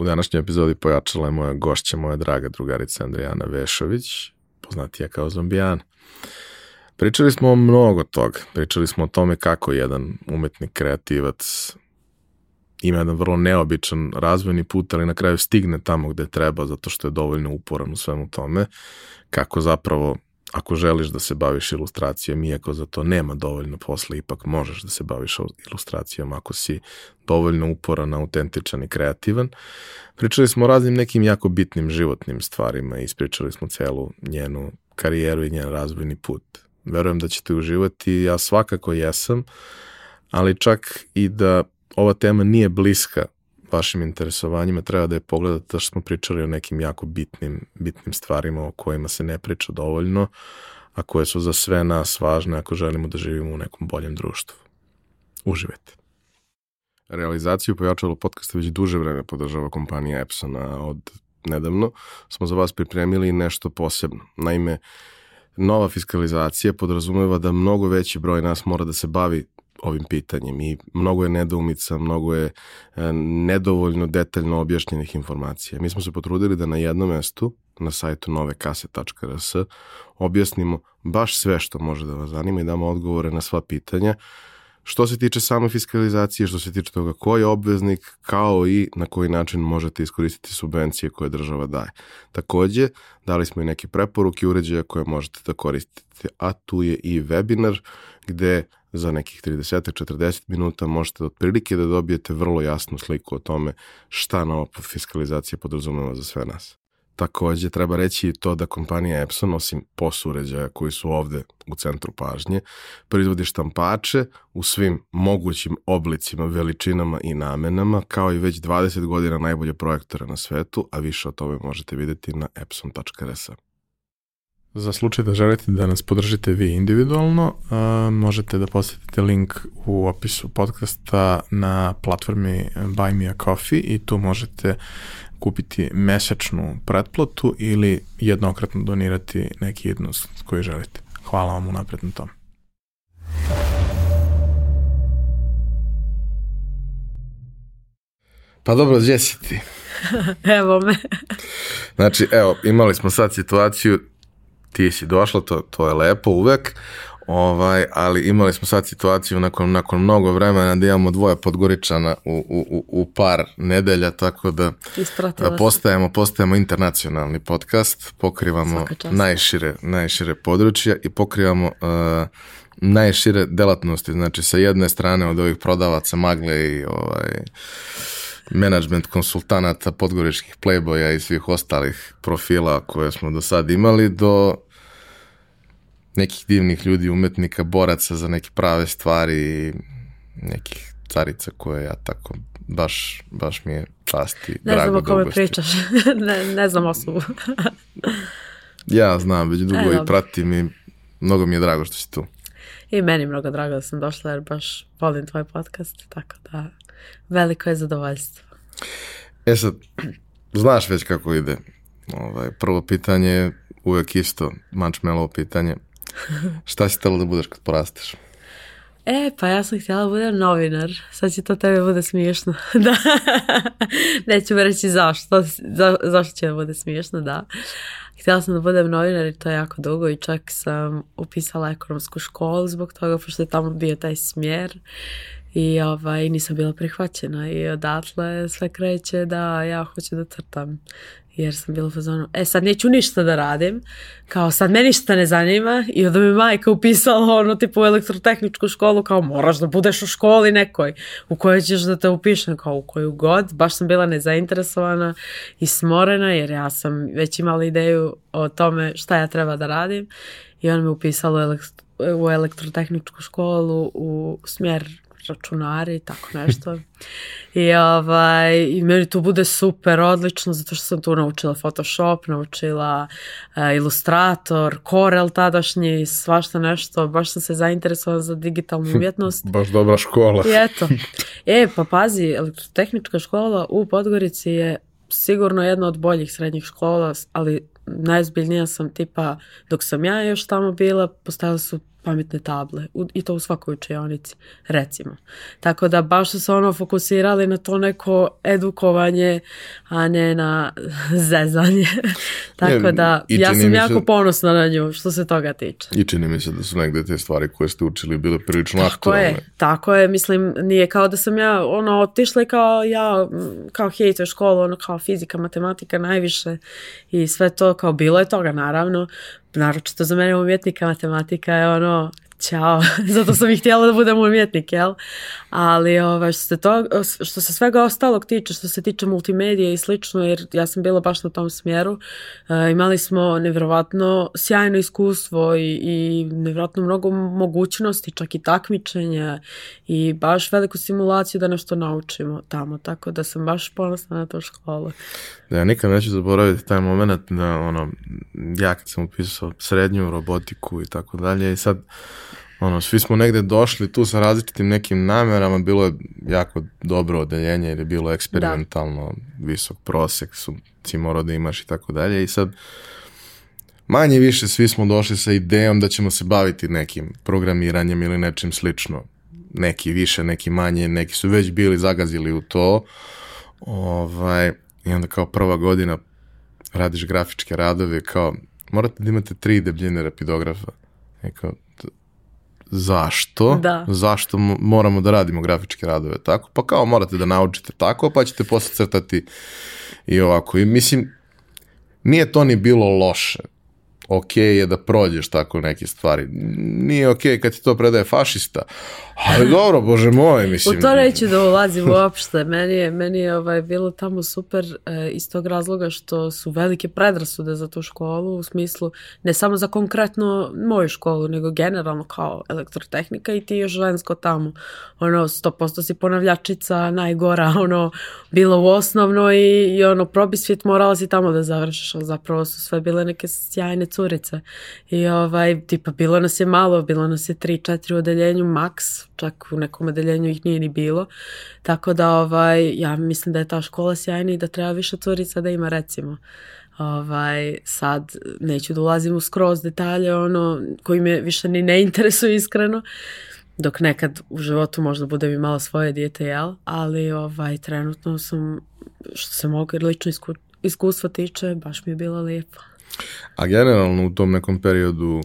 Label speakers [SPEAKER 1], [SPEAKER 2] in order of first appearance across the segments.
[SPEAKER 1] U današnjoj epizodi pojačala je moja gošća, moja draga drugarica Andrijana Vešović, poznatija kao Zombijan. Pričali smo o mnogo toga. Pričali smo o tome kako jedan umetnik, kreativac ima jedan vrlo neobičan razvojni put, ali na kraju stigne tamo gde treba zato što je dovoljno uporan u svemu tome. Kako zapravo ako želiš da se baviš ilustracijom, iako za to nema dovoljno posla, ipak možeš da se baviš ilustracijom ako si dovoljno uporan, autentičan i kreativan. Pričali smo o raznim nekim jako bitnim životnim stvarima i ispričali smo celu njenu karijeru i njen razvojni put. Verujem da ćete uživati, ja svakako jesam, ali čak i da ova tema nije bliska vašim interesovanjima, treba da je pogledate da smo pričali o nekim jako bitnim, bitnim stvarima o kojima se ne priča dovoljno, a koje su za sve nas važne ako želimo da živimo u nekom boljem društvu. Uživajte. Realizaciju pojačalo podcasta već duže vreme podržava kompanija Epsona. Od nedavno smo za vas pripremili nešto posebno. Naime, nova fiskalizacija podrazumeva da mnogo veći broj nas mora da se bavi ovim pitanjem i mnogo je nedoumica, mnogo je e, nedovoljno detaljno objašnjenih informacija. Mi smo se potrudili da na jednom mestu, na sajtu novekase.rs, objasnimo baš sve što može da vas zanima i damo odgovore na sva pitanja, što se tiče same fiskalizacije, što se tiče toga ko je obveznik, kao i na koji način možete iskoristiti subvencije koje država daje. Takođe, dali smo i neke preporuke uređaja koje možete da koristite, a tu je i webinar gde za nekih 30-40 minuta možete otprilike da dobijete vrlo jasnu sliku o tome šta nova fiskalizacija podrazumeva za sve nas. Takođe, treba reći i to da kompanija Epson, osim POS uređaja koji su ovde u centru pažnje, proizvodi štampače u svim mogućim oblicima, veličinama i namenama, kao i već 20 godina najbolje projektore na svetu, a više o tome možete videti na epson.rs. Za slučaj da želite da nas podržite vi individualno, uh, možete da posetite link u opisu podcasta na platformi Buy Me A Coffee i tu možete kupiti mesečnu pretplatu ili jednokratno donirati neki jednost koji želite. Hvala vam unapred na tom. Pa dobro, gdje si ti?
[SPEAKER 2] evo me.
[SPEAKER 1] znači, evo, imali smo sad situaciju, ti si došla, to, to je lepo uvek, ovaj, ali imali smo sad situaciju nakon, nakon mnogo vremena da imamo dvoje podgoričana u, u, u par nedelja, tako da Ispratila postajemo, postajemo internacionalni podcast, pokrivamo najšire, najšire područja i pokrivamo uh, najšire delatnosti, znači sa jedne strane od ovih prodavaca magle i ovaj, management konsultanata, podgoričkih playboya i svih ostalih profila koje smo do sad imali do nekih divnih ljudi, umetnika, boraca za neke prave stvari i nekih carica koje ja tako baš, baš mi je čast i
[SPEAKER 2] ne
[SPEAKER 1] drago
[SPEAKER 2] znam o kome pričaš, ne, ne znam osobu.
[SPEAKER 1] ja znam, već dugo e, i pratim i mnogo mi je drago što si tu.
[SPEAKER 2] I meni mnogo drago da sam došla jer baš volim tvoj podcast, tako da veliko je zadovoljstvo.
[SPEAKER 1] E sad, znaš već kako ide. Ovaj, prvo pitanje je uvek isto, mančmelovo pitanje. Šta si htjela da budeš kad porasteš?
[SPEAKER 2] E, pa ja sam htjela da budem novinar. Sad će to tebe bude smiješno. da. Neću reći zašto. Za, zašto će da bude smiješno, da. Htjela sam da budem novinar i to je jako dugo i čak sam upisala ekonomsku školu zbog toga, pošto je tamo bio taj smjer i ovaj, nisam bila prihvaćena i odatle sve kreće da ja hoću da crtam jer sam bila u fazonu, e sad neću ništa da radim, kao sad me ništa ne zanima. I onda mi majka upisala ono tipu elektrotehničku školu, kao moraš da budeš u školi nekoj u kojoj ćeš da te upišem, kao u koju god, baš sam bila nezainteresovana i smorena jer ja sam već imala ideju o tome šta ja treba da radim. I on me upisala u, elektro, u elektrotehničku školu u smjer računari i tako nešto. I, ovaj, I meni to bude super, odlično, zato što sam tu naučila Photoshop, naučila uh, Illustrator, Corel tadašnji, svašta nešto. Baš sam se zainteresovala za digitalnu umjetnost.
[SPEAKER 1] Baš dobra škola.
[SPEAKER 2] I eto. E, pa pazi, elektrotehnička škola u Podgorici je sigurno jedna od boljih srednjih škola, ali najzbiljnija sam tipa, dok sam ja još tamo bila, postavili su pametne table u, i to u svakoj učionici, recimo. Tako da baš su se ono fokusirali na to neko edukovanje, a ne na zezanje. Tako
[SPEAKER 1] Ne,
[SPEAKER 2] da ja sam jako
[SPEAKER 1] se-
[SPEAKER 2] ponosna na nju što se toga tiče.
[SPEAKER 1] I čini mi se da su negde te stvari koje ste učili bile prilično
[SPEAKER 2] Tako
[SPEAKER 1] aktualne.
[SPEAKER 2] je, tako je, mislim, nije kao da sam ja, ono, otišla i kao ja, kao hejte školu, ono, kao fizika, matematika najviše i sve to, kao bilo je toga, naravno, naročito za mene umjetnika, matematika je ono, Ćao, zato sam i htjela da budem umjetnik, jel? Ali ovaj, što, se to, što se svega ostalog tiče, što se tiče multimedije i slično, jer ja sam bila baš na tom smjeru, e, imali smo nevjerovatno sjajno iskustvo i, i nevjerovatno mnogo mogućnosti, čak i takmičenja i baš veliku simulaciju da nešto naučimo tamo, tako da sam baš ponosna na tu školu.
[SPEAKER 1] Da ja nikad neću zaboraviti taj moment da ono, ja kad sam upisao srednju robotiku i tako dalje i sad ono, svi smo negde došli tu sa različitim nekim namerama, bilo je jako dobro odeljenje jer je bilo eksperimentalno, visok prosek su si morao da imaš i tako dalje i sad manje više svi smo došli sa idejom da ćemo se baviti nekim programiranjem ili nečim slično. Neki više, neki manje, neki su već bili zagazili u to. Ovaj, I onda kao prva godina radiš grafičke radove, kao morate da imate tri debljine rapidografa. I kao, "D- zašto?
[SPEAKER 2] Da.
[SPEAKER 1] Zašto mo- moramo da radimo grafičke radove tako? Pa kao morate da naučite tako, pa ćete posle crtati i ovako. I mislim, nije to ni bilo loše. Ok je da prođeš tako neke stvari. Nije ok kad ti to predaje fašista. Ali dobro, bože moj, mislim.
[SPEAKER 2] U to neću da ulazim uopšte. Meni je, meni je ovaj, bilo tamo super e, iz tog razloga što su velike predrasude za tu školu u smislu ne samo za konkretno moju školu, nego generalno kao elektrotehnika i ti je žensko tamo. Ono, 100% si ponavljačica, najgora, ono, bilo u osnovno i, i ono, probi svijet morala si tamo da završiš, ali zapravo su sve bile neke sjajne curice. I ovaj, tipa, bilo nas je malo, bilo nas je 3-4 u odeljenju maks, čak u nekom odeljenju ih nije ni bilo. Tako da ovaj, ja mislim da je ta škola sjajna i da treba više curica da ima recimo. Ovaj, sad neću da ulazim u skroz detalje ono koji me više ni ne interesuje iskreno dok nekad u životu možda budem imala svoje dijete, jel? Ali ovaj, trenutno sam, što se mogu lično isku, iskustva tiče, baš mi je bilo lijepo.
[SPEAKER 1] A generalno u tom nekom periodu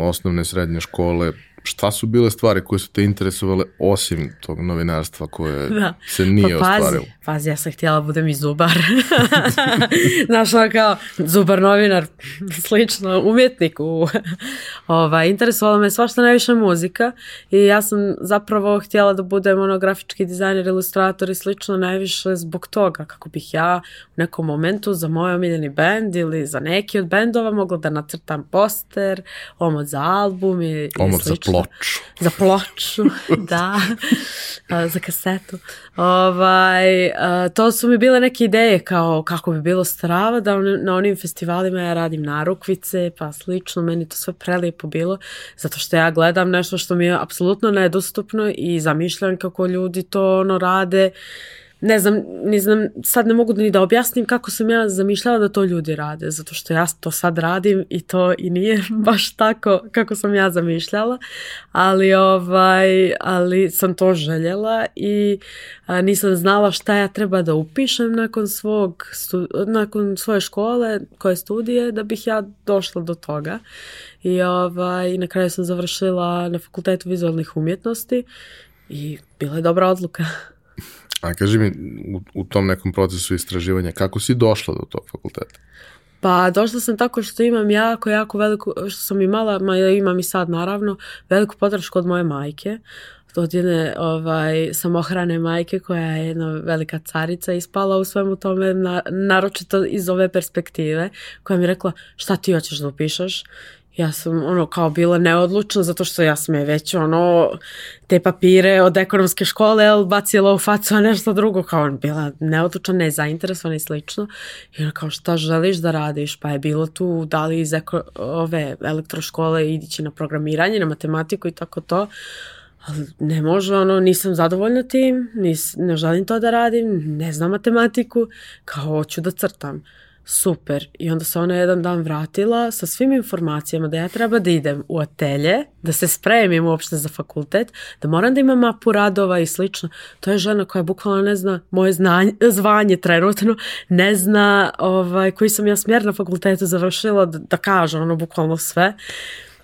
[SPEAKER 1] osnovne srednje škole, šta su bile stvari koje su te interesovale osim tog novinarstva koje
[SPEAKER 2] Da.
[SPEAKER 1] se nije
[SPEAKER 2] pa pazi,
[SPEAKER 1] ostvarilo?
[SPEAKER 2] pazi, ja sam htjela budem i zubar. Znaš, ono kao zubar novinar, slično, umjetnik. U, ovaj, interesovala me svašta najviše muzika i ja sam zapravo htjela da budem ono grafički dizajner, ilustrator i slično najviše zbog toga kako bih ja u nekom momentu za moj omiljeni bend ili za neki od bendova mogla da nacrtam poster, omot za album i, i
[SPEAKER 1] Omot
[SPEAKER 2] slično.
[SPEAKER 1] Ploču.
[SPEAKER 2] Za ploču, da, za kasetu. Ovaj, to su mi bile neke ideje kao kako bi bilo strava da na onim festivalima ja radim narukvice pa slično, meni to sve prelijepo bilo zato što ja gledam nešto što mi je apsolutno nedostupno i zamišljam kako ljudi to ono rade ne znam, ne znam, sad ne mogu ni da objasnim kako sam ja zamišljala da to ljudi rade, zato što ja to sad radim i to i nije baš tako kako sam ja zamišljala, ali ovaj, ali sam to željela i a, nisam znala šta ja treba da upišem nakon svog, stu- nakon svoje škole, koje studije, da bih ja došla do toga. I ovaj, na kraju sam završila na fakultetu vizualnih umjetnosti i bila je dobra odluka.
[SPEAKER 1] A kaži mi, u, u tom nekom procesu istraživanja, kako si došla do tog fakulteta?
[SPEAKER 2] Pa došla sam tako što imam jako, jako veliku, što sam imala, ma imam i sad naravno, veliku podršku od moje majke. Od jedne ovaj, samohrane majke koja je jedna velika carica i spala u svemu tome, na, naročito iz ove perspektive, koja mi rekla šta ti hoćeš da upišeš? Ja sam ono kao bila neodlučna zato što ja sam je već ono te papire od ekonomske škole jel, bacila u facu, a nešto drugo kao bila neodlučna, nezainteresovana i slično. I ona kao šta želiš da radiš? Pa je bilo tu da li iz eko, ove elektroškole idići na programiranje, na matematiku i tako to. Ali ne može, ono, nisam zadovoljna tim, nis, ne želim to da radim, ne znam matematiku, kao hoću da crtam. Super. I onda se ona jedan dan vratila sa svim informacijama da ja treba da idem u atelje, da se spremim uopšte za fakultet, da moram da imam mapu radova i slično. To je žena koja bukvalno ne zna moje znanje, zvanje trenutno, ne zna ovaj, koji sam ja smjer na fakultetu završila da, da kaže ono bukvalno sve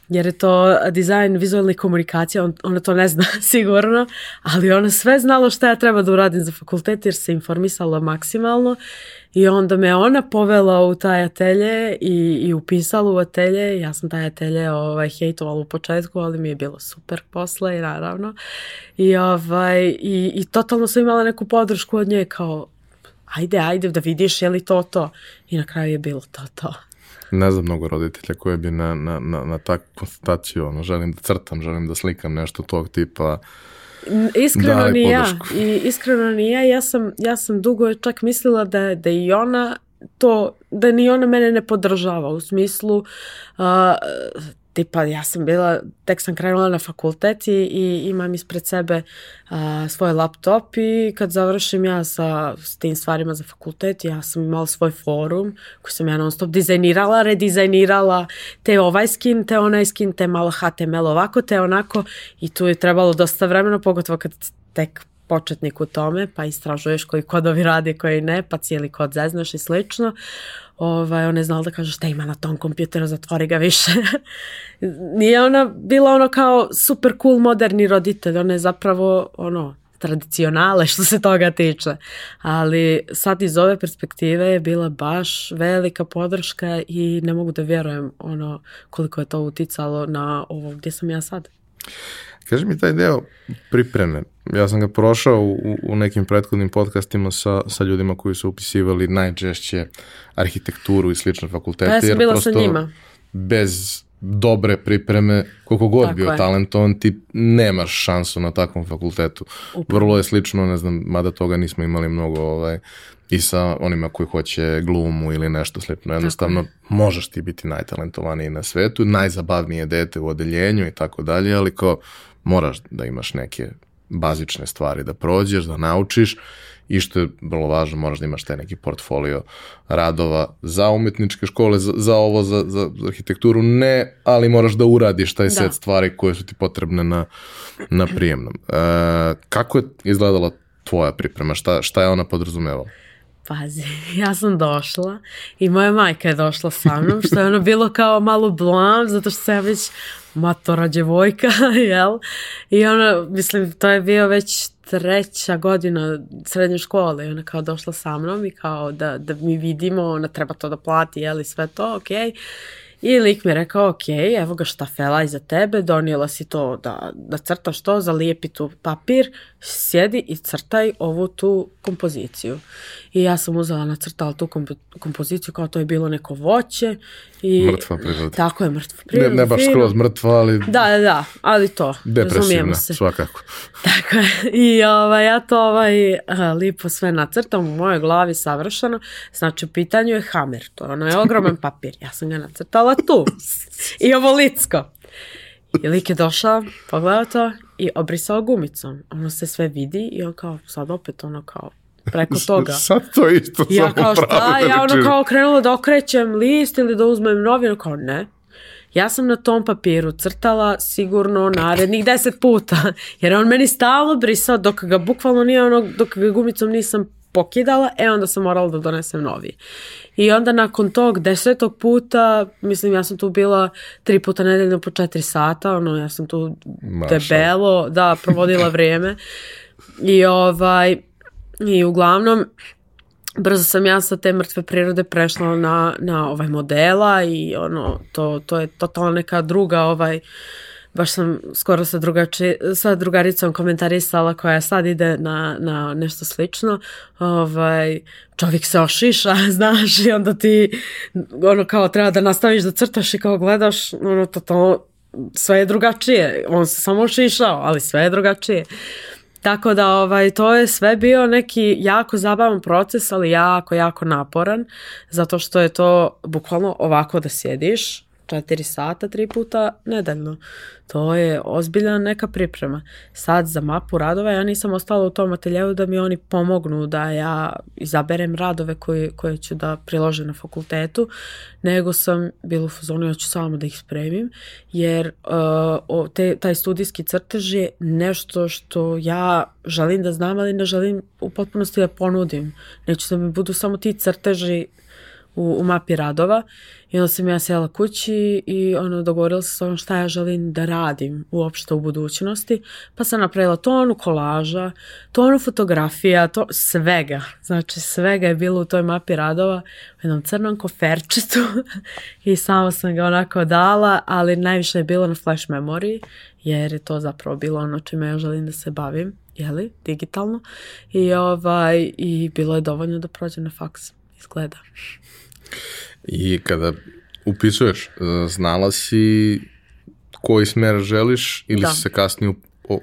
[SPEAKER 2] jer je to dizajn vizualne komunikacije, on, ona to ne zna sigurno, ali ona sve znala šta ja treba da uradim za fakultet jer se informisala maksimalno i onda me ona povela u taj atelje i, i upisala u atelje, ja sam taj atelje ovaj, hejtovala u početku, ali mi je bilo super posle i naravno. I, ovaj, i, i totalno sam imala neku podršku od nje kao ajde, ajde da vidiš je li to to. I na kraju je bilo to to.
[SPEAKER 1] Ne znam mnogo roditelja koje bi na, na, na, na takvu konstataciju, ono, želim da crtam, želim da slikam nešto tog tipa,
[SPEAKER 2] Iskreno ni ja. I iskreno ni ja. Ja sam, ja sam dugo čak mislila da, da i ona to, da ni ona mene ne podržava u smislu uh, tipa ja sam bila, tek sam krenula na fakultet i, i imam ispred sebe a, svoj laptop i kad završim ja sa s tim stvarima za fakultet, ja sam imala svoj forum koji sam ja non stop dizajnirala, redizajnirala, te ovaj skin, te onaj skin, te malo HTML ovako, te onako i tu je trebalo dosta vremena, pogotovo kad tek početnik u tome, pa istražuješ koji kodovi radi, koji ne, pa cijeli kod zeznaš i slično ovaj, ona je znala da kaže šta ima na tom kompjuteru, zatvori ga više. Nije ona bila ono kao super cool moderni roditelj, ona je zapravo ono tradicionale što se toga tiče. Ali sad iz ove perspektive je bila baš velika podrška i ne mogu da vjerujem ono koliko je to uticalo na ovo gdje sam ja sad.
[SPEAKER 1] Kaži mi taj deo pripreme. Ja sam ga prošao u, u nekim prethodnim podcastima sa, sa ljudima koji su upisivali najčešće arhitekturu i slične fakultete. Pa
[SPEAKER 2] ja sam bila sa njima.
[SPEAKER 1] Bez dobre pripreme, koliko god Tako bio je. talentovan, ti nemaš šansu na takvom fakultetu. Upravo. Vrlo je slično, ne znam, mada toga nismo imali mnogo ovaj, i sa onima koji hoće glumu ili nešto slično. Jednostavno, možeš ti biti najtalentovaniji na svetu, najzabavnije dete u odeljenju i tako dalje, ali kao moraš da imaš neke bazične stvari da prođeš, da naučiš i što je vrlo važno, moraš da imaš taj neki portfolio radova za umetničke škole, za, za ovo, za, za, za arhitekturu, ne, ali moraš da uradiš taj da. set stvari koje su ti potrebne na, na prijemnom. E, kako je izgledala tvoja priprema? Šta, šta je ona podrazumevala?
[SPEAKER 2] Pazi, ja sam došla i moja majka je došla sa mnom, što je ono bilo kao malo blam, zato što sam ja već matora djevojka, jel? I ona, mislim, to je bio već treća godina srednje škole i ona kao došla sa mnom i kao da, da mi vidimo, ona treba to da plati, jel? I sve to, okej. Okay. I lik mi je rekao, ok, evo ga štafela iza tebe, donijela si to da, da crtaš to, zalijepi tu papir, sjedi i crtaj ovu tu kompoziciju. I ja sam uzela nacrtala tu komp kompoziciju kao to je bilo neko voće. I,
[SPEAKER 1] mrtva priroda.
[SPEAKER 2] Tako je, mrtva priroda.
[SPEAKER 1] Ne, ne baš skroz mrtva, ali...
[SPEAKER 2] Da, da, da, ali to.
[SPEAKER 1] Depresivna, se. svakako.
[SPEAKER 2] Tako je. I ovaj, ja to ovaj, lipo sve nacrtam u mojoj glavi savršeno. Znači, u pitanju je hamer. To je ono je ogroman papir. Ja sam ga nacrtala tu. I ovo licko. I lik je došao, pogledao to i obrisao gumicom. Ono se sve vidi i on kao, sad opet ono kao, preko toga.
[SPEAKER 1] Sad to isto
[SPEAKER 2] ja kao šta, ja ono kao krenula da okrećem list ili da uzmem novinu, kao ne. Ja sam na tom papiru crtala sigurno narednih deset puta, jer on meni stalo brisao dok ga bukvalno nije ono, dok ga gumicom nisam pokidala, e onda sam morala da donesem novi. I onda nakon tog desetog puta, mislim ja sam tu bila tri puta nedeljno po četiri sata, ono ja sam tu Maša. debelo, da, provodila vrijeme. I ovaj, i uglavnom, brzo sam ja sa te mrtve prirode prešla na, na ovaj modela i ono, to, to je totalno neka druga ovaj, baš sam skoro sa, drugači, sa drugaricom komentarisala koja sad ide na, na nešto slično, ovaj, čovjek se ošiša, znaš, i onda ti ono kao treba da nastaviš da crtaš i kao gledaš, ono, to, to, sve je drugačije, on se samo ošišao, ali sve je drugačije. Tako da ovaj, to je sve bio neki jako zabavan proces, ali jako, jako naporan, zato što je to bukvalno ovako da sjediš, četiri sata, tri puta nedeljno. To je ozbiljna neka priprema. Sad za mapu radova ja nisam ostala u tom ateljevu da mi oni pomognu da ja izaberem radove koje, koje ću da priložim na fakultetu, nego sam bila u fazonu, ja ću samo da ih spremim, jer uh, te, taj studijski crtež je nešto što ja želim da znam, ali ne želim u potpunosti da ponudim. Neću da mi budu samo ti crteži u, u mapi radova i onda sam ja sjela kući i ono, dogovorila se s ovom šta ja želim da radim uopšte u budućnosti, pa sam napravila tonu kolaža, tonu fotografija, to, svega, znači svega je bilo u toj mapi radova u jednom crnom koferčitu i samo sam ga onako dala, ali najviše je bilo na flash memoriji, jer je to zapravo bilo ono čime ja želim da se bavim, jeli, digitalno, i, ovaj, i bilo je dovoljno da prođe na faks, izgleda.
[SPEAKER 1] I kada upisuješ, e, znala si koji smer želiš ili da. si se kasnije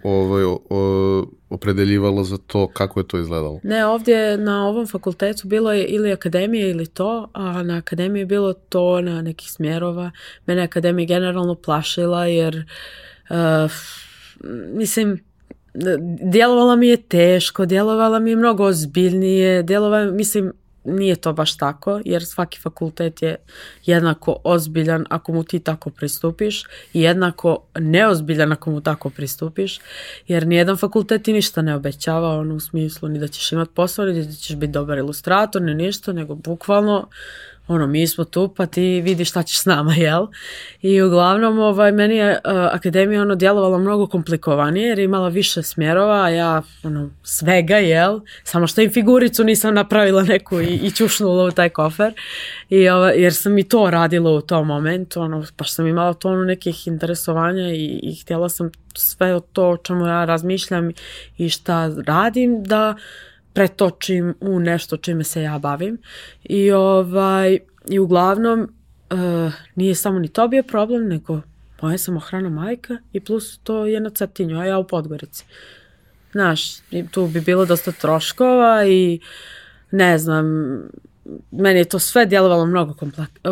[SPEAKER 1] ovaj, opredeljivala za to, kako je to izgledalo?
[SPEAKER 2] Ne, ovdje na ovom fakultetu bilo je ili akademija ili to, a na akademiji je bilo to na nekih smjerova. Mene akademija generalno plašila jer uh, mislim, djelovala mi je teško, djelovala mi je mnogo ozbiljnije, djelovala, mislim, nije to baš tako, jer svaki fakultet je jednako ozbiljan ako mu ti tako pristupiš i jednako neozbiljan ako mu tako pristupiš, jer nijedan fakultet ti ništa ne obećava ono u smislu ni da ćeš imati posao, ni da ćeš biti dobar ilustrator, ni ništa, nego bukvalno ono, mi smo tu, pa ti vidi šta ćeš s nama, jel? I uglavnom, ovaj, meni je uh, akademija ono djelovala mnogo komplikovanije jer je imala više smjerova, a ja ono, svega, jel? Samo što im figuricu nisam napravila neku i, i čušnula u taj kofer. I, ovaj, jer sam i to radila u tom momentu, ono, baš sam imala tonu nekih interesovanja i, i htjela sam sve o to o čemu ja razmišljam i šta radim da pretočim u nešto čime se ja bavim. I, ovaj, i uglavnom uh, nije samo ni to bio problem, nego moja samohrana majka i plus to je na Cetinju, a ja u Podgorici. Znaš, tu bi bilo dosta troškova i ne znam, meni je to sve djelovalo mnogo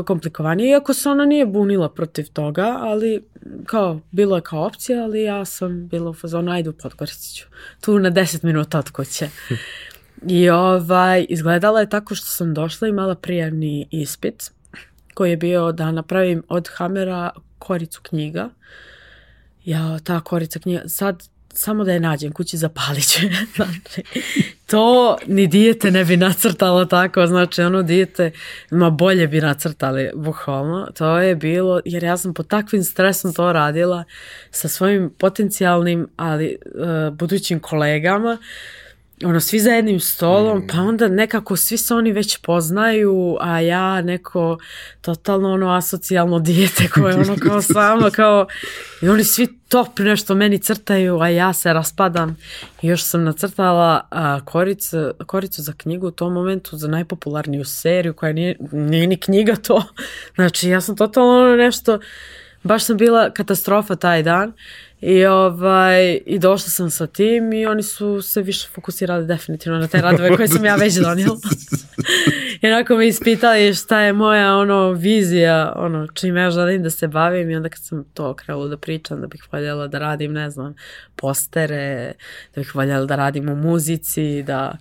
[SPEAKER 2] komplikovanije, iako se ona nije bunila protiv toga, ali kao, bilo je kao opcija, ali ja sam bila u fazonu, ajde u Podgorici ću, tu na 10 minuta od kuće. I ovaj, izgledala je tako što sam došla i imala prijavni ispit koji je bio da napravim od Hamera koricu knjiga. Ja, ta korica knjiga, sad samo da je nađem kući zapalit će. znači, to ni dijete ne bi nacrtalo tako, znači ono dijete, ma bolje bi nacrtali, bukvalno. To je bilo, jer ja sam pod takvim stresom to radila sa svojim potencijalnim, ali uh, budućim kolegama. Uh, ono, svi za jednim stolom, mm. pa onda nekako svi se oni već poznaju, a ja neko totalno ono asocijalno dijete koje ono kao samo kao i oni svi top nešto meni crtaju, a ja se raspadam. I još sam nacrtala a, koricu, koricu za knjigu u tom momentu za najpopularniju seriju koja nije, nije ni knjiga to. Znači ja sam totalno ono nešto, baš sam bila katastrofa taj dan I, ovaj, I došla sam sa tim i oni su se više fokusirali definitivno na te radove koje sam ja već donijela. I onako me ispitali šta je moja ono vizija, ono čime ja želim da se bavim i onda kad sam to krenula da pričam da bih voljela da radim, ne znam, postere, da bih voljela da radim u muzici, da,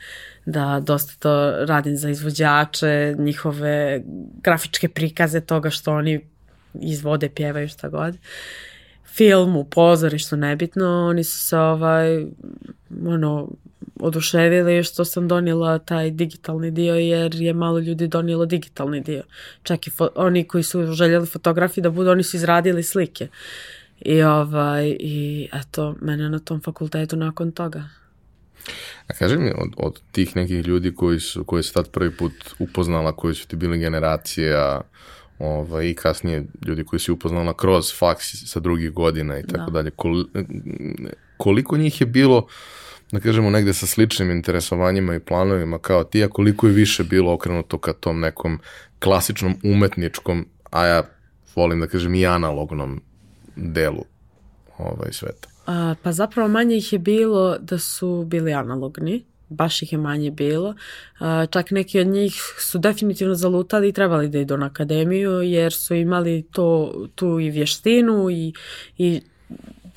[SPEAKER 2] da dosta to radim za izvođače, njihove grafičke prikaze toga što oni izvode, pjevaju šta god. Uh, filmu, pozorištu, nebitno, oni su se ovaj, ono, oduševili što sam donijela taj digitalni dio jer je malo ljudi donijelo digitalni dio. Čak i oni koji su željeli fotografiji da budu, oni su izradili slike. I ovaj, i eto, mene na tom fakultetu nakon toga.
[SPEAKER 1] A kaži mi, od, od tih nekih ljudi koji su, koji su tad prvi put upoznala, koji su ti bili generacija, ovaj, i kasnije ljudi koji si upoznala kroz faks sa drugih godina i tako da. dalje. Koliko njih je bilo, da kažemo, negde sa sličnim interesovanjima i planovima kao ti, a koliko je više bilo okrenuto ka tom nekom klasičnom umetničkom, a ja volim da kažem i analognom delu ovaj sveta?
[SPEAKER 2] A, pa zapravo manje ih je bilo da su bili analogni baš ih je manje bilo. Čak neki od njih su definitivno zalutali i trebali da idu na akademiju jer su imali to, tu i vještinu i, i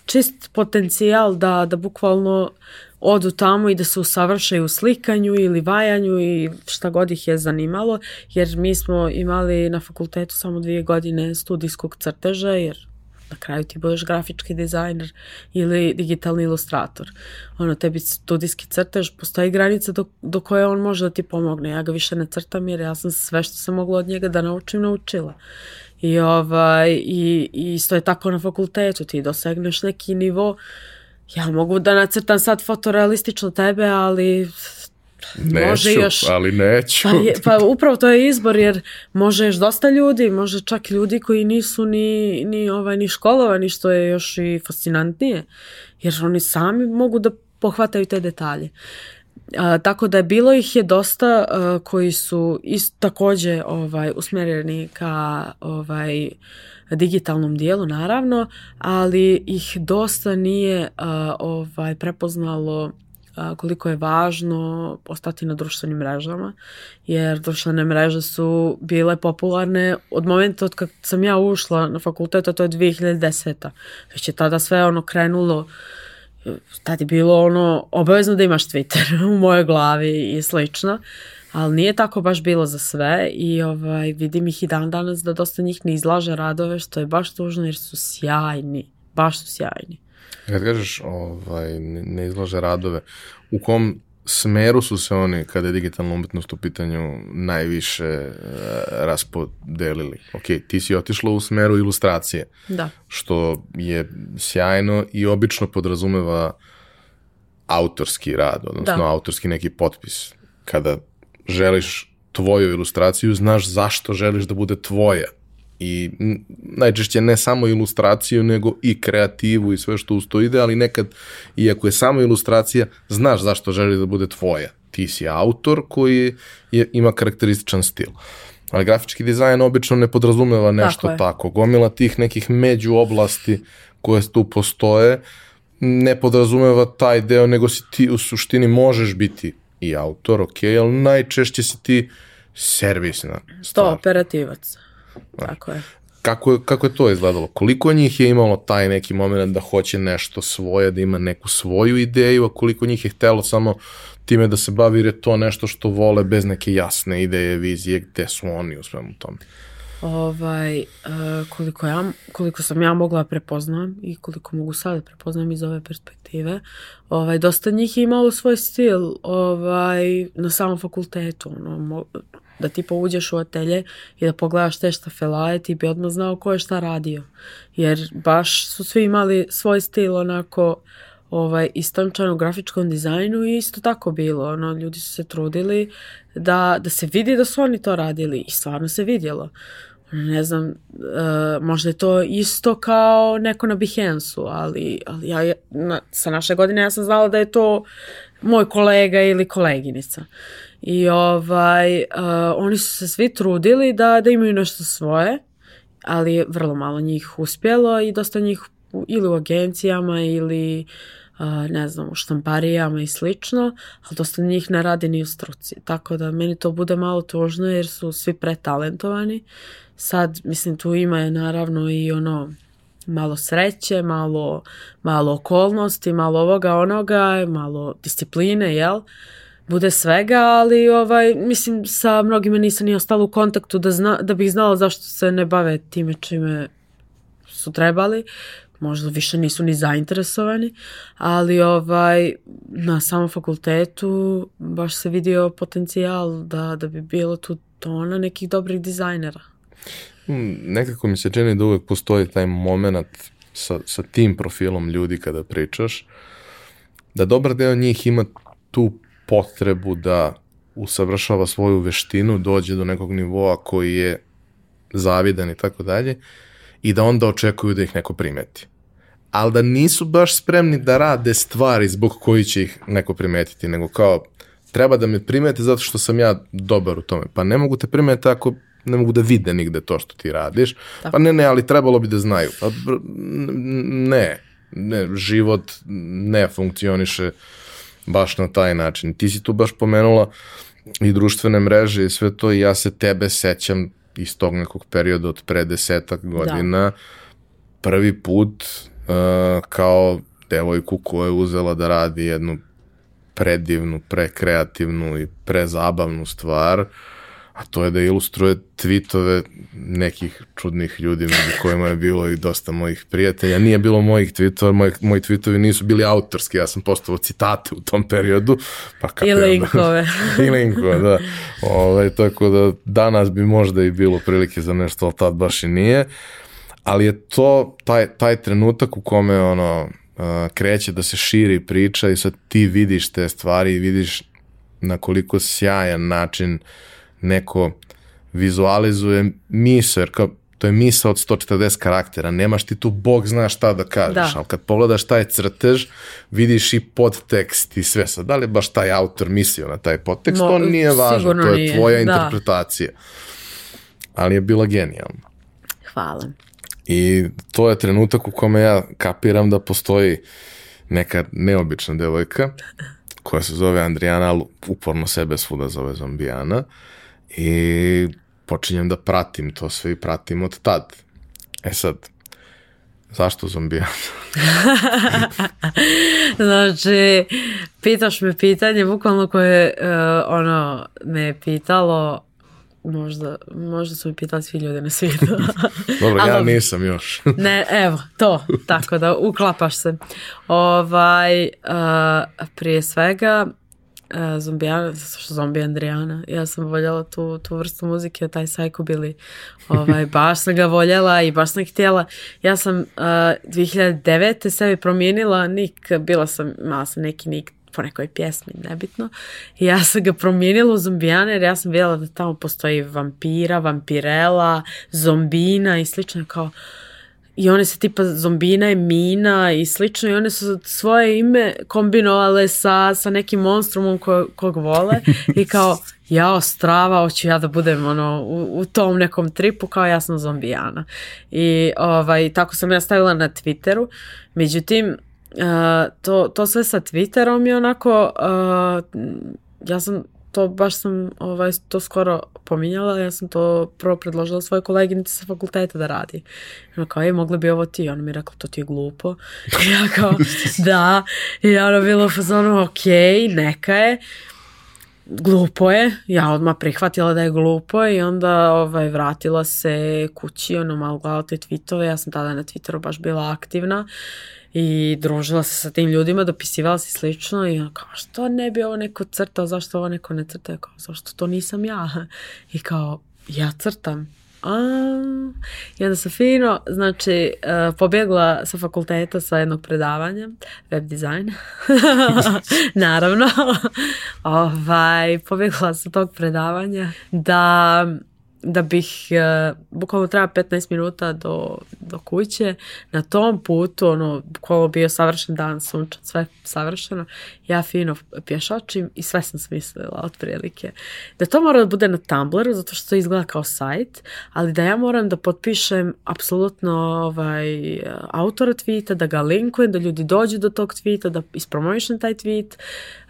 [SPEAKER 2] čist potencijal da, da bukvalno odu tamo i da se usavršaju u slikanju ili vajanju i šta god ih je zanimalo, jer mi smo imali na fakultetu samo dvije godine studijskog crteža, jer na kraju ti budeš grafički dizajner ili digitalni ilustrator. Ono, tebi studijski crtež, postoji granica do, do koje on može da ti pomogne. Ja ga više ne crtam jer ja sam sve što sam mogla od njega da naučim, naučila. I, ovaj, i, i isto je tako na fakultetu, ti dosegneš neki nivo, ja mogu da nacrtam sad fotorealistično tebe, ali
[SPEAKER 1] Neću, može još, ali neću.
[SPEAKER 2] Pa, je, pa upravo to je izbor jer može još dosta ljudi, može čak ljudi koji nisu ni, ni, ovaj, ni školovani što je još i fascinantnije jer oni sami mogu da pohvataju te detalje. A, tako da je bilo ih je dosta a, koji su ist, takođe ovaj, usmjereni ka ovaj, digitalnom dijelu naravno, ali ih dosta nije a, ovaj, prepoznalo koliko je važno ostati na društvenim mrežama, jer društvene mreže su bile popularne od momenta od kad sam ja ušla na fakultet, a to je 2010. Već je tada sve ono krenulo tad je bilo ono obavezno da imaš Twitter u mojoj glavi i slično, ali nije tako baš bilo za sve i ovaj, vidim ih i dan danas da dosta njih ne izlaže radove, što je baš tužno jer su sjajni, baš su sjajni.
[SPEAKER 1] Kad kažeš ovaj, ne izlaže radove, u kom smeru su se oni, kada je digitalna umetnost u pitanju, najviše uh, raspodelili? Ok, ti si otišla u smeru ilustracije,
[SPEAKER 2] da.
[SPEAKER 1] što je sjajno i obično podrazumeva autorski rad, odnosno da. autorski neki potpis. Kada želiš tvoju ilustraciju, znaš zašto želiš da bude tvoja i najčešće ne samo ilustraciju, nego i kreativu i sve što uz to ide, ali nekad, iako je samo ilustracija, znaš zašto želi da bude tvoja. Ti si autor koji je, ima karakterističan stil. Ali grafički dizajn obično ne podrazumeva nešto tako, tako. Gomila tih nekih među oblasti koje tu postoje ne podrazumeva taj deo, nego si ti u suštini možeš biti i autor, ok, ali najčešće si ti servisna stvar.
[SPEAKER 2] To operativac. Tako je.
[SPEAKER 1] Kako, kako je to izgledalo? Koliko njih je imalo taj neki moment da hoće nešto svoje, da ima neku svoju ideju, a koliko njih je htelo samo time da se bavi jer je to nešto što vole bez neke jasne ideje, vizije, gde su oni u svemu tome?
[SPEAKER 2] Ovaj, uh, koliko, ja, koliko sam ja mogla prepoznam i koliko mogu sada prepoznam iz ove perspektive, ovaj, dosta njih je imalo svoj stil ovaj, na samom fakultetu. Ono, da ti pouđeš u atelje i da pogledaš te štafelaje, ti bi odmah znao ko je šta radio. Jer baš su svi imali svoj stil onako ovaj, istančan u grafičkom dizajnu i isto tako bilo. Ono, ljudi su se trudili da, da se vidi da su oni to radili i stvarno se vidjelo. Ne znam, uh, možda je to isto kao neko na Behance-u, ali, ali ja, na, sa naše godine ja sam znala da je to moj kolega ili koleginica. I ovaj, uh, oni su se svi trudili da, da imaju nešto svoje, ali vrlo malo njih uspjelo i dosta njih ili u agencijama ili uh, ne znam, u štamparijama i slično, ali dosta njih ne radi ni u struci. Tako da meni to bude malo tužno jer su svi pretalentovani. Sad, mislim, tu ima je naravno i ono malo sreće, malo, malo okolnosti, malo ovoga, onoga, malo discipline, jel? Uh, bude svega, ali ovaj, mislim sa mnogima nisam ni ostala u kontaktu da, zna, da bih znala zašto se ne bave time čime su trebali. Možda više nisu ni zainteresovani, ali ovaj, na samom fakultetu baš se vidio potencijal da, da bi bilo tu tona nekih dobrih dizajnera.
[SPEAKER 1] Hmm, nekako mi se čini da uvek postoji taj moment sa, sa tim profilom ljudi kada pričaš, da dobar deo njih ima tu potrebu da usavršava svoju veštinu, dođe do nekog nivoa koji je zavidan i tako dalje i da onda očekuju da ih neko primeti. Ali da nisu baš spremni da rade stvari zbog koji će ih neko primetiti, nego kao treba da me primete zato što sam ja dobar u tome. Pa ne mogu te primeti ako ne mogu da vide nigde to što ti radiš. Tako. Pa ne, ne, ali trebalo bi da znaju. Pa ne, ne, život ne funkcioniše baš na taj način. Ti si tu baš pomenula i društvene mreže i sve to i ja se tebe sećam iz tog nekog perioda od pre desetak godina da. prvi put uh, kao devojku koja je uzela da radi jednu predivnu, prekreativnu i prezabavnu stvar, a to je da ilustruje tweetove nekih čudnih ljudi među kojima je bilo i dosta mojih prijatelja. Nije bilo mojih tweetova, moji, moji tweetovi nisu bili autorski, ja sam postavio citate u tom periodu. Pa kako
[SPEAKER 2] I linkove.
[SPEAKER 1] I linkove, da. Ove, ovaj, tako da danas bi možda i bilo prilike za nešto, ali tad baš i nije. Ali je to taj, taj trenutak u kome ono, kreće da se širi priča i sad ti vidiš te stvari i vidiš na koliko sjajan način neko vizualizuje misao, jer kao to je misa od 140 karaktera, nemaš ti tu bog zna šta da kažeš, da. ali kad pogledaš taj crtež, vidiš i podtekst i sve sad, da li je baš taj autor mislio na taj podtekst, to nije važno, to je nije. tvoja da. interpretacija. Ali je bila genijalna.
[SPEAKER 2] Hvala.
[SPEAKER 1] I to je trenutak u kome ja kapiram da postoji neka neobična devojka koja se zove Andrijana, ali uporno sebe svuda zove zombijana i počinjem da pratim to sve i pratim od tad. E sad, zašto zombijana?
[SPEAKER 2] znači, pitaš me pitanje, bukvalno koje uh, ono me je pitalo Možda, možda su mi pitali svi ljudi na svijetu.
[SPEAKER 1] Dobro, ja nisam još.
[SPEAKER 2] ne, evo, to, tako da uklapaš se. Ovaj, uh, prije svega, uh, zombijana, što zombi Andrijana, ja sam voljela tu, tu vrstu muzike, taj psychobilly, ovaj, baš sam ga voljela i baš sam htjela. Ja sam uh, 2009. sebi promijenila nik, bila sam, imala sam neki nik po nekoj pjesmi, nebitno. I ja sam ga promijenila u zombijane jer ja sam vidjela da tamo postoji vampira, vampirela, zombina i slično kao i one se tipa zombina i mina i slično i one su svoje ime kombinovale sa, sa nekim monstrumom ko, kog vole i kao ja strava, hoću ja da budem ono, u, u tom nekom tripu kao ja sam zombijana. I ovaj, tako sam ja stavila na Twitteru. Međutim, Uh, to, to sve sa Twitterom je onako, uh, ja sam to baš sam ovaj, to skoro pominjala, ja sam to prvo predložila svoje koleginice sa fakulteta da radi. Ono kao, je, mogla bi ovo ti? Ona mi je rekla, to ti je glupo. I ja kao, da. I ono bilo u fazonu, ok, neka je. Glupo je, ja odmah prihvatila da je glupo i onda ovaj, vratila se kući, ono malo gledala te tweetove, ja sam tada na Twitteru baš bila aktivna i družila se sa tim ljudima, dopisivala se slično i kao što ne bi ovo neko crtao, zašto ovo neko ne crta, kao zašto to nisam ja? I kao ja crtam, a, I onda sam fino, znači, uh, pobjegla sa fakulteta sa jednog predavanja, web design, naravno, ovaj, pobjegla sa tog predavanja da da bih, uh, bukvalno treba 15 minuta do, do kuće, na tom putu, ono, bukvalno bio savršen dan, sunčan, sve savršeno, ja fino pješačim i sve sam smislila otprilike. Da to mora da bude na Tumblru, zato što to izgleda kao sajt, ali da ja moram da potpišem apsolutno ovaj, autora tweeta, da ga linkujem, da ljudi dođu do tog tweeta, da ispromovišem taj tweet,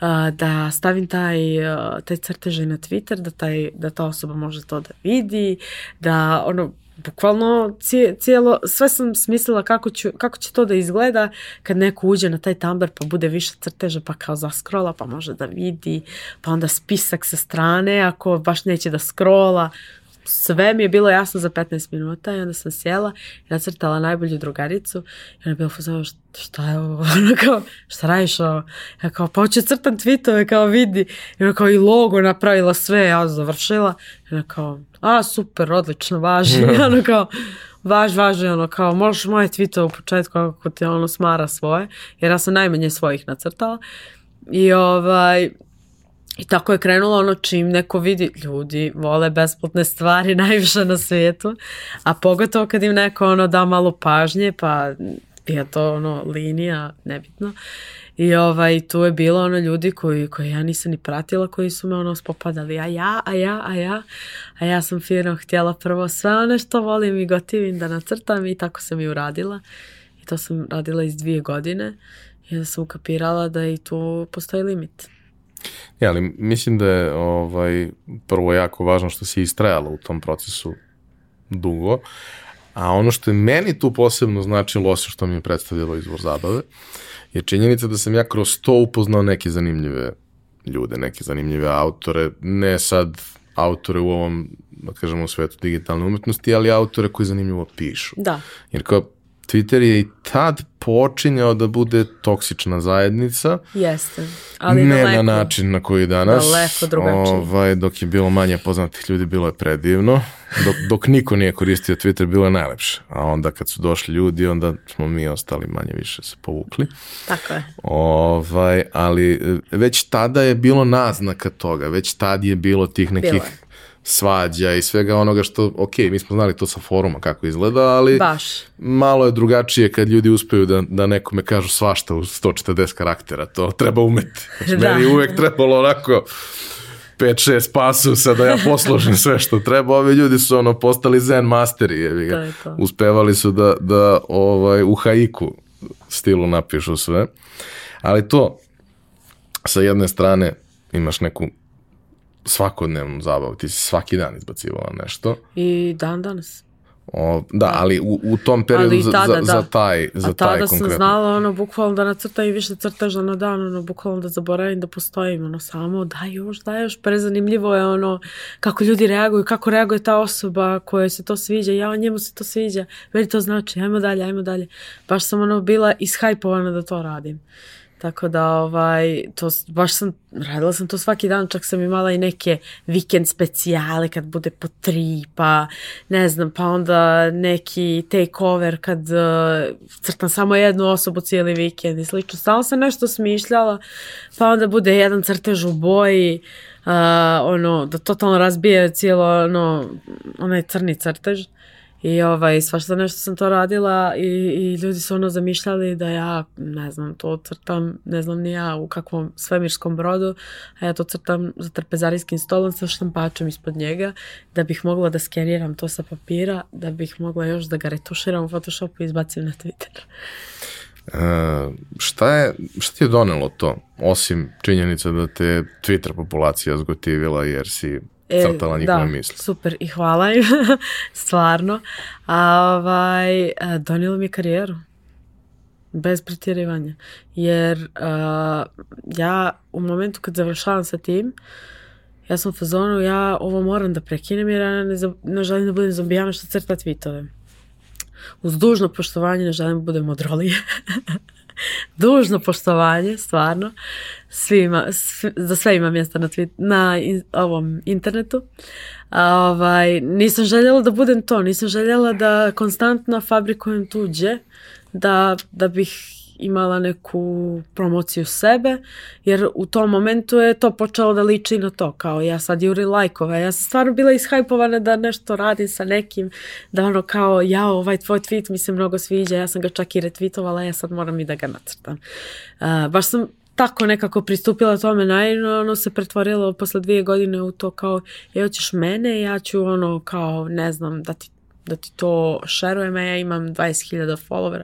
[SPEAKER 2] uh, da stavim taj, uh, taj crtež na Twitter, da, taj, da ta osoba može to da vidi, vidi, da ono, bukvalno cijelo, sve sam smislila kako, ću, kako će to da izgleda kad neko uđe na taj Tumblr pa bude više crteža pa kao zaskrola pa može da vidi, pa onda spisak sa strane ako baš neće da skrola, sve mi je bilo jasno za 15 minuta i onda sam sjela i nacrtala najbolju drugaricu i ona je bila fuzala šta je ovo, ona kao šta radiš ovo, ja kao pa hoću crtam tweetove kao vidi. I ona kao i logo napravila sve, ja završila. I ona kao a super, odlično, važi. I ono kao važ, važi, ono kao možeš moje tweetove u početku kako ti ono smara svoje jer ja sam najmanje svojih nacrtala. I ovaj I tako je krenulo ono čim neko vidi, ljudi vole besplatne stvari najviše na svijetu, a pogotovo kad im neko ono da malo pažnje, pa je to ono linija, nebitno. I ovaj, tu je bilo ono ljudi koji, koji ja nisam ni pratila, koji su me ono spopadali, a ja, a ja, a ja, a ja sam fino htjela prvo sve one što volim i gotivim da nacrtam i tako sam i uradila. I to sam radila iz dvije godine I sam ukapirala da i tu postoji limit.
[SPEAKER 1] Ja, ali mislim da je ovaj, prvo jako važno što si istrajala u tom procesu dugo, a ono što je meni tu posebno značilo, osim što mi je predstavljalo izvor zabave, je činjenica da sam ja kroz to upoznao neke zanimljive ljude, neke zanimljive autore, ne sad autore u ovom, da kažemo, svetu digitalne umetnosti, ali autore koji zanimljivo pišu.
[SPEAKER 2] Da.
[SPEAKER 1] Jer kao Twitter je i tad počinjao da bude toksična zajednica.
[SPEAKER 2] Jeste. Ali
[SPEAKER 1] ne
[SPEAKER 2] daleko,
[SPEAKER 1] na način na koji danas.
[SPEAKER 2] Daleko drugačije.
[SPEAKER 1] Ovaj, dok je bilo manje poznatih ljudi, bilo je predivno. Dok, dok niko nije koristio Twitter, bilo je najlepše. A onda kad su došli ljudi, onda smo mi ostali manje više se povukli.
[SPEAKER 2] Tako je.
[SPEAKER 1] Ovaj, ali e, već tada je bilo naznaka toga, već tad je bilo tih nekih
[SPEAKER 2] Bilo je.
[SPEAKER 1] Svađa i svega onoga što, ok, mi smo znali to sa foruma kako izgleda, ali
[SPEAKER 2] Baš.
[SPEAKER 1] malo je drugačije kad ljudi uspeju da, da nekome kažu svašta u 140 karaktera, to treba umeti. Znači,
[SPEAKER 2] Da.
[SPEAKER 1] Meni je uvek trebalo onako 5-6 pasusa da ja posložim sve što treba. Ovi ljudi su ono postali zen masteri, jevi ga.
[SPEAKER 2] To je to.
[SPEAKER 1] Uspevali su da, da ovaj, u haiku stilu napišu sve. Ali to, sa jedne strane imaš neku svakodnevnu zabavu, ti si svaki dan izbacivala nešto.
[SPEAKER 2] I dan danas.
[SPEAKER 1] O, da, ali u, u tom periodu
[SPEAKER 2] Ali i
[SPEAKER 1] za,
[SPEAKER 2] tada,
[SPEAKER 1] za,
[SPEAKER 2] da.
[SPEAKER 1] za taj, za
[SPEAKER 2] A
[SPEAKER 1] taj
[SPEAKER 2] tada sam
[SPEAKER 1] konkretno.
[SPEAKER 2] znala, ono, bukvalno da nacrtam i više crteža na dan, ono, bukvalno da zaboravim da postojim, ono, samo daj još, daj još, prezanimljivo je, ono, kako ljudi reaguju, kako reaguje ta osoba koja se to sviđa, ja, njemu se to sviđa, meni to znači, ajmo dalje, ajmo dalje. Baš sam, ono, bila ishajpovana da to radim. Tako da, ovaj, to, baš sam, radila sam to svaki dan, čak sam imala i neke vikend specijale kad bude po tri, pa ne znam, pa onda neki takeover kad uh, crtam samo jednu osobu cijeli vikend i slično. Stalno sam nešto smišljala, pa onda bude jedan crtež u boji, uh, ono, da totalno razbije cijelo, ono, onaj crni crtež. I ovaj, svašta nešto sam to radila i, i ljudi su ono zamišljali da ja, ne znam, to crtam, ne znam ni ja u kakvom svemirskom brodu, a ja to crtam za trpezarijskim stolom sa štampačem ispod njega, da bih mogla da skeniram to sa papira, da bih mogla još da ga retuširam u Photoshopu i izbacim na Twitter.
[SPEAKER 1] E, šta, je, šta ti je donelo to, osim činjenica da te Twitter populacija zgotivila jer si crtala njihove
[SPEAKER 2] da,
[SPEAKER 1] misli?
[SPEAKER 2] super i hvala im, stvarno. A ovaj, a, donijelo mi je karijeru. Bez pretjerivanja. Jer a, ja u momentu kad završavam sa tim, ja sam u fazonu, ja ovo moram da prekinem jer ja ne, ne želim da budem zombijana što crta tweetove. Uz dužno poštovanje ne želim da budem odrolije. dužno poštovanje, stvarno. Svima, sv- za sve ima mjesta na, tweet, na in- ovom internetu. A, ovaj, nisam željela da budem to, nisam željela da konstantno fabrikujem tuđe, da, da bih imala neku promociju sebe, jer u tom momentu je to počelo da liči na to, kao ja sad juri lajkova, ja sam stvarno bila ishajpovana da nešto radim sa nekim, da ono kao, ja ovaj tvoj tweet mi se mnogo sviđa, ja sam ga čak i retvitovala, ja sad moram i da ga nacrtam. A, baš sam tako nekako pristupila tome naivno, ono se pretvorilo posle dvije godine u to kao, je hoćeš mene, ja ću ono kao, ne znam, da ti, da ti to šerujem, a ja imam 20.000 followera.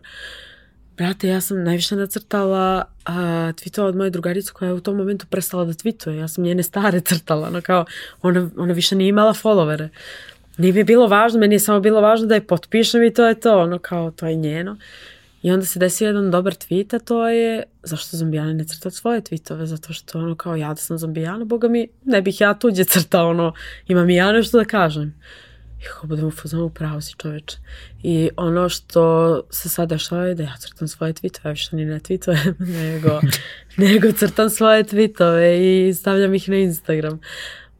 [SPEAKER 2] Brate, ja sam najviše nacrtala a, tweetova od moje drugarice koja je u tom momentu prestala da tweetuje. Ja sam njene stare crtala, ono kao, ona, ona više nije imala followere. Nije mi bilo važno, meni je samo bilo važno da je potpišem i to je to, ono kao, to je njeno. I onda se desio jedan dobar tweet, a to je zašto zombijani ne crtati svoje tweetove, zato što ono kao ja da sam zombijana, boga mi ne bih ja tuđe crtao, ono, imam i ja nešto da kažem. I kako budem u fazonu u pravu si čoveče. I ono što se sad dešava je da ja crtam svoje tweetove, ja više ni ne tweetujem, nego, nego crtam svoje tweetove i stavljam ih na Instagram.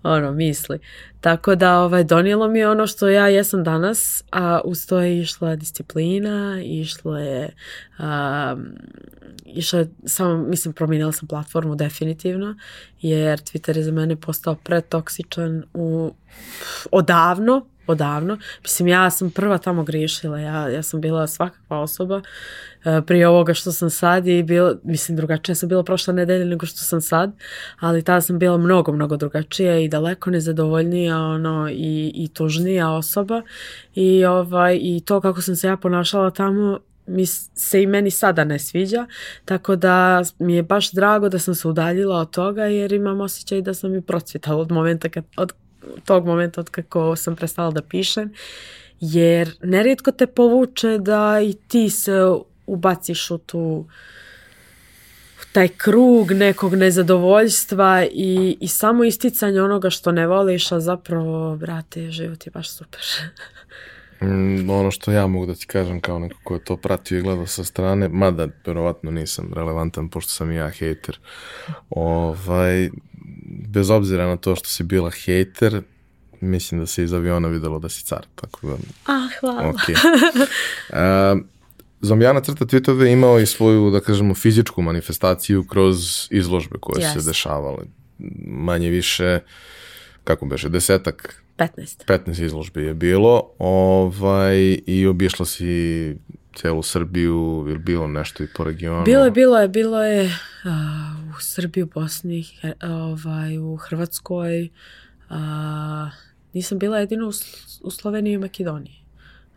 [SPEAKER 2] Ono, misli. Tako da ovaj, donijelo mi je ono što ja jesam danas, a uz to je išla disciplina, išlo je, um, išla je samo, mislim, promijenila sam platformu definitivno, jer Twitter je za mene postao pretoksičan u, odavno, odavno. Mislim, ja sam prva tamo griješila, ja, ja sam bila svakakva osoba e, prije ovoga što sam sad i bila, mislim, drugačija sam bila prošle nedelje nego što sam sad, ali tada sam bila mnogo, mnogo drugačija i daleko nezadovoljnija ono, i, i tužnija osoba i, ovaj, i to kako sam se ja ponašala tamo mi se i meni sada ne sviđa, tako da mi je baš drago da sam se udaljila od toga jer imam osjećaj da sam i procvjetala od momenta kad, od tog momenta od kako sam prestala da pišem, jer nerijetko te povuče da i ti se ubaciš u tu taj krug nekog nezadovoljstva i, i samo isticanje onoga što ne voliš, a zapravo, brate, život je baš super.
[SPEAKER 1] Mm, ono što ja mogu da ti kažem kao neko ko je to pratio i gledao sa strane, mada verovatno nisam relevantan pošto sam i ja hejter, ovaj, bez obzira na to što si bila hejter, mislim da se iz aviona videlo da si car, tako da...
[SPEAKER 2] A, hvala.
[SPEAKER 1] Okay. Uh, Zombijana crta tweetove imao i svoju, da kažemo, fizičku manifestaciju kroz izložbe koje yes. se dešavale. Manje više, kako beše, desetak
[SPEAKER 2] 15.
[SPEAKER 1] 15 izložbi je bilo ovaj, i obišla si celu Srbiju ili bilo nešto i po regionu?
[SPEAKER 2] Bilo je, bilo je, bilo je uh, u Srbiji, u Bosni, ovaj, u Hrvatskoj. Uh, nisam bila jedino u, u Sloveniji i Makedoniji.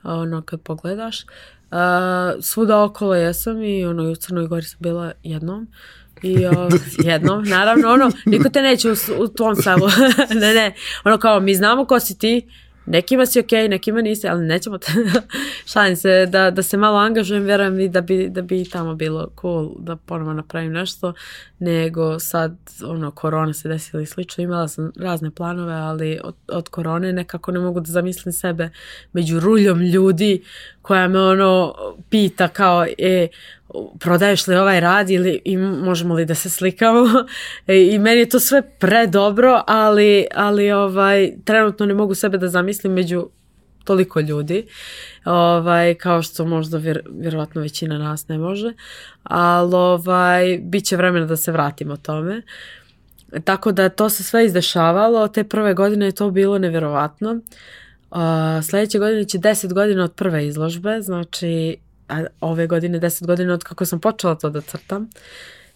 [SPEAKER 2] Ono, kad pogledaš, uh, svuda okolo jesam i ono, i u Crnoj Gori sam bila jednom. I o, jednom, naravno, ono, niko te neće u, u tvom selu. ne, ne, ono kao, mi znamo ko si ti, nekima si okej, okay, nekima nisi, ali nećemo te, šalim se, da, da se malo angažujem, verujem i da bi, da bi tamo bilo cool da ponovo napravim nešto, nego sad, ono, korona se desila i slično, imala sam razne planove, ali od, od korone nekako ne mogu da zamislim sebe među ruljom ljudi koja me ono pita kao, e, prodaješ li ovaj rad ili i možemo li da se slikamo? E, i meni je to sve predobro ali, ali ovaj, trenutno ne mogu sebe da zamislim među toliko ljudi ovaj, kao što možda vjer, vjerovatno većina nas ne može ali ovaj, bit će vremena da se vratimo tome. Tako da to se sve izdešavalo te prve godine je to bilo nevjerovatno. Uh, sledeće godine će 10 godina od prve izložbe, znači a ove godine 10 godina od kako sam počela to da crtam.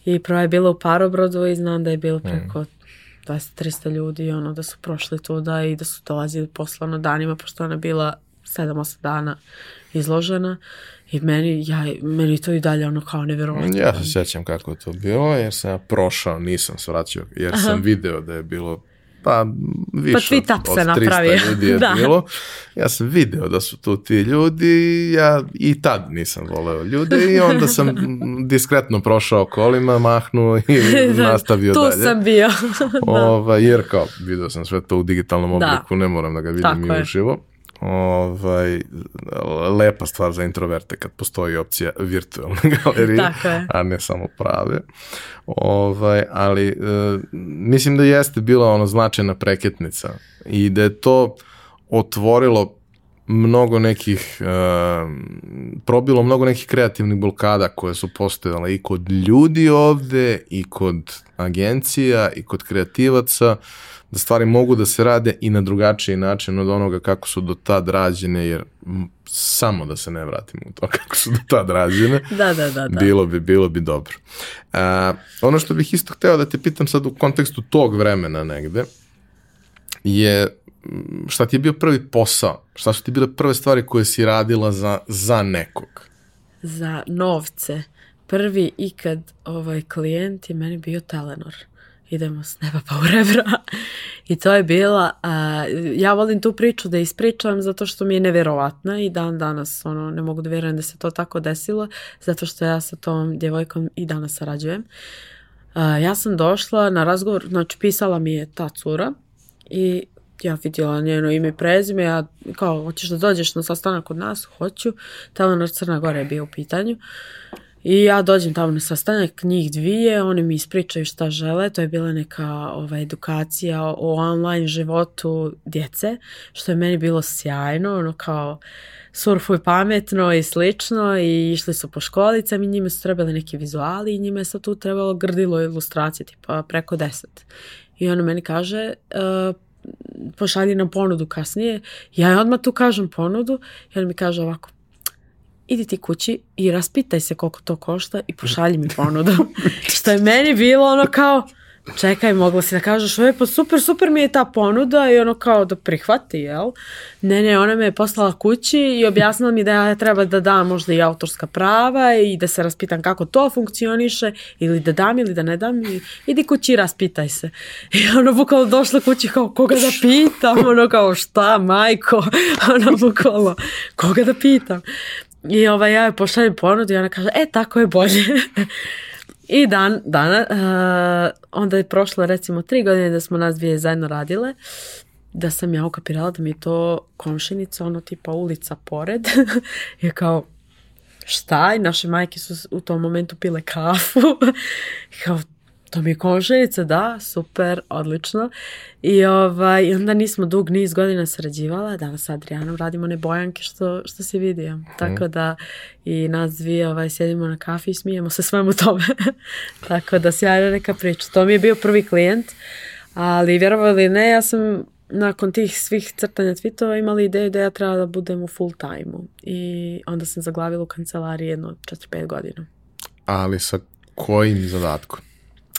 [SPEAKER 2] I prva je bila u Parobrodu i znam da je bilo mm. preko 200-300 ljudi ono da su prošli tuda i da su dolazili poslano danima pošto ona bila 7-8 dana izložena i meni, ja, meni to i dalje ono kao nevjerovatno.
[SPEAKER 1] Ja se sjećam kako je to bilo jer sam ja prošao, nisam svraćao jer Aha. sam video da je bilo pa više pa od, od 300 ljudi je da. bilo. Ja sam video da su tu ti ljudi, ja i tad nisam voleo ljude i onda sam diskretno prošao kolima, mahnuo i da, nastavio
[SPEAKER 2] tu
[SPEAKER 1] dalje.
[SPEAKER 2] Tu sam bio.
[SPEAKER 1] da. Ova, jer kao, video sam sve to u digitalnom da. obliku, da. ne moram da ga vidim Tako i uživo ovaj, lepa stvar za introverte kad postoji opcija virtualne galerije, a ne samo prave. Ovaj, ali e, mislim da jeste bila ono značajna preketnica i da je to otvorilo mnogo nekih, uh, probilo mnogo nekih kreativnih blokada koje su postojale i kod ljudi ovde i kod agencija i kod kreativaca. Uh, da stvari mogu da se rade i na drugačiji način od onoga kako su do tad rađene, jer samo da se ne vratimo u to kako su do tad rađene,
[SPEAKER 2] da, da, da, da.
[SPEAKER 1] bilo bi, bilo bi dobro. A, ono što bih isto hteo da te pitam sad u kontekstu tog vremena negde, je šta ti je bio prvi posao? Šta su ti bile prve stvari koje si radila za, za nekog?
[SPEAKER 2] Za novce. Prvi ikad ovaj klijent je meni bio Telenor idemo s neba pa u rebra. I to je bila, uh, ja volim tu priču da ispričam zato što mi je neverovatna i dan danas ono, ne mogu da vjerujem da se to tako desilo, zato što ja sa tom djevojkom i danas sarađujem. Uh, ja sam došla na razgovor, znači pisala mi je ta cura i ja vidjela njeno ime i prezime, ja kao, hoćeš da dođeš na sastanak kod nas? Hoću. Telenor Crna Gora je bio u pitanju. I ja dođem tamo na sastanak, njih dvije, oni mi ispričaju šta žele, to je bila neka ova, edukacija o online životu djece, što je meni bilo sjajno, ono kao surfuj pametno i slično i išli su po školicama i njima su trebali neki vizuali i njima je sad tu trebalo grdilo ilustracije, tipa preko deset. I ona meni kaže, uh, pošalji nam ponudu kasnije. Ja odmah tu kažem ponudu i on mi kaže ovako, idi ti kući i raspitaj se koliko to košta i pošalji mi ponudu. Što je meni bilo ono kao, čekaj, mogla si da kažeš, oj, pa super, super mi je ta ponuda i ono kao da prihvati, jel? Ne, ne, ona me je poslala kući i objasnila mi da ja treba da dam možda i autorska prava i da se raspitam kako to funkcioniše ili da dam ili da ne dam i idi kući i raspitaj se. I ono bukvalno došla kući kao koga da pitam, ono kao šta, majko, ono bukvalno koga da pitam. I ovaj, ja joj pošaljem ponudu i ona kaže, e, tako je bolje. I dan, dana, uh, onda je prošlo recimo tri godine da smo nas dvije zajedno radile, da sam ja ukapirala da mi je to komšinica, ono tipa ulica pored. je kao, šta? I naše majke su u tom momentu pile kafu. kao, to mi je komšinica, da, super, odlično. I ovaj, onda nismo dug niz godina sarađivala, danas sa Adrianom radimo one bojanke što, što se vidi. Mm. Tako da i nas dvije ovaj, sjedimo na kafi i smijemo se svemu tome. Tako da sjajna neka priča. To mi je bio prvi klijent, ali vjerovali ne, ja sam nakon tih svih crtanja tweetova imali ideju da ja treba da budem u full time-u. I onda sam zaglavila u kancelariji jedno 4-5 godina.
[SPEAKER 1] Ali sa kojim zadatkom?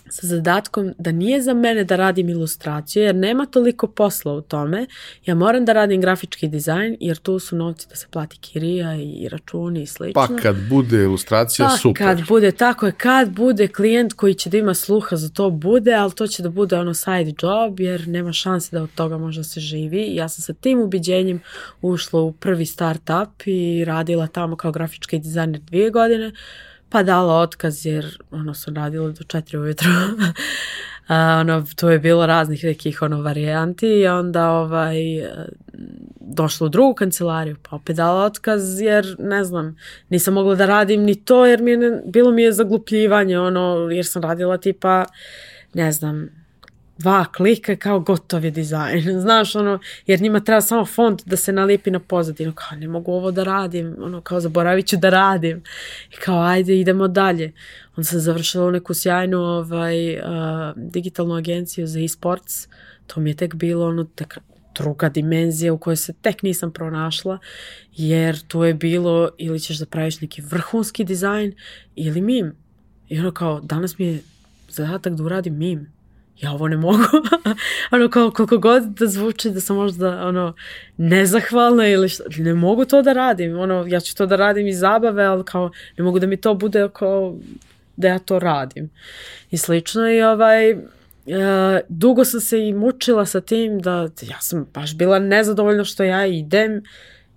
[SPEAKER 2] Sa zadatkom da nije za mene da radim ilustraciju jer nema toliko posla u tome. Ja moram da radim grafički dizajn jer tu su novci da se plati kirija i računi i slično.
[SPEAKER 1] Pa kad bude ilustracija
[SPEAKER 2] pa,
[SPEAKER 1] super.
[SPEAKER 2] kad bude, tako je, kad bude klijent koji će da ima sluha za to bude, ali to će da bude ono side job jer nema šanse da od toga možda se živi. Ja sam sa tim ubiđenjem ušla u prvi startup i radila tamo kao grafički dizajner dvije godine pa dala otkaz jer ono sam radila do četiri ujutro. A, ono, tu je bilo raznih nekih ono varijanti i onda ovaj, došla u drugu kancelariju pa opet dala otkaz jer ne znam, nisam mogla da radim ni to jer mi je, bilo mi je zaglupljivanje ono, jer sam radila tipa ne znam, dva klika kao gotov je dizajn. Znaš, ono, jer njima treba samo font da se nalijepi na pozadinu. Kao, ne mogu ovo da radim. Ono, kao, zaboravit ću da radim. I kao, ajde, idemo dalje. Onda sam završila u neku sjajnu ovaj, uh, digitalnu agenciju za e-sports. To mi je tek bilo, ono, tek druga dimenzija u kojoj se tek nisam pronašla, jer tu je bilo ili ćeš da praviš neki vrhunski dizajn ili mim. I ono kao, danas mi je zadatak da uradim mim ja ovo ne mogu. ono kao koliko god da zvuči da sam možda ono nezahvalna ili šta, ne mogu to da radim. Ono, ja ću to da radim iz zabave, ali kao ne mogu da mi to bude kao da ja to radim. I slično i ovaj, uh, dugo sam se i mučila sa tim da ja sam baš bila nezadovoljna što ja idem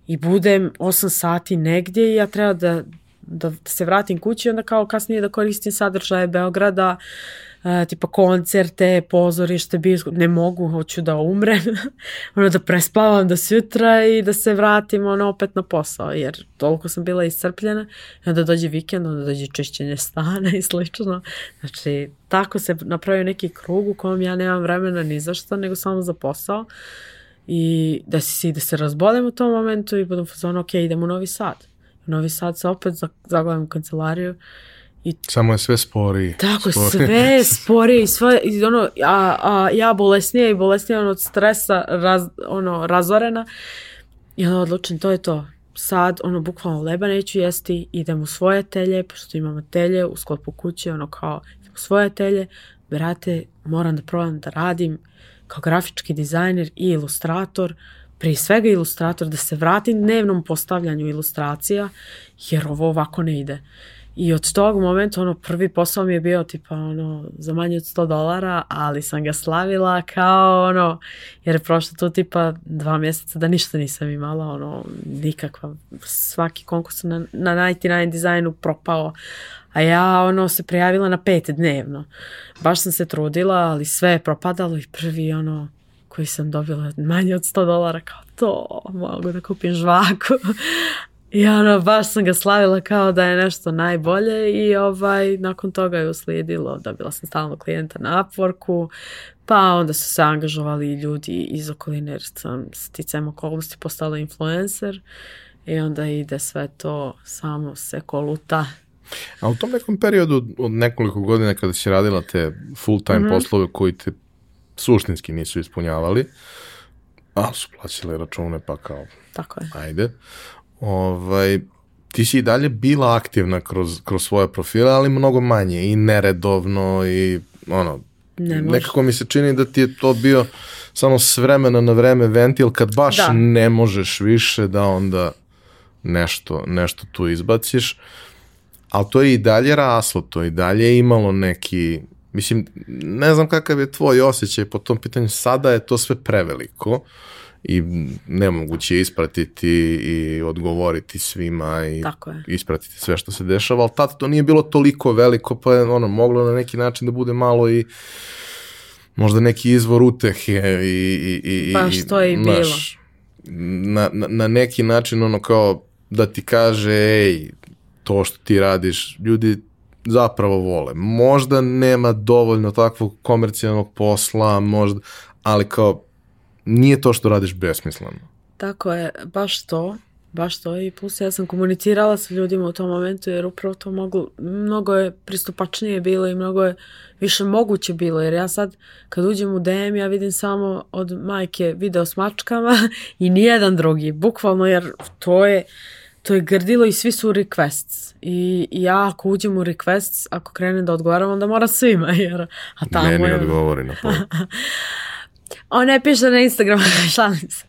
[SPEAKER 2] i budem 8 sati negdje i ja treba da, da se vratim kući onda kao kasnije da koristim sadržaje Beograda uh, tipa koncerte, pozorište, bioskop, ne mogu, hoću da umrem, ono da prespavam do sutra i da se vratim ono opet na posao, jer toliko sam bila iscrpljena, i onda dođe vikend, onda dođe čišćenje stana i slično. Znači, tako se napravio neki krug u kojem ja nemam vremena ni za što, nego samo za posao i da si da se razbolem u tom momentu i budem fazon, ok, idem u Novi Sad. U Novi Sad se opet zagledam u kancelariju
[SPEAKER 1] I Samo je sve sporiji.
[SPEAKER 2] Tako, sporiji. sve sporije i sve, i ono, a, a ja bolesnija i bolesnija ono, od stresa, raz, ono, razorena. I onda odlučim, to je to. Sad, ono, bukvalno leba neću jesti, idem u svoje telje, pošto imamo telje u sklopu kuće, ono kao, idem u svoje telje, brate, moram da probam da radim kao grafički dizajner i ilustrator, prije svega ilustrator, da se vratim dnevnom postavljanju ilustracija, jer ovo ovako ne ide. I od tog momenta, ono, prvi posao mi je bio tipa, ono, za manje od 100 dolara, ali sam ga slavila kao, ono, jer je prošlo tu tipa dva mjeseca da ništa nisam imala, ono, nikakva, svaki konkurs na, na 99 dizajnu propao, a ja, ono, se prijavila na pet dnevno. Baš sam se trudila, ali sve je propadalo i prvi, ono, koji sam dobila manje od 100 dolara, kao to, mogu da kupim žvaku. I ono, baš sam ga slavila kao da je nešto najbolje i ovaj, nakon toga je uslijedilo, dobila sam stalno klijenta na Upworku, pa onda su se angažovali ljudi iz okoline jer sam sticajem okolnosti postala influencer i onda ide sve to samo se koluta.
[SPEAKER 1] A u tom nekom periodu od nekoliko godina kada si radila te full time mm -hmm. poslove koji te suštinski nisu ispunjavali, a su plaćali račune pa kao
[SPEAKER 2] Tako je.
[SPEAKER 1] ajde ovaj, ti si i dalje bila aktivna kroz, kroz svoje profile, ali mnogo manje i neredovno i ono,
[SPEAKER 2] Ne može.
[SPEAKER 1] Nekako mi se čini da ti je to bio samo s vremena na vreme ventil, kad baš
[SPEAKER 2] Da.
[SPEAKER 1] ne možeš više da onda nešto, nešto tu izbaciš. Ali to je i dalje raslo, to je i dalje imalo neki, mislim, ne znam kakav je tvoj osjećaj po tom pitanju, sada je to sve preveliko i nemoguće je ispratiti i odgovoriti svima i
[SPEAKER 2] Tako je.
[SPEAKER 1] ispratiti sve što se dešava, ali tad to nije bilo toliko veliko, pa je ono, moglo na neki način da bude malo i možda neki izvor utehe i... i, i
[SPEAKER 2] Baš
[SPEAKER 1] i,
[SPEAKER 2] to je i
[SPEAKER 1] znaš, Na, na, na neki način ono kao da ti kaže, ej, to što ti radiš, ljudi zapravo vole. Možda nema dovoljno takvog komercijalnog posla, možda, ali kao nije to što radiš besmisleno.
[SPEAKER 2] Tako je, baš to. Baš to i plus ja sam komunicirala sa ljudima u tom momentu jer upravo to mogu, mnogo je pristupačnije bilo i mnogo je više moguće bilo jer ja sad kad uđem u DM ja vidim samo od majke video s mačkama i nijedan drugi, bukvalno jer to je to je grdilo i svi su requests i, i ja ako uđem u requests ako krenem da odgovaram onda moram svima jer a tamo
[SPEAKER 1] Meni
[SPEAKER 2] je
[SPEAKER 1] odgovori na
[SPEAKER 2] on ne piše na Instagramu, šalim se.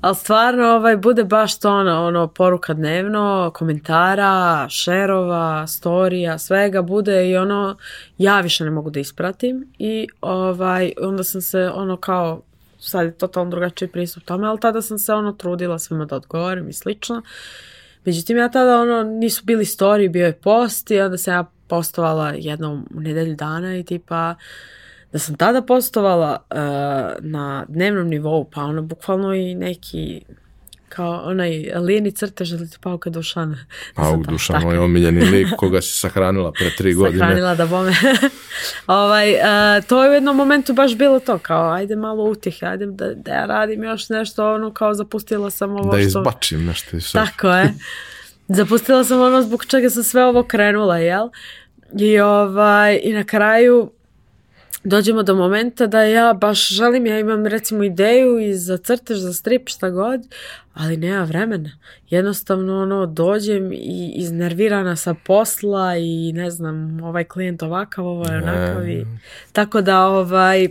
[SPEAKER 2] Ali stvarno ovaj, bude baš to ono, ono, poruka dnevno, komentara, šerova, storija, svega bude i ono, ja više ne mogu da ispratim i ovaj, onda sam se ono kao, sad je totalno drugačiji pristup tome, ali tada sam se ono trudila svima da odgovorim i slično. Međutim, ja tada ono, nisu bili story, bio je post i onda sam ja postovala jednom u nedelju dana i tipa, da sam tada postovala uh, na dnevnom nivou, pa ono bukvalno i neki kao onaj lijeni crtež ili ti pauka Dušana. Da
[SPEAKER 1] Pauk
[SPEAKER 2] ta-
[SPEAKER 1] Dušan, moj omiljeni lik koga si sahranila pre tri godine.
[SPEAKER 2] Sahranila da bome. ovaj, uh, to je u jednom momentu baš bilo to, kao ajde malo utjehe, ajde da, da ja radim još nešto, ono kao zapustila sam ovo
[SPEAKER 1] Da
[SPEAKER 2] što...
[SPEAKER 1] izbačim nešto iz.
[SPEAKER 2] Tako je. Zapustila sam ono zbog čega sam sve ovo krenula, jel? I, ovaj, i na kraju dođemo do momenta da ja baš želim, ja imam recimo ideju i za crtež, za strip, šta god, ali nema vremena. Jednostavno ono, dođem i iznervirana sa posla i ne znam, ovaj klijent ovakav, ovo je onakav i... Tako da ovaj,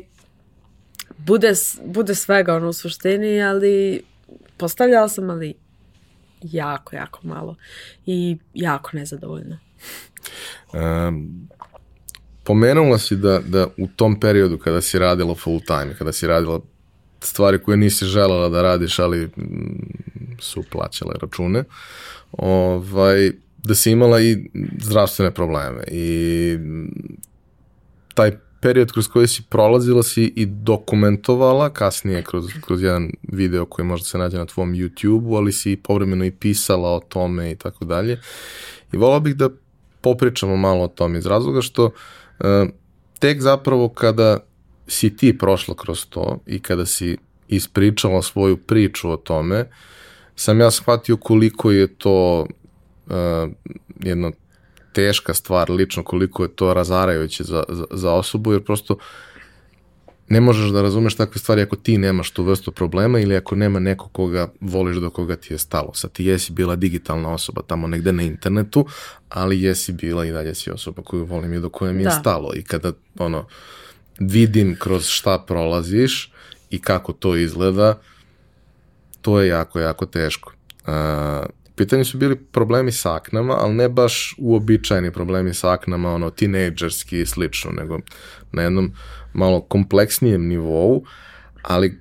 [SPEAKER 2] bude, bude svega ono u suštini, ali postavljala sam, ali jako, jako malo i jako nezadovoljno.
[SPEAKER 1] Um, pomenula si da, da u tom periodu kada si radila full time, kada si radila stvari koje nisi želela da radiš, ali mm, su plaćale račune, ovaj, da si imala i zdravstvene probleme i mm, taj period kroz koji si prolazila si i dokumentovala, kasnije kroz, kroz jedan video koji možda se nađe na tvom YouTube-u, ali si povremeno i pisala o tome i tako dalje. I volao bih da popričamo malo o tome iz razloga što uh, tek zapravo kada si ti prošla kroz to i kada si ispričala svoju priču o tome, sam ja shvatio koliko je to uh, jedna teška stvar lično, koliko je to razarajuće za, za, za osobu, jer prosto ne možeš da razumeš takve stvari ako ti nemaš tu vrstu problema ili ako nema neko koga voliš do koga ti je stalo. Sad ti jesi bila digitalna osoba tamo negde na internetu, ali jesi bila i dalje si osoba koju volim i do koje mi je
[SPEAKER 2] Da.
[SPEAKER 1] stalo. I kada ono, vidim kroz šta prolaziš i kako to izgleda, to je jako, jako teško. Uh, pitanju su bili problemi sa aknama, ali ne baš uobičajeni problemi sa aknama, ono, tinejdžerski i slično, nego na jednom malo kompleksnijem nivou, ali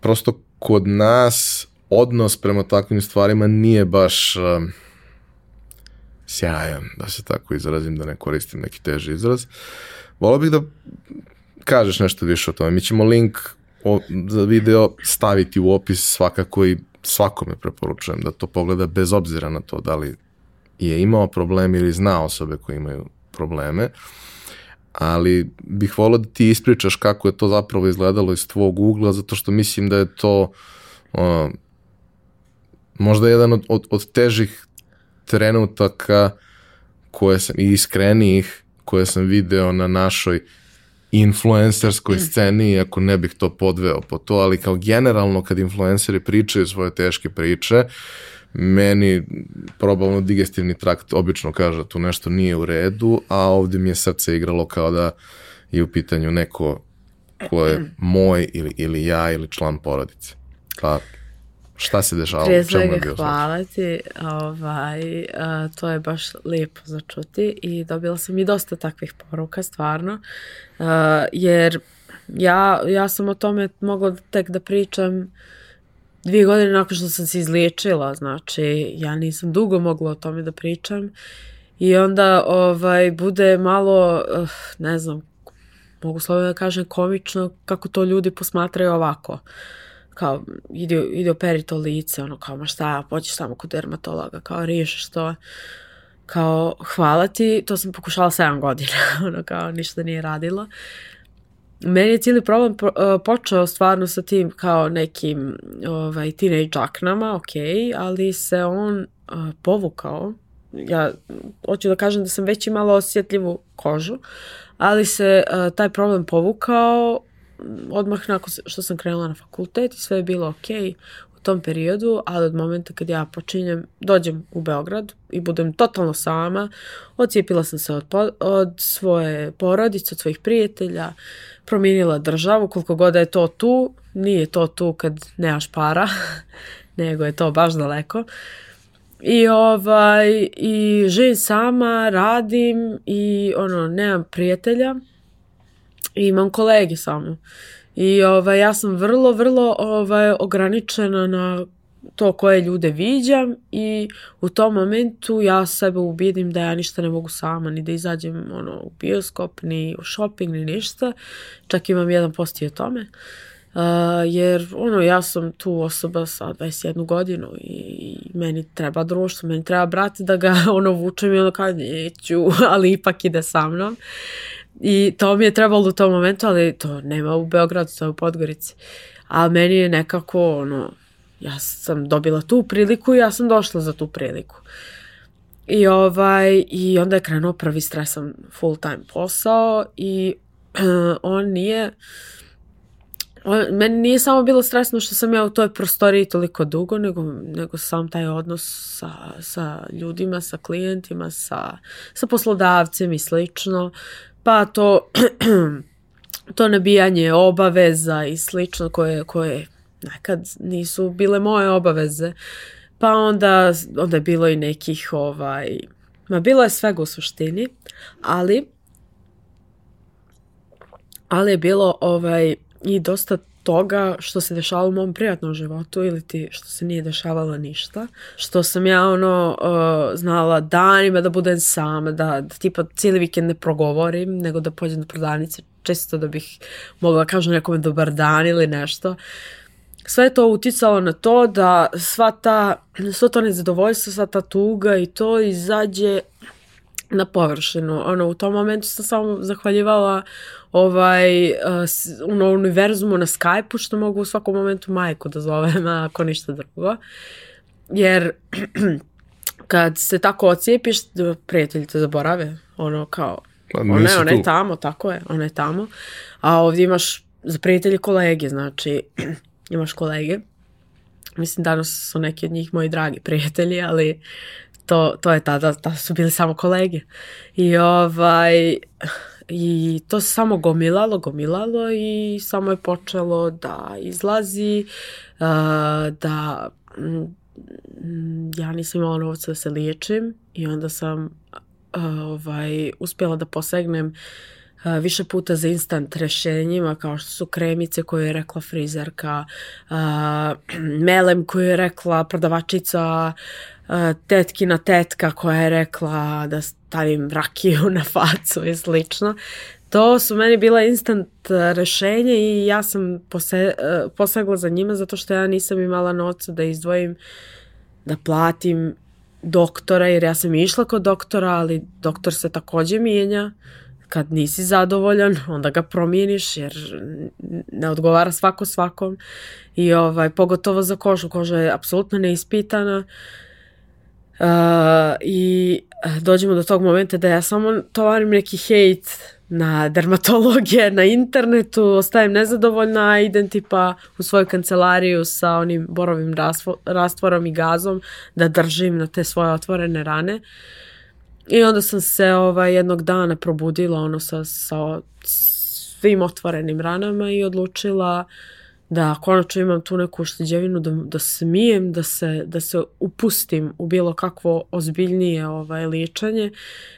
[SPEAKER 1] prosto kod nas odnos prema takvim stvarima nije baš um, sjajan, da se tako izrazim, da ne koristim neki teži izraz. Volao bih da kažeš nešto više o tome. Mi ćemo link o, za video staviti u opis svakako i svakome preporučujem da to pogleda bez obzira na to da li je imao problem ili zna osobe koje imaju probleme, ali bih volao da ti ispričaš kako je to zapravo izgledalo iz tvog ugla, zato što mislim da je to ono, možda jedan od, od, od težih trenutaka koje sam, i iskrenijih koje sam video na našoj influencerskoj sceni, iako ne bih to podveo po to, ali kao generalno kad influenceri pričaju svoje teške priče, meni probavno digestivni trakt obično kaže tu nešto nije u redu, a ovdje mi je srce igralo kao da i u pitanju neko ko je moj ili, ili ja ili član porodice. Ka, šta se dešava?
[SPEAKER 2] Prije
[SPEAKER 1] je
[SPEAKER 2] svega hvala ti, ovaj, a, to je baš lijepo za čuti i dobila sam i dosta takvih poruka, stvarno, a, jer ja, ja sam o tome mogla tek da pričam dvije godine nakon što sam se izliječila, znači ja nisam dugo mogla o tome da pričam i onda ovaj, bude malo, uh, ne znam, mogu slobodno da kažem komično kako to ljudi posmatraju ovako kao ide, ide operi to lice, ono kao ma šta, pođeš samo kod dermatologa, kao riješiš to. Kao, hvala ti, to sam pokušala 7 godina, ono kao ništa nije radilo. Meni je cijeli problem uh, počeo stvarno sa tim kao nekim ovaj, teenage aknama, ok, ali se on uh, povukao. Ja hoću da kažem da sam već imala osjetljivu kožu, ali se uh, taj problem povukao odmah nakon što sam krenula na fakultet i sve je bilo ok u tom periodu, ali od momenta kad ja počinjem, dođem u Beograd i budem totalno sama, ocijepila sam se od, po, od svoje porodice, od svojih prijatelja, promijenila državu, koliko god da je to tu, nije to tu kad nemaš para, nego je to baš daleko. I ovaj, i živim sama, radim i ono, nemam prijatelja, i imam kolege samo. I ovaj, ja sam vrlo, vrlo ovaj, ograničena na to koje ljude viđam i u tom momentu ja sebe ubijedim da ja ništa ne mogu sama, ni da izađem ono, u bioskop, ni u shopping, ni ništa. Čak imam jedan post i o tome. Uh, jer ono, ja sam tu osoba sa 21 godinu i meni treba društvo, meni treba brat da ga ono vučem i ono kao neću, ali ipak ide sa mnom. I to mi je trebalo u tom momentu, ali to nema u Beogradu, to je u Podgorici. A meni je nekako, ono, ja sam dobila tu priliku i ja sam došla za tu priliku. I ovaj, i onda je krenuo prvi stresan full time posao i on nije, on, meni nije samo bilo stresno što sam ja u toj prostoriji toliko dugo, nego, nego sam taj odnos sa, sa ljudima, sa klijentima, sa, sa poslodavcem i slično pa to, to nabijanje obaveza i slično koje, koje nekad nisu bile moje obaveze. Pa onda, onda je bilo i nekih, ovaj, ma bilo je svega u suštini, ali ali je bilo ovaj, i dosta toga što se dešavalo u mom prijatnom životu ili ti što se nije dešavalo ništa. Što sam ja ono uh, znala danima da budem sama, da, da tipa cijeli vikend ne progovorim, nego da pođem do prodavnice čisto da bih mogla kažem nekome dobar dan ili nešto. Sve je to uticalo na to da sva ta, sva to nezadovoljstvo, sva ta tuga i to izađe na površinu. Ono, u tom momentu sam samo zahvaljivala ovaj, uh, ono, univerzumu na Skype-u, što mogu u svakom momentu majku da zovem, ako ništa drugo. Jer kad se tako ocijepiš, prijatelji te zaborave. Ono, kao,
[SPEAKER 1] Pa
[SPEAKER 2] ona, ona je tamo, tako je, ona je tamo. A ovdje imaš za prijatelje kolege, znači imaš kolege. Mislim, danas su neki od njih moji dragi prijatelji, ali to, to je tada, tada su bili samo kolege. I ovaj, i to se samo gomilalo, gomilalo i samo je počelo da izlazi, da mm, ja nisam imala novca da se liječim i onda sam ovaj, uspjela da posegnem uh, više puta za instant rešenjima kao što su kremice koje je rekla frizerka, uh, melem koju je rekla prodavačica, uh, tetkina tetka koja je rekla da stavim rakiju na facu i slično. To su meni bila instant rešenja i ja sam pose, uh, posegla za njima zato što ja nisam imala novca da izdvojim da platim doktora, jer ja sam išla kod doktora, ali doktor se takođe mijenja. Kad nisi zadovoljan, onda ga promijeniš, jer ne odgovara svako svakom. I ovaj, pogotovo za kožu. Koža je apsolutno neispitana. Uh, I dođemo do tog momenta da ja samo tovarim neki hejt na dermatologije na internetu, ostajem nezadovoljna, idem tipa u svoju kancelariju sa onim borovim rastvorom i gazom da držim na te svoje otvorene rane. I onda sam se ovaj, jednog dana probudila ono sa, sa svim otvorenim ranama i odlučila da konačno imam tu neku ušteđevinu da, da smijem da se, da se upustim u bilo kakvo ozbiljnije ovaj, liječenje.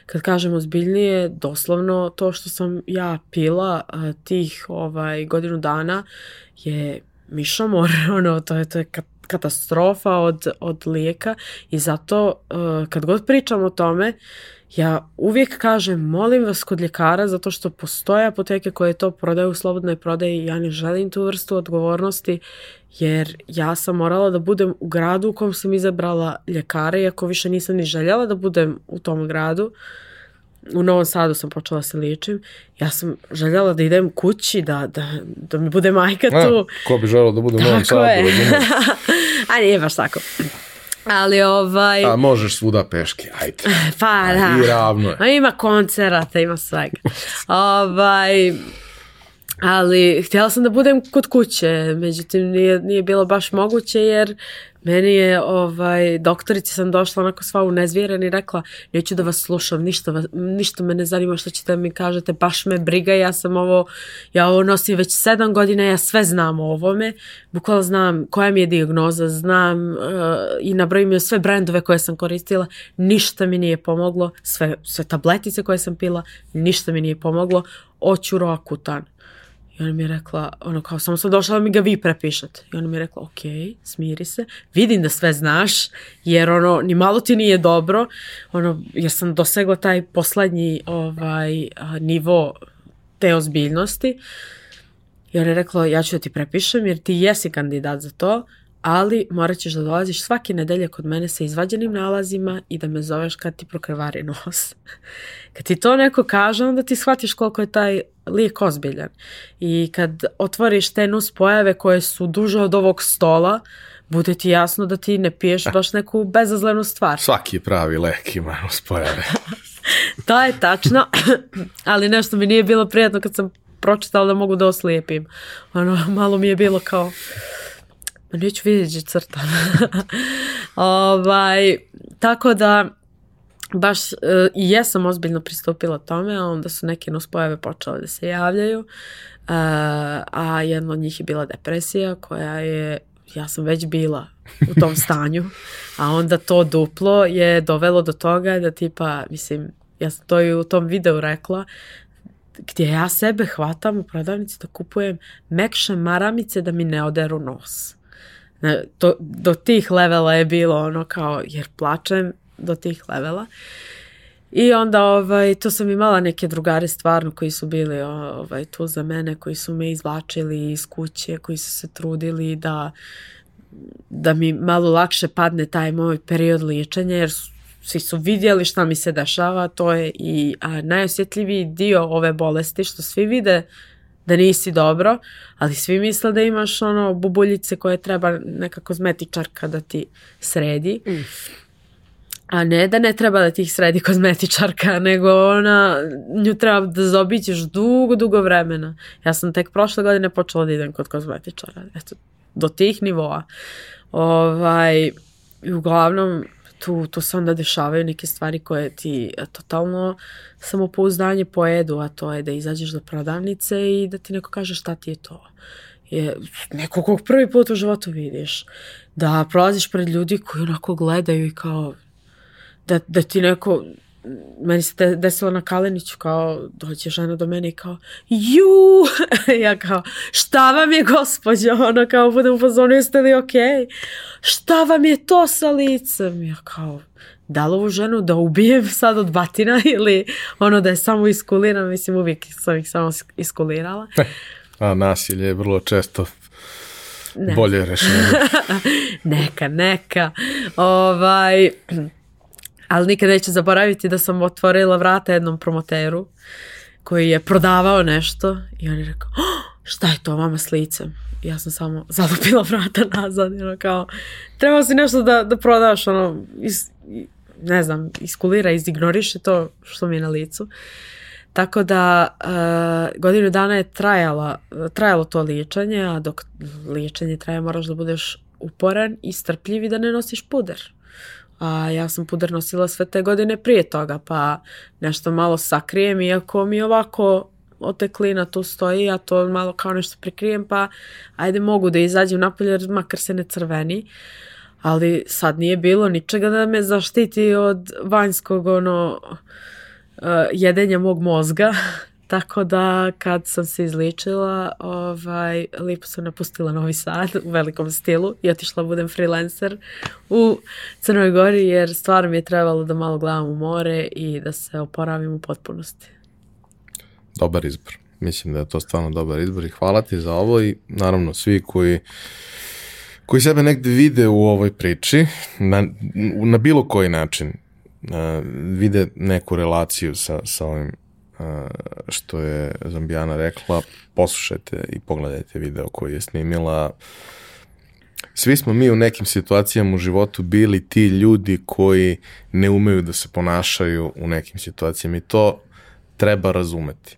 [SPEAKER 2] Kad kažem ozbiljnije, doslovno to što sam ja pila tih ovaj, godinu dana je mišomor, ono, to je, to je katastrofa od, od lijeka i zato uh, kad god pričam o tome ja uvijek kažem molim vas kod ljekara zato što postoje apoteke koje to prodaju u slobodnoj prodaji i ja ne želim tu vrstu odgovornosti jer ja sam morala da budem u gradu u kom sam izabrala ljekara iako više nisam ni željela da budem u tom gradu. uh, u Novom Sadu sam počela da se liječim. Ja sam željela da idem kući, da, da, da mi bude majka tu. A,
[SPEAKER 1] ko bi želeo da bude u Novom Sadu?
[SPEAKER 2] A nije baš tako. Ali ovaj...
[SPEAKER 1] A možeš svuda peške, ajde.
[SPEAKER 2] Pa da.
[SPEAKER 1] I ravno je.
[SPEAKER 2] A ima koncerata, ima svega. ovaj... Ali htjela sam da budem kod kuće, međutim nije, nije bilo baš moguće jer Meni je, ovaj, doktorici sam došla onako sva unezvjerena i rekla, neću da vas slušam, ništa, ništa me ne zanima što ćete mi kažete, baš me briga, ja sam ovo, ja ovo nosim već sedam godina, ja sve znam o ovome, bukvalno znam koja mi je diagnoza, znam uh, i nabrojim sve brendove koje sam koristila, ništa mi nije pomoglo, sve, sve tabletice koje sam pila, ništa mi nije pomoglo, oćuro akutan. I ona mi je rekla, ono kao, samo sam došla da mi ga vi prepišete. I ona mi je rekla, ok, smiri se, vidim da sve znaš, jer ono, ni malo ti nije dobro, ono, jer sam dosegla taj poslednji ovaj, nivo te ozbiljnosti. I ona je rekla, ja ću da ti prepišem, jer ti jesi kandidat za to, ali morat ćeš da dolaziš svake nedelje kod mene sa izvađenim nalazima i da me zoveš kad ti prokrvari nos. kad ti to neko kaže, onda ti shvatiš koliko je taj lijek ozbiljan. I kad otvoriš te nus pojave koje su duže od ovog stola, bude ti jasno da ti ne piješ baš neku bezazlenu stvar.
[SPEAKER 1] Svaki pravi lek ima nus pojave.
[SPEAKER 2] to je tačno, ali nešto mi nije bilo prijatno kad sam pročitala da mogu da oslijepim. Ono, malo mi je bilo kao neću vidjeti crta. ovaj, tako da baš uh, i jesam ozbiljno pristupila tome, a onda su neke nuspojave počele da se javljaju, uh, a jedna od njih je bila depresija koja je, ja sam već bila u tom stanju, a onda to duplo je dovelo do toga da tipa, mislim, ja sam to i u tom videu rekla, gdje ja sebe hvatam u prodavnici da kupujem mekše maramice da mi ne oderu nos. To, do tih levela je bilo ono kao, jer plačem do tih levela. I onda ovaj, to sam imala neke drugare stvarno koji su bili ovaj, tu za mene, koji su me izvlačili iz kuće, koji su se trudili da, da mi malo lakše padne taj moj period liječenja, jer su, svi su vidjeli šta mi se dešava, to je i a, najosjetljiviji dio ove bolesti, što svi vide da nisi dobro, ali svi misle da imaš ono bubuljice koje treba neka kozmetičarka da ti sredi. Mm. A ne da ne treba da ti ih sredi kozmetičarka, nego ona, nju treba da zaobićeš dugo, dugo vremena. Ja sam tek prošle godine počela da idem kod kozmetičara. Eto, do tih nivoa. Ovaj, uglavnom, tu, tu se onda dešavaju neke stvari koje ti e, totalno samopouzdanje pojedu, a to je da izađeš do prodavnice i da ti neko kaže šta ti je to. Je neko kog prvi put u životu vidiš. Da prolaziš pred ljudi koji onako gledaju i kao da, da ti neko meni se desilo na Kaleniću kao dođe žena do mene i kao ju! Ja kao šta vam je gospođo? Ono kao budem u fazonu jeste li ok šta vam je to sa licem? Ja kao da li ovu ženu da ubijem sad od batina ili ono da je samo iskuliram? Mislim uvijek sam ih samo iskulirala.
[SPEAKER 1] A nasilje je vrlo često ne. bolje rešenje.
[SPEAKER 2] Neka neka. Ovaj ali nikad neće zaboraviti da sam otvorila vrata jednom promoteru koji je prodavao nešto i on je rekao, oh, šta je to vama s licem? I ja sam samo zalupila vrata nazad, ono kao, treba si nešto da, da prodaš, ono, is, ne znam, iskulira, izignoriše to što mi je na licu. Tako da uh, godinu dana je trajala, trajalo to liječenje, a dok liječenje traje moraš da budeš uporan i strpljiv i da ne nosiš puder a ja sam puder nosila sve te godine prije toga, pa nešto malo sakrijem, iako mi ovako oteklina tu stoji, ja to malo kao nešto prikrijem, pa ajde mogu da izađem napolje, jer makar se ne crveni. Ali sad nije bilo ničega da me zaštiti od vanjskog ono, uh, jedenja mog mozga. Tako da kad sam se izličila, ovaj, lipo sam napustila Novi Sad u velikom stilu i otišla budem freelancer u Crnoj Gori jer stvarno mi je trebalo da malo gledam u more i da se oporavim u potpunosti.
[SPEAKER 1] Dobar izbor. Mislim da je to stvarno dobar izbor i hvala ti za ovo i naravno svi koji koji sebe negde vide u ovoj priči na, na bilo koji način uh, vide neku relaciju sa, sa ovim što je Zambijana rekla, poslušajte i pogledajte video koji je snimila. Svi smo mi u nekim situacijama u životu bili ti ljudi koji ne umeju da se ponašaju u nekim situacijama i to treba razumeti.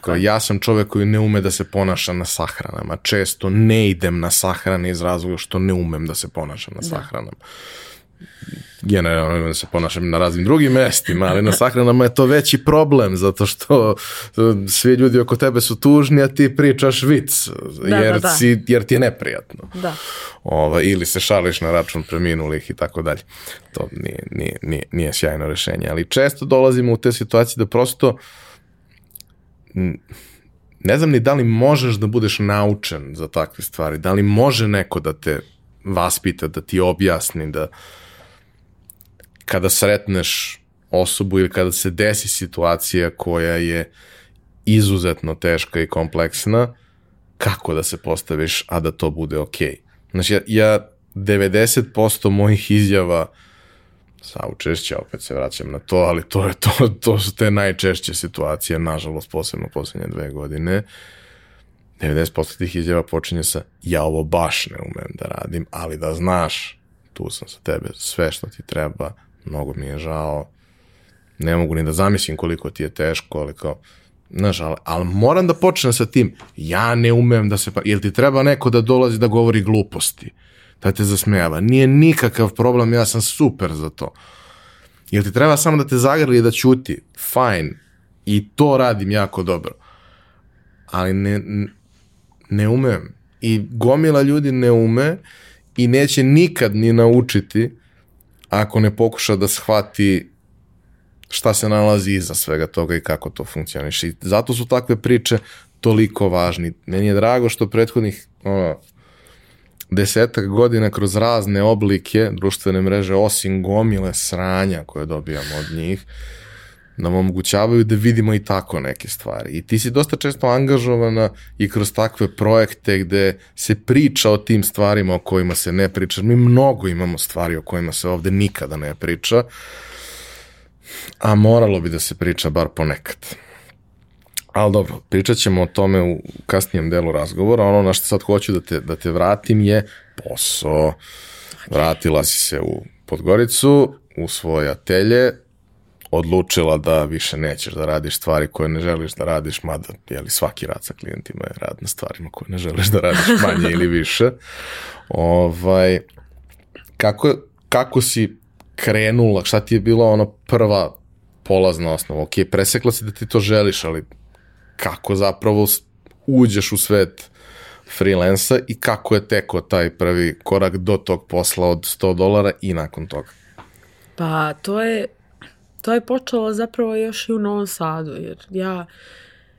[SPEAKER 1] Kao, ja sam čovek koji ne ume da se ponaša na sahranama. Često ne idem na sahrane iz razloga što ne umem da se ponašam na da. sahranama generalno da se ponašam na raznim drugim mestima, ali na sahranama je to veći problem, zato što svi ljudi oko tebe su tužni, a ti pričaš vic, da, jer, da, da. Si, jer ti je neprijatno.
[SPEAKER 2] Da.
[SPEAKER 1] Ova, ili se šališ na račun preminulih i tako dalje. To nije, nije, nije, nije sjajno rešenje, ali često dolazimo u te situacije da prosto ne znam ni da li možeš da budeš naučen za takve stvari, da li može neko da te vaspita, da ti objasni, da kada sretneš osobu ili kada se desi situacija koja je izuzetno teška i kompleksna, kako da se postaviš, a da to bude okej. Okay. Znači, ja, ja 90% mojih izjava sa učešća, opet se vraćam na to, ali to, je to, to su te najčešće situacije, nažalost, posebno poslednje dve godine. 90% tih izjava počinje sa ja ovo baš ne umem da radim, ali da znaš, tu sam sa tebe, sve što ti treba, mnogo mi je žao, ne mogu ni da zamislim koliko ti je teško, ali kao, znaš, ali, ali moram da počnem sa tim, ja ne umem da se, pa, jel ti treba neko da dolazi da govori gluposti, da te zasmejava, nije nikakav problem, ja sam super za to. Jel ti treba samo da te zagrli i da ćuti, fajn, i to radim jako dobro. Ali ne, ne umem. I gomila ljudi ne ume i neće nikad ni naučiti ako ne pokuša da shvati šta se nalazi iza svega toga i kako to funkcioniše. I zato su takve priče toliko važni. Meni je drago što prethodnih ono, desetak godina kroz razne oblike društvene mreže, osim gomile sranja koje dobijamo od njih, uh, nam omogućavaju da vidimo i tako neke stvari. I ti si dosta često angažovana i kroz takve projekte gde se priča o tim stvarima o kojima se ne priča. Mi mnogo imamo stvari o kojima se ovde nikada ne priča, a moralo bi da se priča bar ponekad. Ali dobro, pričat ćemo o tome u kasnijem delu razgovora. Ono na što sad hoću da te, da te vratim je posao. Vratila si se u Podgoricu, u svoje atelje, odlučila da više nećeš da radiš stvari koje ne želiš da radiš, mada jeli, svaki rad sa klijentima je rad na stvarima koje ne želiš da radiš manje ili više. Ovaj, kako, kako si krenula, šta ti je bila ono prva polazna osnova? Ok, presekla si da ti to želiš, ali kako zapravo uđeš u svet freelansa i kako je teko taj prvi korak do tog posla od 100 dolara i nakon toga?
[SPEAKER 2] Pa to je to je počelo zapravo još i u Novom Sadu, jer ja,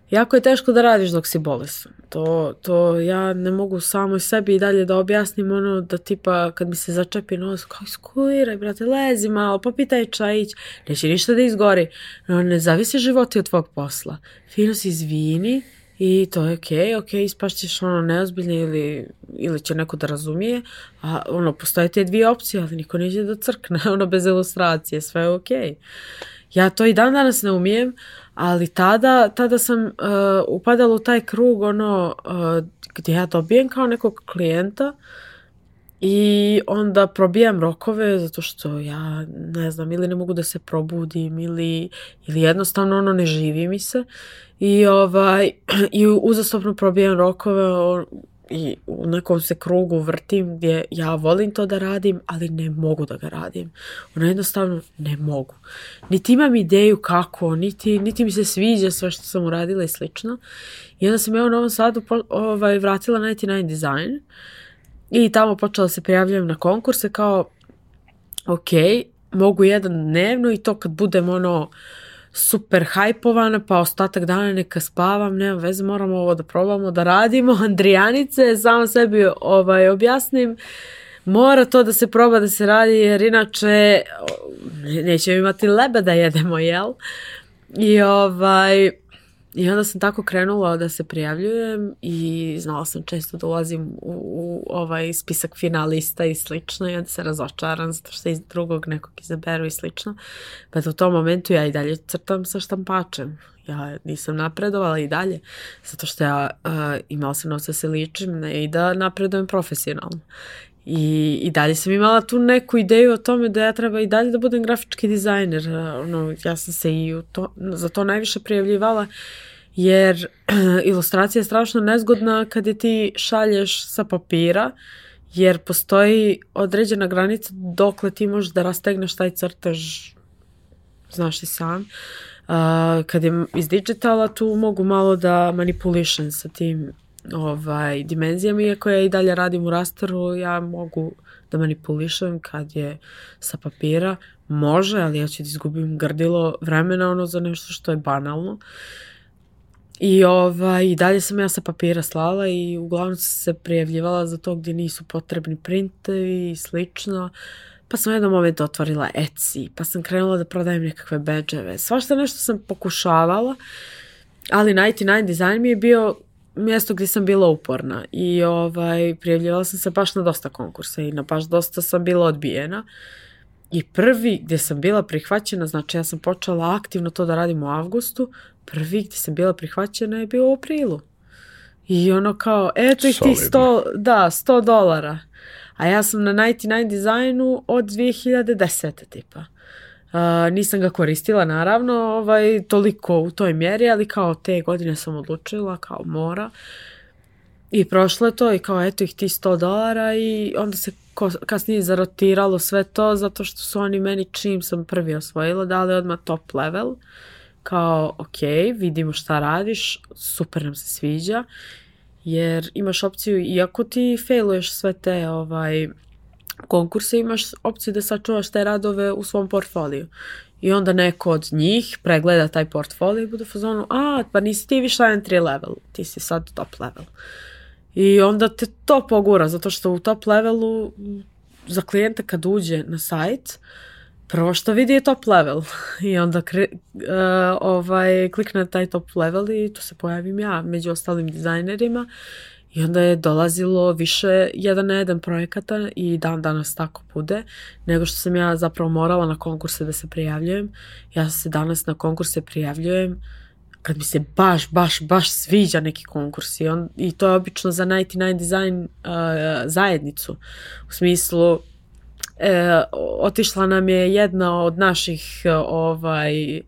[SPEAKER 2] jako je teško da radiš dok si bolesan. To, to ja ne mogu samo sebi i dalje da objasnim ono da tipa kad mi se začepi nos, kao iskuliraj brate, lezi malo, popitaj čajić, neće ništa da izgori. No, ne zavisi životi od tvog posla. Fino si izvini, I to je okej, okay, okej, okay, ispašćeš ono neozbiljno ili, ili će neko da razumije, a ono, postoje te dvije opcije, ali niko neće da crkne, ono, bez ilustracije, sve je okej. Okay. Ja to i dan danas ne umijem, ali tada, tada sam uh, upadala u taj krug, ono, uh, gdje ja dobijem kao nekog klijenta, I onda probijam rokove zato što ja ne znam ili ne mogu da se probudim ili, ili jednostavno ono ne živi mi se i ovaj i uzastopno probijam rokove i u nekom se krugu vrtim gdje ja volim to da radim, ali ne mogu da ga radim. Ono jednostavno ne mogu. Niti imam ideju kako, niti, niti mi se sviđa sve što sam uradila i slično. I onda sam ja u Novom Sadu ovaj, vratila 99 Design i tamo počela se prijavljujem na konkurse kao ok, mogu jedan dnevno i to kad budem ono super hajpovana, pa ostatak dana neka spavam, nema veze, moramo ovo da probamo, da radimo. Andrijanice, samo sebi ovaj, objasnim, mora to da se proba da se radi, jer inače nećemo imati lebe da jedemo, jel? I ovaj, i onda sam tako krenula da se prijavljujem i znala sam često da ulazim u, u ovaj spisak finalista i slično i onda se razočaram zato što iz drugog nekog izaberu i slično. Pa u tom momentu ja i dalje crtam sa štampačem. Ja nisam napredovala i dalje zato što ja uh, imala sam novca da se ličim i da napredujem profesionalno. I, I dalje sam imala tu neku ideju o tome da ja treba i dalje da budem grafički dizajner. Ono, ja sam se i u to, za to najviše prijavljivala jer ilustracija je strašno nezgodna kad je ti šalješ sa papira jer postoji određena granica dokle ti možeš da rastegneš taj crtež znaš i sam. Uh, kad je iz digitala tu mogu malo da manipulišem sa tim ovaj, dimenzijama, iako ja i dalje radim u rasteru, ja mogu da manipulišem kad je sa papira, može, ali ja ću da izgubim grdilo vremena ono za nešto što je banalno. I, ovaj, I dalje sam ja sa papira slala i uglavnom sam se prijavljivala za to gdje nisu potrebni printevi i slično. Pa sam u jednom momentu otvorila Etsy, pa sam krenula da prodajem nekakve bedževe. Svašta nešto sam pokušavala, ali 99 Design mi je bio mjesto gdje sam bila uporna i ovaj, prijavljivala sam se baš na dosta konkursa i na baš dosta sam bila odbijena. I prvi gdje sam bila prihvaćena, znači ja sam počela aktivno to da radim u avgustu, prvi gdje sam bila prihvaćena je bio u aprilu. I ono kao, eto ih ti 100, da, 100 dolara. A ja sam na 99 dizajnu od 2010. tipa. Uh, nisam ga koristila naravno ovaj, toliko u toj mjeri, ali kao te godine sam odlučila, kao mora. I prošlo je to i kao eto ih ti 100 dolara i onda se kasnije zarotiralo sve to zato što su oni meni čim sam prvi osvojila dali odmah top level. Kao ok, vidimo šta radiš, super nam se sviđa. Jer imaš opciju, iako ti failuješ sve te ovaj, konkurse imaš opciju da sačuvaš te radove u svom portfoliju. I onda neko od njih pregleda taj portfolio i bude fazonu, a, pa nisi ti više entry level, ti si sad top level. I onda te to pogura, zato što u top levelu za klijenta kad uđe na sajt, prvo što vidi je top level i onda kre, uh, ovaj, klikne taj top level i tu se pojavim ja među ostalim dizajnerima i onda je dolazilo više jedan na jedan projekata i dan danas tako bude, nego što sam ja zapravo morala na konkurse da se prijavljujem. Ja se danas na konkurse prijavljujem kad mi se baš, baš, baš sviđa neki konkurs i, on, i to je obično za 99 design uh, zajednicu. U smislu, e, otišla nam je jedna od naših ovaj,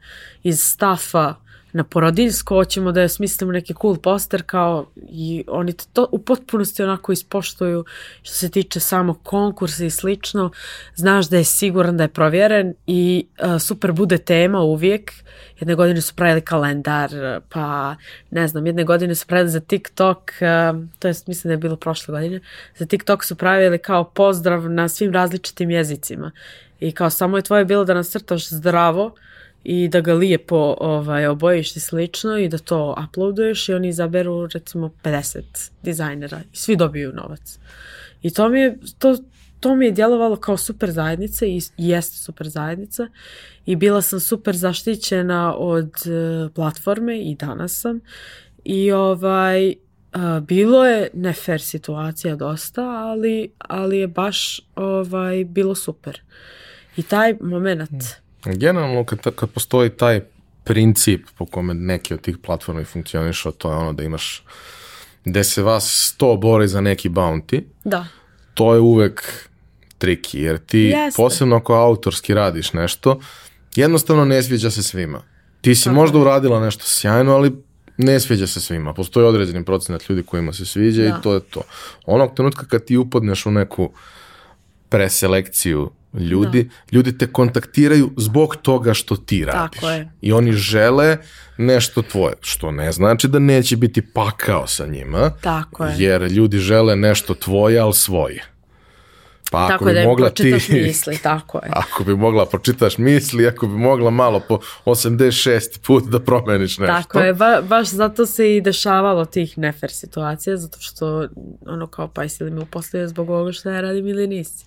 [SPEAKER 2] iz stafa na porodiljsko, hoćemo da je smislimo neki cool poster kao i oni to u potpunosti onako ispoštuju što se tiče samo konkursa i slično. Znaš da je siguran da je provjeren i uh, super bude tema uvijek. Jedne godine su pravili kalendar, pa ne znam, jedne godine su pravili za TikTok, uh, to jest mislim da je bilo prošle godine, za TikTok su pravili kao pozdrav na svim različitim jezicima. I kao samo je tvoje bilo da nacrtaš zdravo, i da ga lijepo ovaj, obojiš i slično i da to uploaduješ i oni izaberu recimo 50 dizajnera i svi dobiju novac. I to mi je, to, to mi je djelovalo kao super zajednica i jeste super zajednica i bila sam super zaštićena od uh, platforme i danas sam i ovaj uh, bilo je ne fair situacija dosta, ali, ali je baš ovaj bilo super. I taj moment mm
[SPEAKER 1] Generalno, kad, kad postoji taj princip po kome neki od tih platformi funkcionišu, to je ono da imaš gde se vas sto bori za neki bounty,
[SPEAKER 2] da.
[SPEAKER 1] to je uvek triki, jer ti Jeste. posebno ako autorski radiš nešto, jednostavno ne sviđa se svima. Ti si Tako možda uradila nešto sjajno, ali Ne sviđa se svima. Postoji određeni procenat ljudi kojima se sviđa
[SPEAKER 2] Da.
[SPEAKER 1] i to je to. Onog trenutka kad ti upadneš u neku preselekciju ljudi, ljudi te kontaktiraju zbog toga što ti radiš.
[SPEAKER 2] je.
[SPEAKER 1] I oni žele nešto tvoje, što ne znači da neće biti pakao sa njima,
[SPEAKER 2] Tako je.
[SPEAKER 1] jer ljudi žele nešto tvoje, ali svoje. Pa ako
[SPEAKER 2] Tako
[SPEAKER 1] bi
[SPEAKER 2] da
[SPEAKER 1] mogla ti,
[SPEAKER 2] misli, tako je.
[SPEAKER 1] ako bi mogla pročitaš misli, ako bi mogla malo po 86 put da promeniš nešto.
[SPEAKER 2] Tako je, ba, baš zato se i dešavalo tih nefer situacija, zato što ono kao pa jesi li me uposlio zbog ovoga što ja radim ili nisi.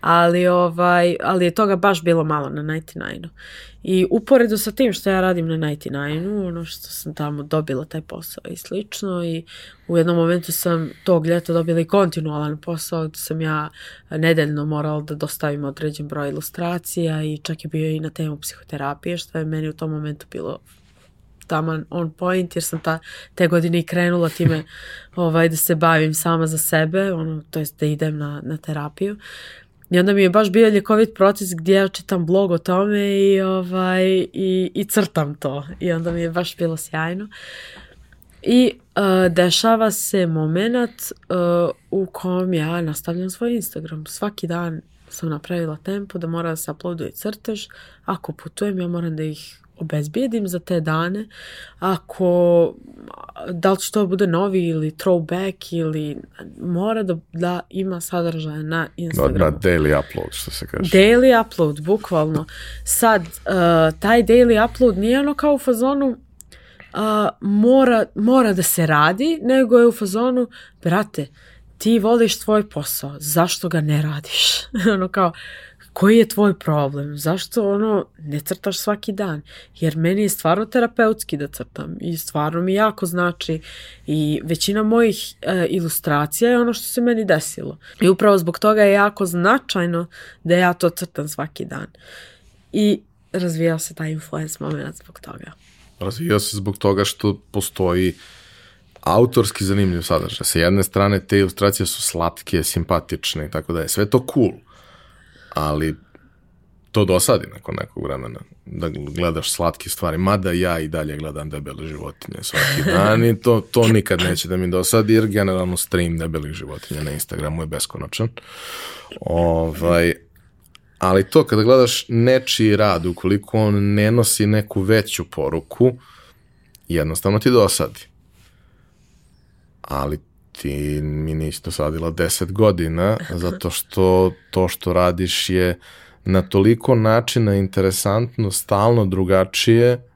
[SPEAKER 2] Ali, ovaj, ali je toga baš bilo malo na 99 I uporedo sa tim što ja radim na 99 ono što sam tamo dobila taj posao i slično i u jednom momentu sam tog ljeta dobila i kontinualan posao gdje sam ja nedeljno morala da dostavim određen broj ilustracija i čak je bio i na temu psihoterapije što je meni u tom momentu bilo taman on point jer sam ta, te godine i krenula time ovaj, da se bavim sama za sebe, ono, to jest da idem na, na terapiju. I onda mi je baš bio ljekovit proces gdje ja čitam blog o tome i, ovaj, i, i crtam to. I onda mi je baš bilo sjajno. I uh, dešava se moment uh, u kom ja nastavljam svoj Instagram. Svaki dan sam napravila tempo da mora da se uploaduje crtež. Ako putujem, ja moram da ih obezbijedim za te dane. Ako, da li će to bude novi ili throwback ili mora da, da ima sadržaja na Instagramu.
[SPEAKER 1] na daily upload, što se kaže.
[SPEAKER 2] Daily upload, bukvalno. Sad, uh, taj daily upload nije ono kao u fazonu uh, mora, mora da se radi, nego je u fazonu, brate, ti voliš tvoj posao, zašto ga ne radiš? ono kao, koji je tvoj problem? Zašto ono ne crtaš svaki dan? Jer meni je stvarno terapeutski da crtam i stvarno mi jako znači i većina mojih e, ilustracija je ono što se meni desilo. I upravo zbog toga je jako značajno da ja to crtam svaki dan. I razvijao se taj influence moment zbog toga.
[SPEAKER 1] Razvija se zbog toga što postoji autorski zanimljiv sadržaj. Sa jedne strane te ilustracije su slatke, simpatične i tako da je. Sve to cool. Ali to dosadi nakon nekog vremena da gledaš slatke stvari. Mada ja i dalje gledam debele životinje svaki dan i to, to nikad neće da mi dosadi jer generalno stream debelih životinja na Instagramu je beskonačan. Ovaj, ali to kada gledaš nečiji rad, ukoliko on ne nosi neku veću poruku, jednostavno ti dosadi. Ali ti mi nisi dosadila 10 godina, zato što to što radiš je na toliko načina interesantno, stalno drugačije,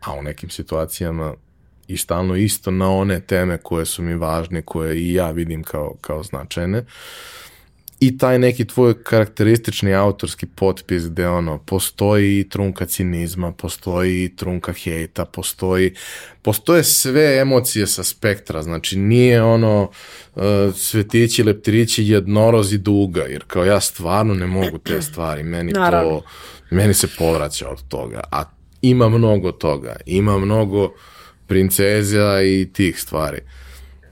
[SPEAKER 1] a u nekim situacijama i stalno isto na one teme koje su mi važne, koje i ja vidim kao, kao značajne. I taj neki tvoj karakteristični autorski potpis gde ono, postoji i trunka cinizma, postoji i trunka hejta, postoji, postoje sve emocije sa spektra, znači nije ono uh, cvetići, leptirići, jednorozi duga, jer kao ja stvarno ne mogu te stvari, meni
[SPEAKER 2] Naravno.
[SPEAKER 1] to, meni se povraća od toga, a ima mnogo toga, ima mnogo princeza i tih stvari.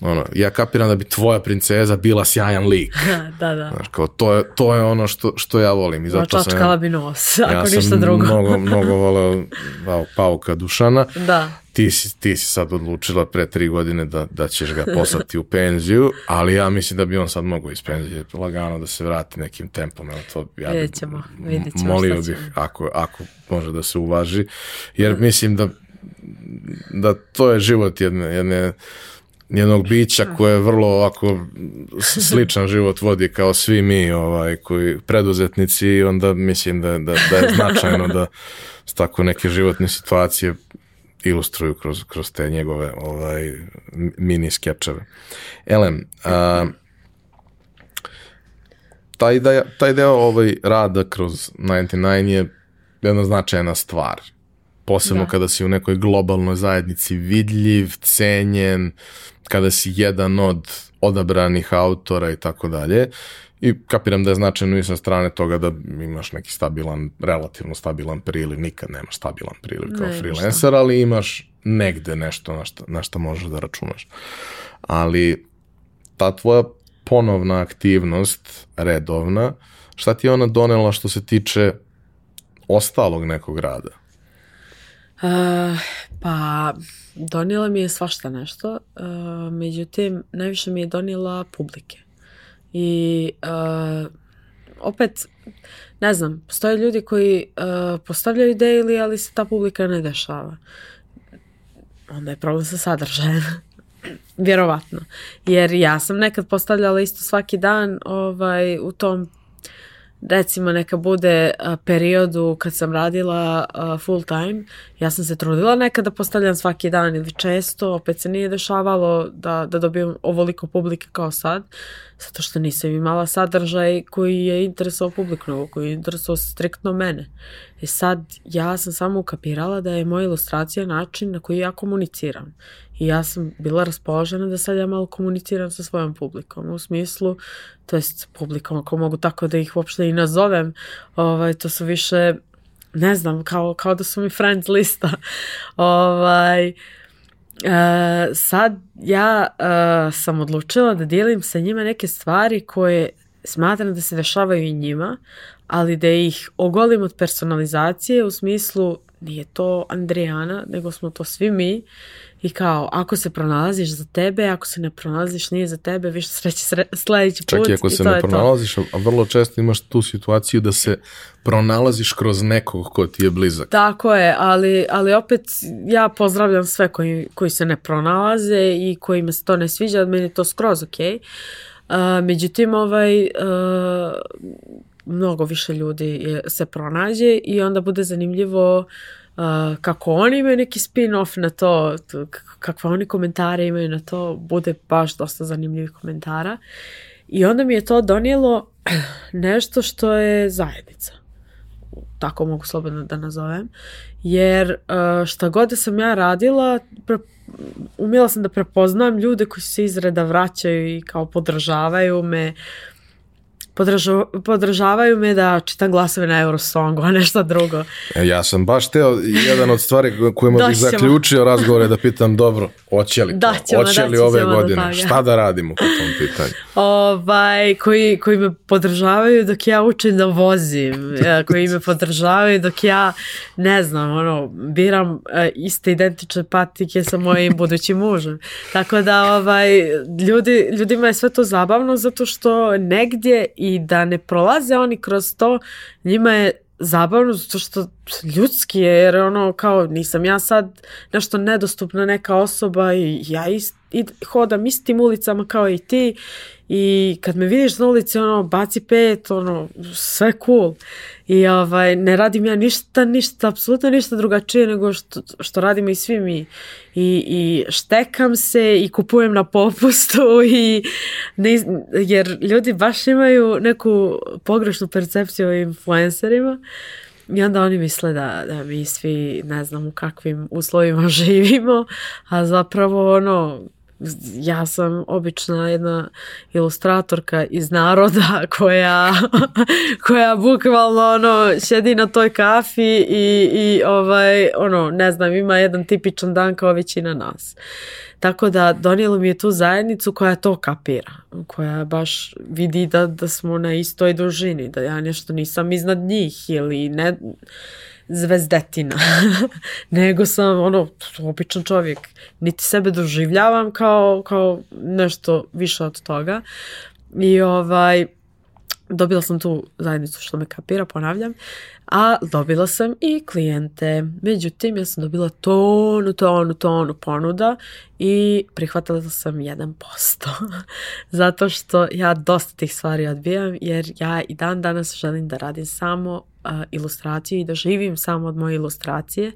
[SPEAKER 1] Ono, ja kapiram da bi tvoja princeza bila sjajan lik.
[SPEAKER 2] da, da.
[SPEAKER 1] Znaš, kao, to, je, to je ono što, što ja volim. I zato sam,
[SPEAKER 2] Čačkala bi nos, ako
[SPEAKER 1] ja
[SPEAKER 2] ništa
[SPEAKER 1] sam
[SPEAKER 2] drugo.
[SPEAKER 1] mnogo, mnogo voleo pau, pauka Dušana.
[SPEAKER 2] Da.
[SPEAKER 1] Ti si, ti si sad odlučila pre tri godine da, da ćeš ga poslati u penziju, ali ja mislim da bi on sad mogao iz penzije lagano da se vrati nekim tempom. Evo to, ja bi-
[SPEAKER 2] Vidjet ćemo, vidjet ćemo
[SPEAKER 1] molio bih ako, ako može da se uvaži, jer mislim da, da to je život jedne, jedne jednog bića koje je vrlo ovako sličan život vodi kao svi mi ovaj koji preduzetnici i onda mislim da, da, da je značajno da tako neke životne situacije ilustruju kroz, kroz te njegove ovaj mini skečeve. Elem, a, taj, da, taj deo ovaj rada kroz 99 je jedna značajna stvar. Posebno
[SPEAKER 2] Da.
[SPEAKER 1] kada si u nekoj globalnoj zajednici vidljiv, cenjen, kada si jedan od odabranih autora i tako dalje. I kapiram da je značajno i sa strane toga da imaš neki stabilan, relativno stabilan priliv, nikad nemaš stabilan priliv kao
[SPEAKER 2] Ne,
[SPEAKER 1] freelancer, ali imaš negde nešto na što, na što možeš da računaš. Ali ta tvoja ponovna aktivnost, redovna, šta ti je ona donela što se tiče ostalog nekog rada?
[SPEAKER 2] Uh, pa donijela mi je svašta nešto, uh, međutim najviše mi je donijela publike. I uh, opet, ne znam, postoje ljudi koji postavljaju daily, ali se ta publika ne dešava. Onda je problem sa sadržajem. Vjerovatno. Jer ja sam nekad postavljala isto svaki dan ovaj, u tom recimo neka bude periodu kad sam radila full time, ja sam se trudila nekada postavljam svaki dan ili često, opet se nije dešavalo da, da dobijem ovoliko publike kao sad, zato što nisam imala sadržaj koji je interesao publiku, koji je interesao striktno mene. I sad ja sam samo ukapirala da je moja ilustracija način na koji ja komuniciram. I ja sam bila raspoložena da sad ja malo komuniciram sa svojom publikom. U smislu, to jest publikom, ako mogu tako da ih uopšte i nazovem, ovaj, to su više, ne znam, kao, kao da su mi friends lista. ovaj, Uh, sad ja uh, sam odlučila da dijelim sa njima neke stvari koje smatram da se dešavaju i njima, ali da ih ogolim od personalizacije u smislu nije to Andrijana, nego smo to svi mi i kao, ako se pronalaziš za tebe, ako se ne pronalaziš nije za tebe, više sreće sledeći put.
[SPEAKER 1] Čak i ako se ne pronalaziš, a vrlo često imaš tu situaciju da se pronalaziš kroz nekog ko ti je blizak.
[SPEAKER 2] Tako je, ali, ali opet ja pozdravljam sve koji, koji se ne pronalaze i kojima se to ne sviđa, meni je to skroz ok. Uh, međutim, ovaj, uh, mnogo više ljudi se pronađe i onda bude zanimljivo Uh, kako oni imaju neki spin-off na to, kakve oni komentare imaju na to, bude baš dosta zanimljivih komentara. I onda mi je to donijelo nešto što je zajednica. Tako mogu slobodno da nazovem. Jer uh, šta god da sam ja radila, pre, umjela sam da prepoznam ljude koji se izreda vraćaju i kao podržavaju me, uh, podržu, podržavaju me da čitam glasove na Eurosongu, a nešto drugo.
[SPEAKER 1] E, ja sam baš teo, jedan od stvari kojima bih zaključio razgovor je da pitam, dobro, hoće li to? Daćemo, hoće li ove godine? Šta da radimo po tom pitanju?
[SPEAKER 2] Ovaj, koji, koji me podržavaju dok ja učim da vozim, e, koji me podržavaju dok ja, ne znam, ono, biram uh, iste identične patike sa mojim budućim mužem. Tako da, ovaj, ljudi, ljudima je sve to zabavno zato što negdje i da ne prolaze oni kroz to, njima je zabavno zato što ljudski je jer ono kao nisam ja sad nešto nedostupna neka osoba i ja ist, i hodam istim ulicama kao i ti i kad me vidiš na ulici ono baci pet ono sve cool. I ovaj ne radim ja ništa ništa apsolutno ništa drugačije nego što, što radimo i svi mi. I, i štekam se i kupujem na popustu i ne, jer ljudi baš imaju neku pogrešnu percepciju o influencerima i onda oni misle da, da mi svi ne znam u kakvim uslovima živimo, a zapravo ono ja sam obična jedna ilustratorka iz naroda koja, koja bukvalno ono sjedi na toj kafi i, i ovaj ono ne znam ima jedan tipičan dan kao većina nas. Tako da donijelo mi je tu zajednicu koja to kapira, koja baš vidi da, da smo na istoj dužini, da ja nešto nisam iznad njih ili ne zvezdetina, nego sam ono, običan čovjek. Niti sebe doživljavam kao, kao nešto više od toga. I ovaj, dobila sam tu zajednicu što me kapira, ponavljam, a dobila sam i klijente. Međutim, ja sam dobila tonu, tonu, tonu ponuda i prihvatila sam 1%. Zato što ja dosta tih stvari odbijam jer ja i dan danas želim da radim samo uh, ilustraciju i da živim samo od moje ilustracije.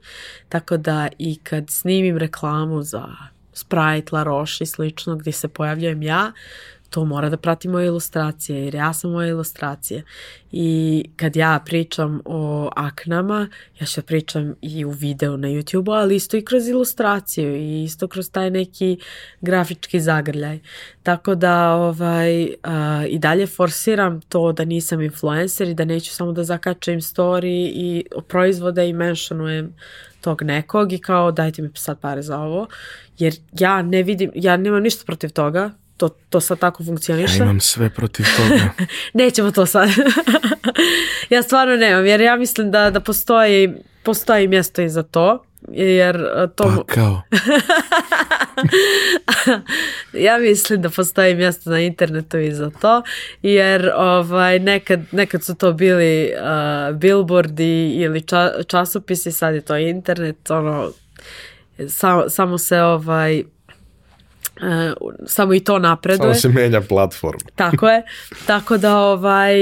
[SPEAKER 2] Tako da i kad snimim reklamu za Sprite, La Roche i slično gdje se pojavljujem ja, to mora da prati moje ilustracije, jer ja sam moje ilustracije. I kad ja pričam o aknama, ja da pričam i u videu na YouTube-u, ali isto i kroz ilustraciju i isto kroz taj neki grafički zagrljaj. Tako da ovaj, a, i dalje forsiram to da nisam influencer i da neću samo da zakačem story i proizvode i mentionujem tog nekog i kao dajte mi sad pare za ovo, jer ja ne vidim, ja nemam ništa protiv toga, to, to sad tako funkcioniše.
[SPEAKER 1] Ja imam sve protiv toga.
[SPEAKER 2] Nećemo to sad. ja stvarno nemam, jer ja mislim da, da postoji, postoji mjesto i za to. jer uh, to...
[SPEAKER 1] Pa kao?
[SPEAKER 2] ja mislim da postoji mjesto na internetu i za to, jer ovaj, nekad, nekad su to bili uh, billboardi ili ča, časopisi, sad je to internet, ono, samo, samo se ovaj, Uh, samo i to napreduje.
[SPEAKER 1] Samo se menja platform.
[SPEAKER 2] Tako je. Tako da ovaj,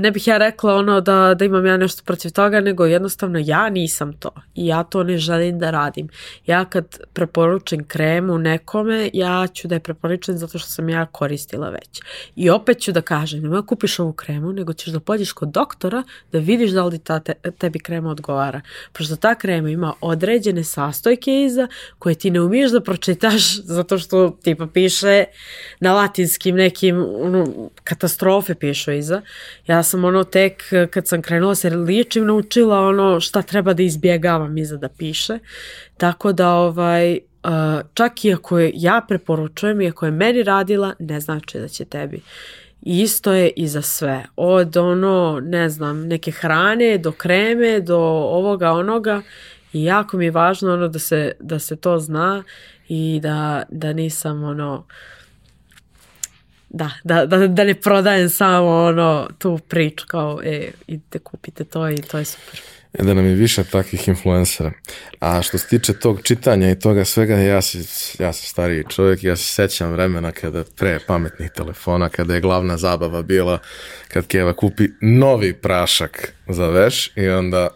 [SPEAKER 2] ne bih ja rekla ono da, da imam ja nešto protiv toga, nego jednostavno ja nisam to. I ja to ne želim da radim. Ja kad preporučim kremu nekome, ja ću da je preporučim zato što sam ja koristila već. I opet ću da kažem, nemoj kupiš ovu kremu, nego ćeš da pođeš kod doktora da vidiš da li ta te, tebi krema odgovara. Pošto ta krema ima određene sastojke iza koje ti ne umiješ da pročitaš zato što tipa piše na latinskim nekim ono, katastrofe pišu iza. Ja sam ono tek kad sam krenula se ličim naučila ono šta treba da izbjegavam iza da piše. Tako da ovaj uh, čak i ako je ja preporučujem i ako je meni radila ne znači da će tebi. Isto je i za sve. Od ono, ne znam, neke hrane do kreme, do ovoga, onoga. I jako mi je važno ono da se, da se to zna i da, da nisam ono da, da, da, da ne prodajem samo ono tu priču kao e, idite kupite to i to je super.
[SPEAKER 1] E da nam je više takvih influencera. A što se tiče tog čitanja i toga svega, ja, si, ja sam stariji čovjek, ja se sećam vremena kada pre pametnih telefona, kada je glavna zabava bila kad Keva kupi novi prašak za veš i onda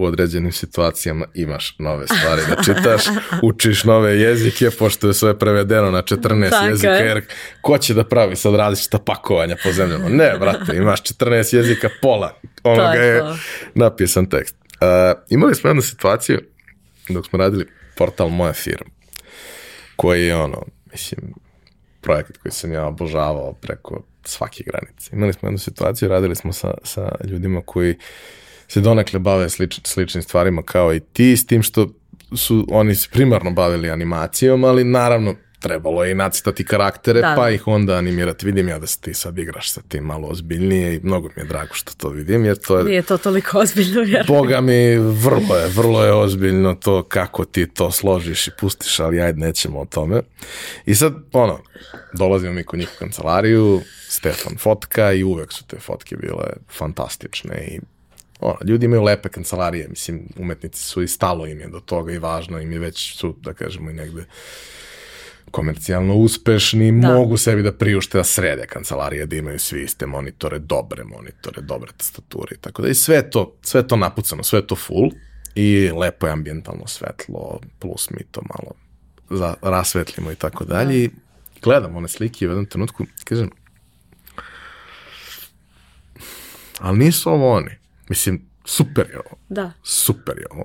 [SPEAKER 1] u određenim situacijama imaš nove stvari da čitaš, učiš nove jezike, pošto je sve prevedeno na 14 Tako jezika, je. jer ko će da pravi sad različita pakovanja po zemljama? Ne, brate, imaš 14 jezika, pola onoga je napisan tekst. Uh, imali smo jednu situaciju dok smo radili portal Moja firma, koji je ono, mislim, projekat koji sam ja obožavao preko svake granice. Imali smo jednu situaciju, radili smo sa, sa ljudima koji se donekle bave slič, sličnim stvarima kao i ti, s tim što su oni se primarno bavili animacijom, ali naravno trebalo je i nacitati karaktere, da, pa da. ih onda animirati. Vidim ja da se ti sad igraš sa tim malo ozbiljnije i mnogo mi je drago što to vidim, jer to je...
[SPEAKER 2] Nije to toliko ozbiljno, vjerujem.
[SPEAKER 1] Boga mi, vrlo je, vrlo je ozbiljno to kako ti to složiš i pustiš, ali ajde, nećemo o tome. I sad, ono, dolazimo mi kod njih u kancelariju, Stefan fotka i uvek su te fotke bile fantastične i ono, ljudi imaju lepe kancelarije, mislim, umetnici su i stalo im je do toga i važno im je već su, da kažemo, i negde komercijalno uspešni, da. mogu sebi da priušte da srede kancelarije, da imaju svi iste monitore, dobre monitore, dobre tastature tako da i sve to, sve to napucano, sve to full i lepo je ambijentalno svetlo, plus mi to malo za, rasvetlimo i tako dalje. Da. Gledam one slike u jednom trenutku, kažem, ali nisu ovo oni. Mislim, super je ovo.
[SPEAKER 2] Da.
[SPEAKER 1] Super je ovo.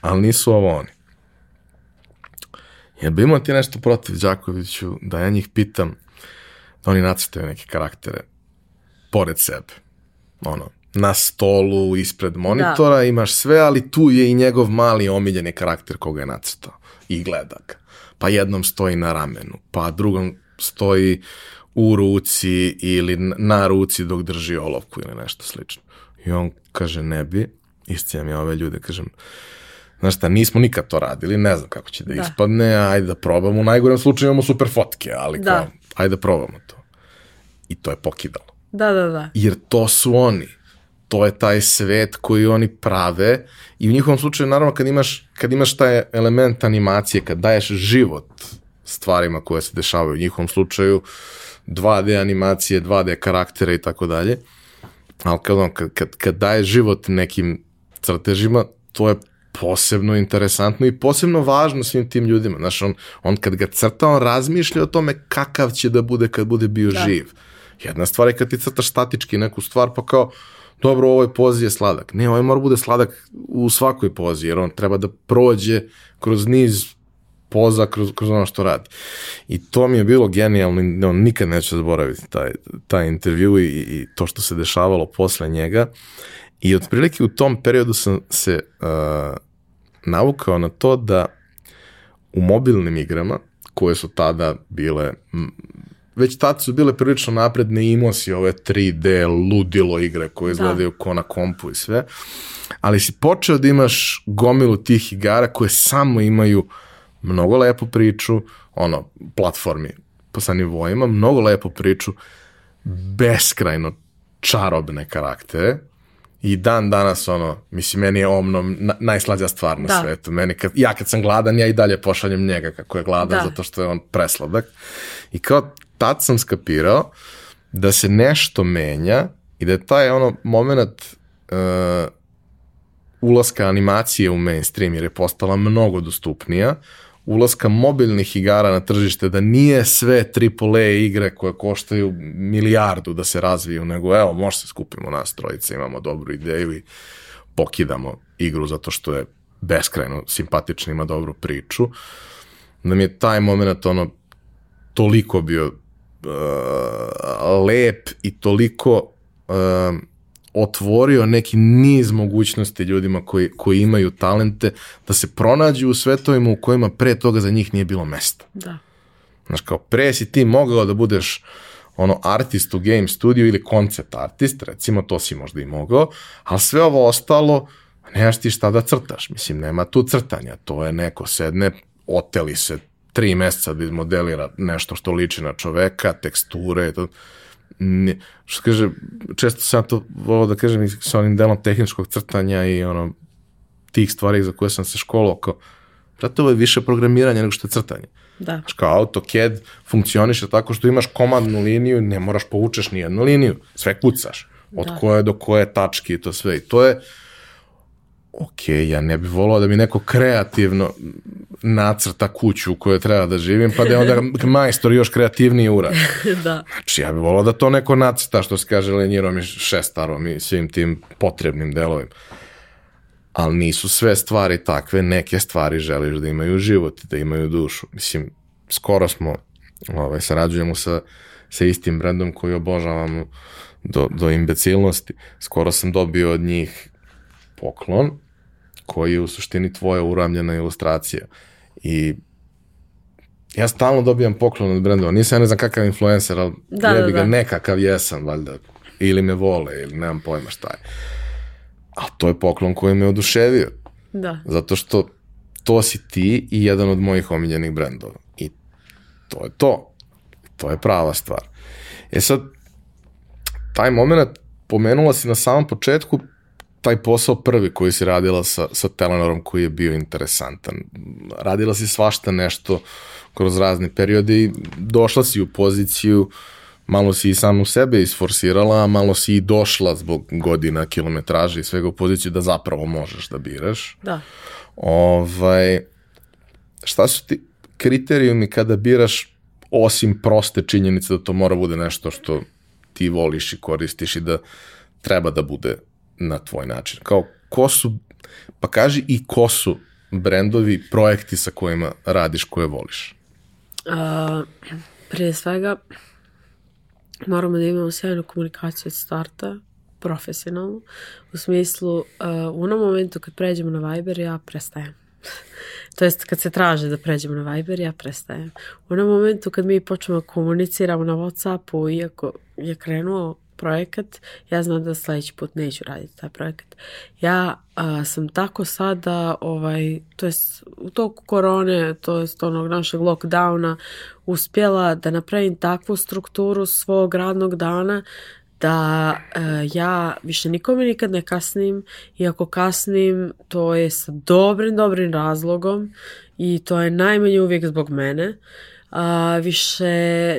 [SPEAKER 1] Ali nisu ovo oni. Jel bi imao ti nešto protiv Đakoviću da ja njih pitam da oni nacrtaju neke karaktere pored sebe? Ono, na stolu, ispred monitora, da. imaš sve, ali tu je i njegov mali omiljeni karakter koga je nacrtao. I gleda ga. Pa jednom stoji na ramenu, pa drugom stoji u ruci ili na ruci dok drži olovku ili nešto slično. I on kaže, ne bi, iscijam ja ove ljude, kažem, znaš šta, nismo nikad to radili, ne znam kako će da, da. ispadne, ajde da probamo, u najgorem slučaju imamo super fotke, ali da. kao, ajde da probamo to. I to je pokidalo.
[SPEAKER 2] Da, da, da.
[SPEAKER 1] Jer to su oni. To je taj svet koji oni prave i u njihovom slučaju, naravno, kad imaš, kad imaš taj element animacije, kad daješ život stvarima koje se dešavaju u njihovom slučaju, 2D animacije, 2D karaktere i tako dalje, ali kad, kad, kad, kad daje život nekim crtežima, to je posebno interesantno i posebno važno svim tim ljudima. Znaš, on, on kad ga crta, on razmišlja o tome kakav će da bude kad bude bio da. živ. Jedna stvar je kad ti crtaš statički neku stvar, pa kao, dobro, ovoj pozi je sladak. Ne, ovaj mora bude sladak u svakoj pozi, jer on treba da prođe kroz niz poza kroz, kroz ono što radi. I to mi je bilo genijalno, on nikad neće zaboraviti taj, taj intervju i, i to što se dešavalo posle njega. I otprilike u tom periodu sam se uh, navukao na to da u mobilnim igrama, koje su tada bile već tad su bile prilično napredne i imao si ove 3D ludilo igre koje izgledaju ko na kompu i sve, ali si počeo da imaš gomilu tih igara koje samo imaju mnogo lepu priču, ono, platformi po sa nivoima, mnogo lepu priču, beskrajno čarobne karaktere, i dan danas ono, mislim, meni je omno na, najslađa stvar na da. svetu. Meni kad, ja kad sam gladan, ja i dalje pošaljem njega kako je gladan, da. zato što je on presladak. I kao tad sam skapirao da se nešto menja i da je taj ono moment uh, ulaska animacije u mainstream jer je postala mnogo dostupnija, ulaska mobilnih igara na tržište, da nije sve AAA igre koje koštaju milijardu da se razviju, nego evo, može se skupimo nas trojice, imamo dobru ideju i pokidamo igru zato što je beskrajno simpatična, ima dobru priču. Da mi je taj moment ono toliko bio uh, lep i toliko uh, otvorio neki niz mogućnosti ljudima koji, koji imaju talente da se pronađu u svetovima u kojima pre toga za njih nije bilo mesta.
[SPEAKER 2] Da.
[SPEAKER 1] Znaš, kao pre si ti mogao da budeš ono artist u game studio ili koncept artist, recimo to si možda i mogao, ali sve ovo ostalo, nemaš ti šta da crtaš, mislim, nema tu crtanja, to je neko sedne, oteli se tri meseca da izmodelira nešto što liči na čoveka, teksture, to, ne, što kaže, često sam to volao da kažem sa onim delom tehničkog crtanja i ono, tih stvari za koje sam se školao, kao, brate, ovo je više programiranja nego što je crtanje.
[SPEAKER 2] Da.
[SPEAKER 1] Znaš, kao AutoCAD funkcioniše tako što imaš komandnu liniju, ne moraš povučeš ni jednu liniju, sve kucaš. Od da. koje do koje tačke i to sve. I to je, ok, ja ne bih volao da mi neko kreativno nacrta kuću u kojoj treba da živim, pa da je onda majstor još kreativniji urad.
[SPEAKER 2] da.
[SPEAKER 1] Znači, ja bih volao da to neko nacrta, što se kaže lenjirom i šestarom i svim tim potrebnim delovima. Ali nisu sve stvari takve, neke stvari želiš da imaju život, da imaju dušu. Mislim, skoro smo, ovaj, sarađujemo sa, sa istim brendom koji obožavamo do, do imbecilnosti. Skoro sam dobio od njih poklon koji je u suštini tvoja uramljena ilustracija. I ja stalno dobijam poklon od brendova. Nisam ja ne znam kakav influencer, ali da, ja bi da, ga da. nekakav jesam, valjda. Ili me vole, ili nemam pojma šta je. A to je poklon koji me oduševio.
[SPEAKER 2] Da.
[SPEAKER 1] Zato što to si ti i jedan od mojih omiljenih brendova. I to je to. To je prava stvar. E sad, taj moment pomenula si na samom početku, taj posao prvi koji si radila sa, sa Telenorom koji je bio interesantan. Radila si svašta nešto kroz razne periode i došla si u poziciju, malo si i samu sebe isforsirala, a malo si i došla zbog godina, kilometraže i svega u poziciju da zapravo možeš da biraš.
[SPEAKER 2] Da.
[SPEAKER 1] Ovaj, šta su ti kriterijumi kada biraš osim proste činjenice da to mora bude nešto što ti voliš i koristiš i da treba da bude na tvoj način. Kao, ko su, pa kaži i ko su brendovi, projekti sa kojima radiš, koje voliš?
[SPEAKER 2] Uh, prije svega, moramo da imamo sjajnu komunikaciju od starta, profesionalnu, u smislu, uh, u onom momentu kad pređemo na Viber, ja prestajem. to jest kad se traže da pređemo na Viber, ja prestajem. U onom momentu kad mi počnemo da komuniciramo na Whatsappu, iako je krenuo projekat, ja znam da sledeći put neću raditi taj projekat. Ja a, sam tako sada, ovaj, to jest u toku korone, to jest onog našeg lockdowna, uspjela da napravim takvu strukturu svog radnog dana da e, ja više nikome nikad ne kasnim i ako kasnim to je sa dobrim, dobrim razlogom i to je najmanje uvijek zbog mene a, više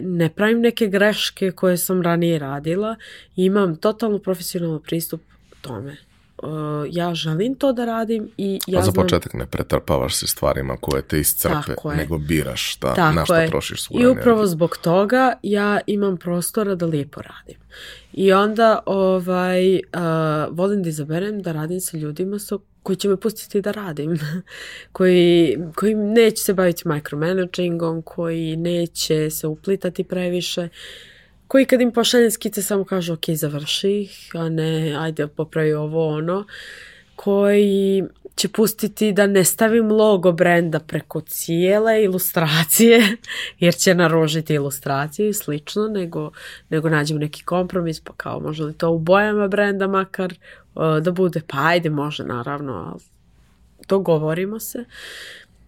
[SPEAKER 2] ne pravim neke greške koje sam ranije radila imam totalno profesionalan pristup tome. Uh, ja želim to da radim i ja
[SPEAKER 1] A za početak ne pretrpavaš se stvarima koje te iscrpe, nego biraš šta, Tako na šta je. trošiš svoju
[SPEAKER 2] I upravo energiju. zbog toga ja imam prostora da lijepo radim. I onda ovaj, uh, volim da izaberem da radim sa ljudima sa koji će me pustiti da radim, koji, koji neće se baviti micromanagingom, koji neće se uplitati previše, koji kad im pošaljem skice samo kažu ok, završi ih, a ne ajde popravi ovo ono, koji će pustiti da ne stavim logo brenda preko cijele ilustracije, jer će narožiti ilustracije i slično, nego, nego nađem neki kompromis, pa kao može li to u bojama brenda makar da bude, pa ajde može naravno, ali dogovorimo se.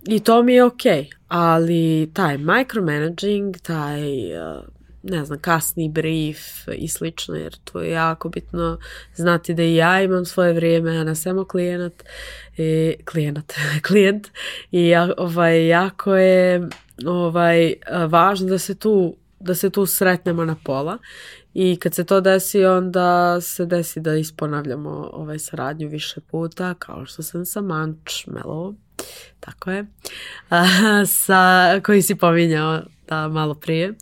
[SPEAKER 2] I to mi je okej, okay. ali taj micromanaging, taj uh, ne znam, kasni brief i slično, jer to je jako bitno znati da i ja imam svoje vrijeme, a ne samo klijenat, i, klijenat, klijent. I ja, ovaj, jako je ovaj, važno da se tu da se tu sretnemo na pola. I kad se to desi onda se desi da isponavljamo ovaj saradnju više puta kao što sam sa Manč Melo tako je sa, koji si pominjao da malo prije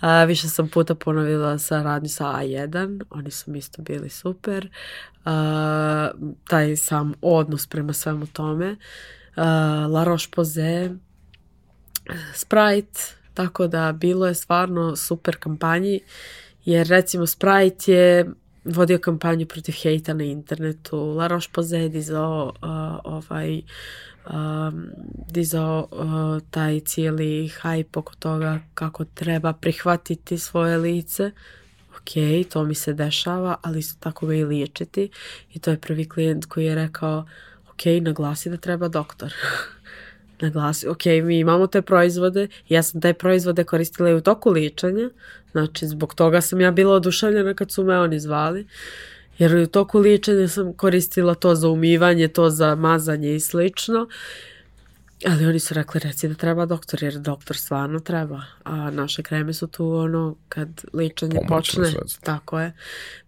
[SPEAKER 2] A, više sam puta ponovila saradnju sa A1, oni su mi isto bili super. A, taj sam odnos prema svemu tome. A, La Roche-Posay, Sprite, tako da bilo je stvarno super kampanji, jer recimo Sprite je vodio kampanju protiv hejta na internetu, La Roche-Posay dizao uh, ovaj um, dizao uh, taj cijeli hype oko toga kako treba prihvatiti svoje lice. Ok, to mi se dešava, ali isto tako ga i liječiti. I to je prvi klijent koji je rekao, ok, naglasi da treba doktor. naglasi, ok, mi imamo te proizvode, ja sam te proizvode koristila i u toku liječenja, znači zbog toga sam ja bila oduševljena kad su me oni zvali. Jer u toku liječenja sam koristila to za umivanje, to za mazanje i slično. Ali oni su rekli reci da treba doktor, jer doktor stvarno treba. A naše kreme su tu ono kad liječenje počne. Sredstvo. Tako je.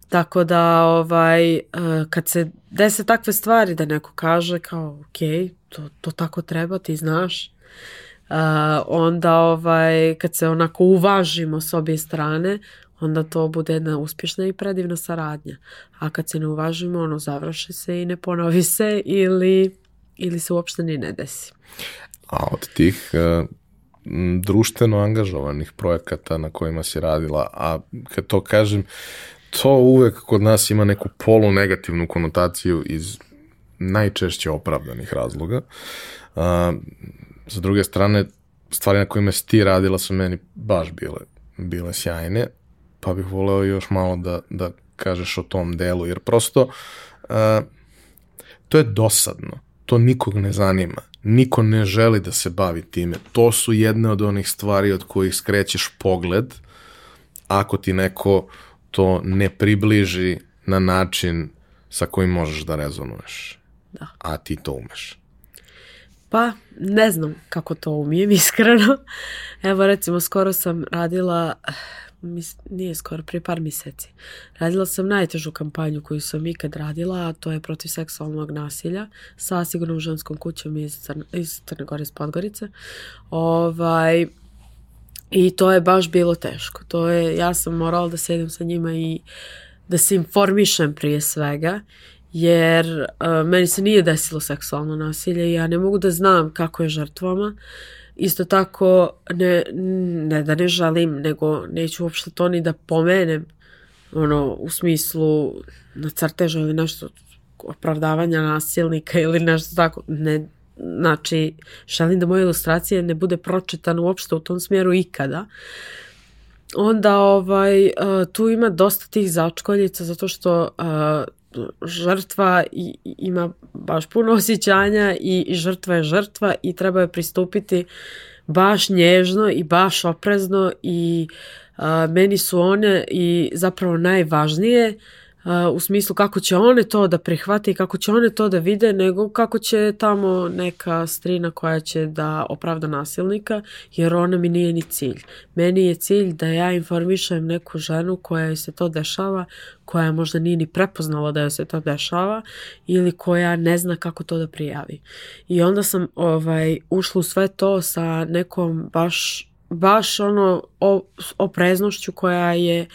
[SPEAKER 2] Tako da ovaj, eh, kad se dese takve stvari da neko kaže kao ok, to, to tako treba, ti znaš. Uh, onda ovaj, kad se onako uvažimo s obje strane, onda to bude jedna uspješna i predivna saradnja. A kad se ne uvažimo, ono završi se i ne ponovi se ili, ili se uopšte ni ne desi.
[SPEAKER 1] A od tih uh, društveno angažovanih projekata na kojima si radila, a kad to kažem, to uvek kod nas ima neku polu negativnu konotaciju iz najčešće opravdanih razloga. Uh, sa druge strane, stvari na kojima si ti radila su meni baš bile, bile sjajne, pa bih voleo još malo da, da kažeš o tom delu, jer prosto uh, to je dosadno, to nikog ne zanima, niko ne želi da se bavi time, to su jedne od onih stvari od kojih skrećeš pogled, ako ti neko to ne približi na način sa kojim možeš da rezonuješ.
[SPEAKER 2] Da.
[SPEAKER 1] A ti to umeš.
[SPEAKER 2] Pa, ne znam kako to umijem, iskreno. Evo, recimo, skoro sam radila mis, nije skoro, prije par mjeseci. Radila sam najtežu kampanju koju sam ikad radila, a to je protiv seksualnog nasilja sa sigurnom ženskom kućom iz, Crne, iz Crne Gore, iz Podgorice. Ovaj, I to je baš bilo teško. To je, ja sam morala da sedim sa njima i da se informišem prije svega, jer uh, meni se nije desilo seksualno nasilje i ja ne mogu da znam kako je žrtvama. Isto tako, ne, ne da ne žalim, nego neću uopšte to ni da pomenem, ono, u smislu na crtežu ili nešto opravdavanja nasilnika ili nešto tako. Ne, znači, želim da moja ilustracija ne bude pročitana uopšte u tom smjeru ikada. Onda ovaj, tu ima dosta tih začkoljica zato što žrtva i, ima baš puno osjećanja i, i žrtva je žrtva i treba je pristupiti baš nježno i baš oprezno i a, meni su one i zapravo najvažnije u smislu kako će one to da prihvate i kako će one to da vide, nego kako će tamo neka strina koja će da opravda nasilnika, jer ona mi nije ni cilj. Meni je cilj da ja informišem neku ženu koja se to dešava, koja možda nije ni prepoznala da joj se to dešava ili koja ne zna kako to da prijavi. I onda sam ovaj ušla u sve to sa nekom baš baš ono o, opreznošću koja je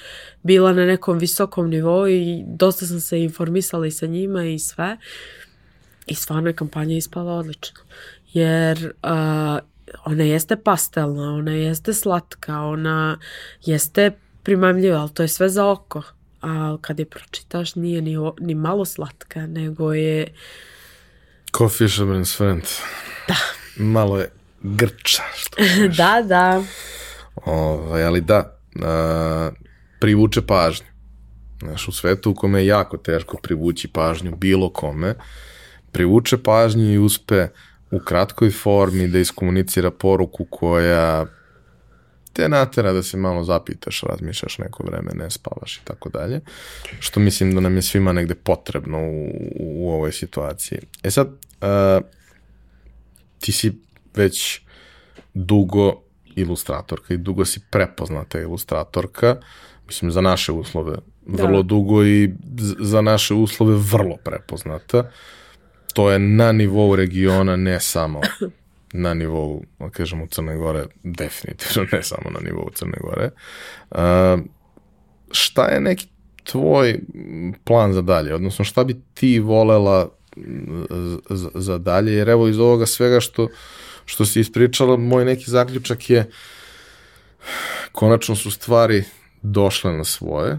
[SPEAKER 2] bila na nekom visokom nivou i dosta sam se informisala i sa njima i sve. I stvarno je kampanja ispala odlično. Jer uh, ona jeste pastelna, ona jeste slatka, ona jeste primamljiva, ali to je sve za oko. A kad je pročitaš nije ni, ni malo slatka, nego je
[SPEAKER 1] Ko Fisherman's friend.
[SPEAKER 2] Da.
[SPEAKER 1] Malo je grča, što
[SPEAKER 2] da, da.
[SPEAKER 1] Ovaj, ali da, a, privuče pažnju. Znaš, u svetu u kome je jako teško privući pažnju bilo kome, privuče pažnju i uspe u kratkoj formi da iskomunicira poruku koja te natera da se malo zapitaš, razmišljaš neko vreme, ne spavaš i tako dalje, što mislim da nam je svima negde potrebno u, u ovoj situaciji. E sad, uh, ti si već dugo ilustratorka i dugo si prepoznata ilustratorka, mislim za naše uslove vrlo da. dugo i za naše uslove vrlo prepoznata. To je na nivou regiona, ne samo na nivou, da kažemo, Crne Gore, definitivno ne samo na nivou Crne Gore. Uh, šta je neki tvoj plan za dalje? Odnosno, šta bi ti volela za, za dalje? Jer evo iz ovoga svega što, što si ispričala, moj neki zaključak je konačno su stvari došle na svoje,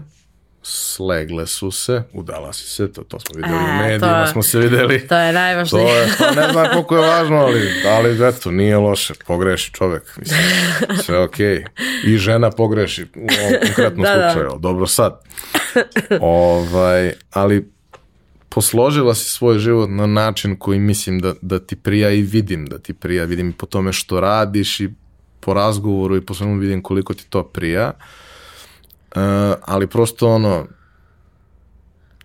[SPEAKER 1] slegle su se, udala si se, to, to smo videli e, u medijima, to, smo se videli.
[SPEAKER 2] To je najvažnije.
[SPEAKER 1] To je, pa ne znam koliko je važno, ali, ali eto, nije loše, pogreši čovek, mislim, sve okej. Okay. I žena pogreši u ovom konkretnom da, da. slučaju, da. dobro sad. ovaj, ali posložila si svoj život na način koji mislim da, da ti prija i vidim da ti prija, vidim po tome što radiš i po razgovoru i po svemu vidim koliko ti to prija. Uh, ali prosto ono,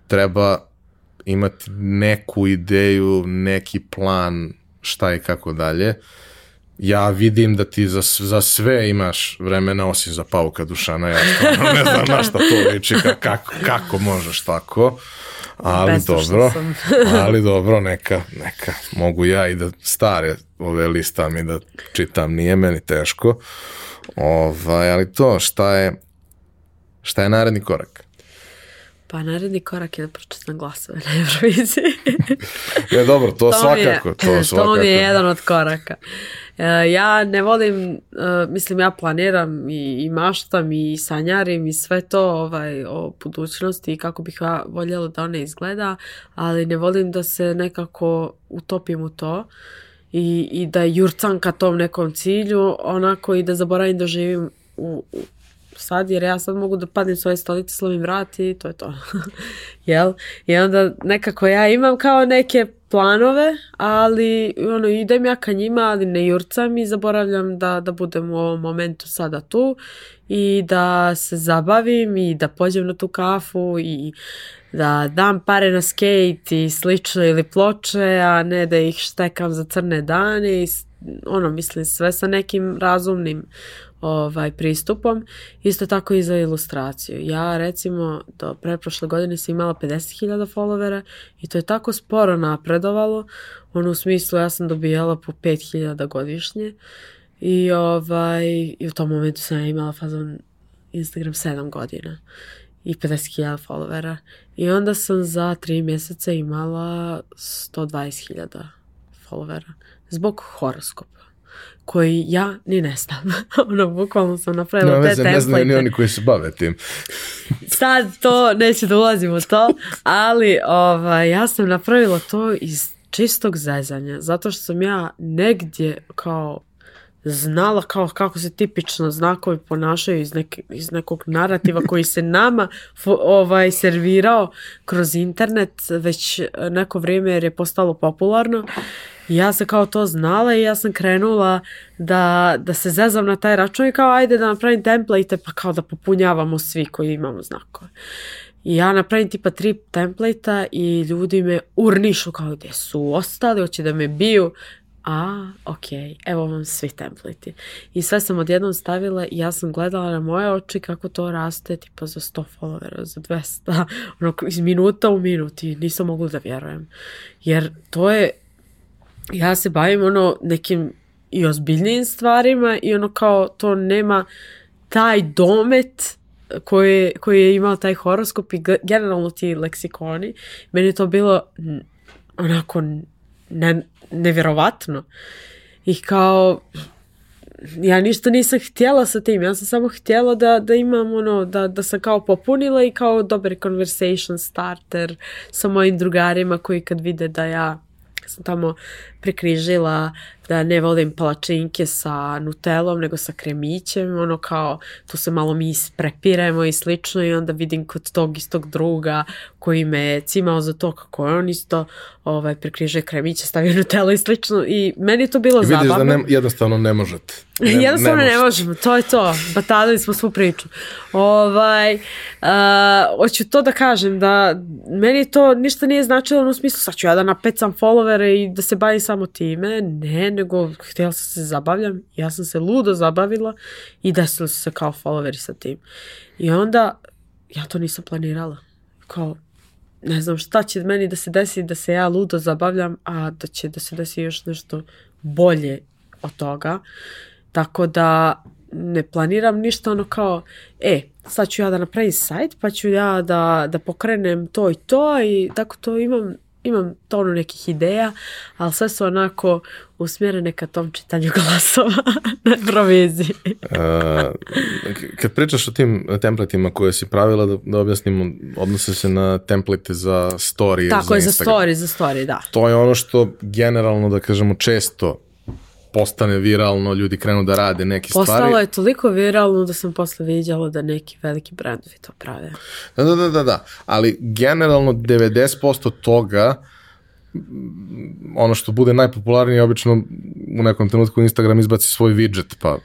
[SPEAKER 1] treba imati neku ideju, neki plan šta i kako dalje. Ja vidim da ti za, za sve imaš vremena osim za pauka Dušana, ja ne znam na šta to liči, kako, kako možeš tako. Ali dobro, ali dobro, neka, neka. Mogu ja i da stare ove listam i da čitam, nije meni teško. Ovaj, ali to, šta je, Šta je naredni korak?
[SPEAKER 2] Pa naredni korak je da pročitam glasove na Euroviziji.
[SPEAKER 1] je dobro, to, to svakako. Je, to, svakako.
[SPEAKER 2] to mi je jedan od koraka. E, ja ne volim, e, mislim ja planiram i, i maštam i sanjarim i sve to ovaj, o budućnosti i kako bih ja voljela da ona izgleda, ali ne volim da se nekako utopim u to i, i da jurcam ka tom nekom cilju, onako i da zaboravim da živim u, u sad, jer ja sad mogu da padnem svoje stolice, slovim vrat i to je to. Jel? I onda nekako ja imam kao neke planove, ali ono, idem ja ka njima, ali ne jurcam i zaboravljam da, da budem u ovom momentu sada tu i da se zabavim i da pođem na tu kafu i da dam pare na skate i slično ili ploče, a ne da ih štekam za crne dane i ono, mislim, sve sa nekim razumnim ovaj, pristupom. Isto tako i za ilustraciju. Ja recimo do preprošle godine sam imala 50.000 followera i to je tako sporo napredovalo. Ono u smislu ja sam dobijala po 5.000 godišnje i, ovaj, i u tom momentu sam ja imala fazon Instagram 7 godina i 50.000 followera. I onda sam za 3 mjeseca imala 120.000 followera zbog horoskopa koji ja ni ne znam. ono, bukvalno sam napravila no, te template.
[SPEAKER 1] Ne znaju ni oni koji se bave tim.
[SPEAKER 2] Sad to, neću da ulazim u to, ali ovaj, ja sam napravila to iz čistog zezanja, zato što sam ja negdje kao znala kao kako se tipično znakovi ponašaju iz, nek, iz nekog narativa koji se nama ovaj servirao kroz internet već neko vrijeme jer je postalo popularno I ja sam kao to znala i ja sam krenula da, da se zezam na taj račun i kao ajde da napravim template pa kao da popunjavamo svi koji imamo znakove. I ja napravim tipa tri template i ljudi me urnišu kao gdje su ostali, hoće da me biju. A, ok, evo vam svi templati. I sve sam odjednom stavila i ja sam gledala na moje oči kako to raste tipa za 100 followera, za 200, ono, iz minuta u minut i nisam mogla da vjerujem. Jer to je ja se bavim ono nekim i ozbiljnijim stvarima i ono kao to nema taj domet koji, koji je imao taj horoskop i generalno ti leksikoni. Meni je to bilo onako ne, nevjerovatno. I kao ja ništa nisam htjela sa tim, ja sam samo htjela da, da imam ono, da, da sam kao popunila i kao dobar conversation starter sa mojim drugarima koji kad vide da ja sam tamo prikrižila da ne volim palačinke sa nutelom, nego sa kremićem, ono kao, tu se malo mi isprepiremo i slično i onda vidim kod tog istog druga koji me cimao za to kako je on isto ovaj, prikriže kremiće, stavio nutelo i slično i meni je to bilo
[SPEAKER 1] I vidiš
[SPEAKER 2] zabavno.
[SPEAKER 1] da ne, jednostavno ne možete. Ne,
[SPEAKER 2] Jednostavno ne,
[SPEAKER 1] možete.
[SPEAKER 2] možemo, to je to. Batalili smo svu priču. Ovaj, uh, hoću to da kažem, da meni to ništa nije značilo u smislu, sad ću ja da napecam followere i da se bavim samo time. Ne, nego htjela sam se zabavljam. Ja sam se ludo zabavila i desili su se kao followeri sa tim. I onda, ja to nisam planirala. Kao, ne znam šta će meni da se desi da se ja ludo zabavljam, a da će da se desi još nešto bolje od toga. Tako da ne planiram ništa ono kao, e, sad ću ja da napravim sajt, pa ću ja da, da pokrenem to i to i tako to imam, imam tonu nekih ideja, ali sve su onako usmjerene ka tom čitanju glasova na proviziji.
[SPEAKER 1] Uh, kad pričaš o tim templatima koje si pravila, da, da objasnimo, odnose se na template za story.
[SPEAKER 2] Tako je, za
[SPEAKER 1] Instagram.
[SPEAKER 2] story, za story, da.
[SPEAKER 1] To je ono što generalno, da kažemo, često postane viralno, ljudi krenu da rade neke
[SPEAKER 2] Postalo
[SPEAKER 1] stvari.
[SPEAKER 2] je toliko viralno da sam posle viđala da neki veliki brandovi to prave.
[SPEAKER 1] Da, da, da, da, da. Ali generalno 90% toga ono što bude najpopularnije obično u nekom trenutku Instagram izbaci svoj widget pa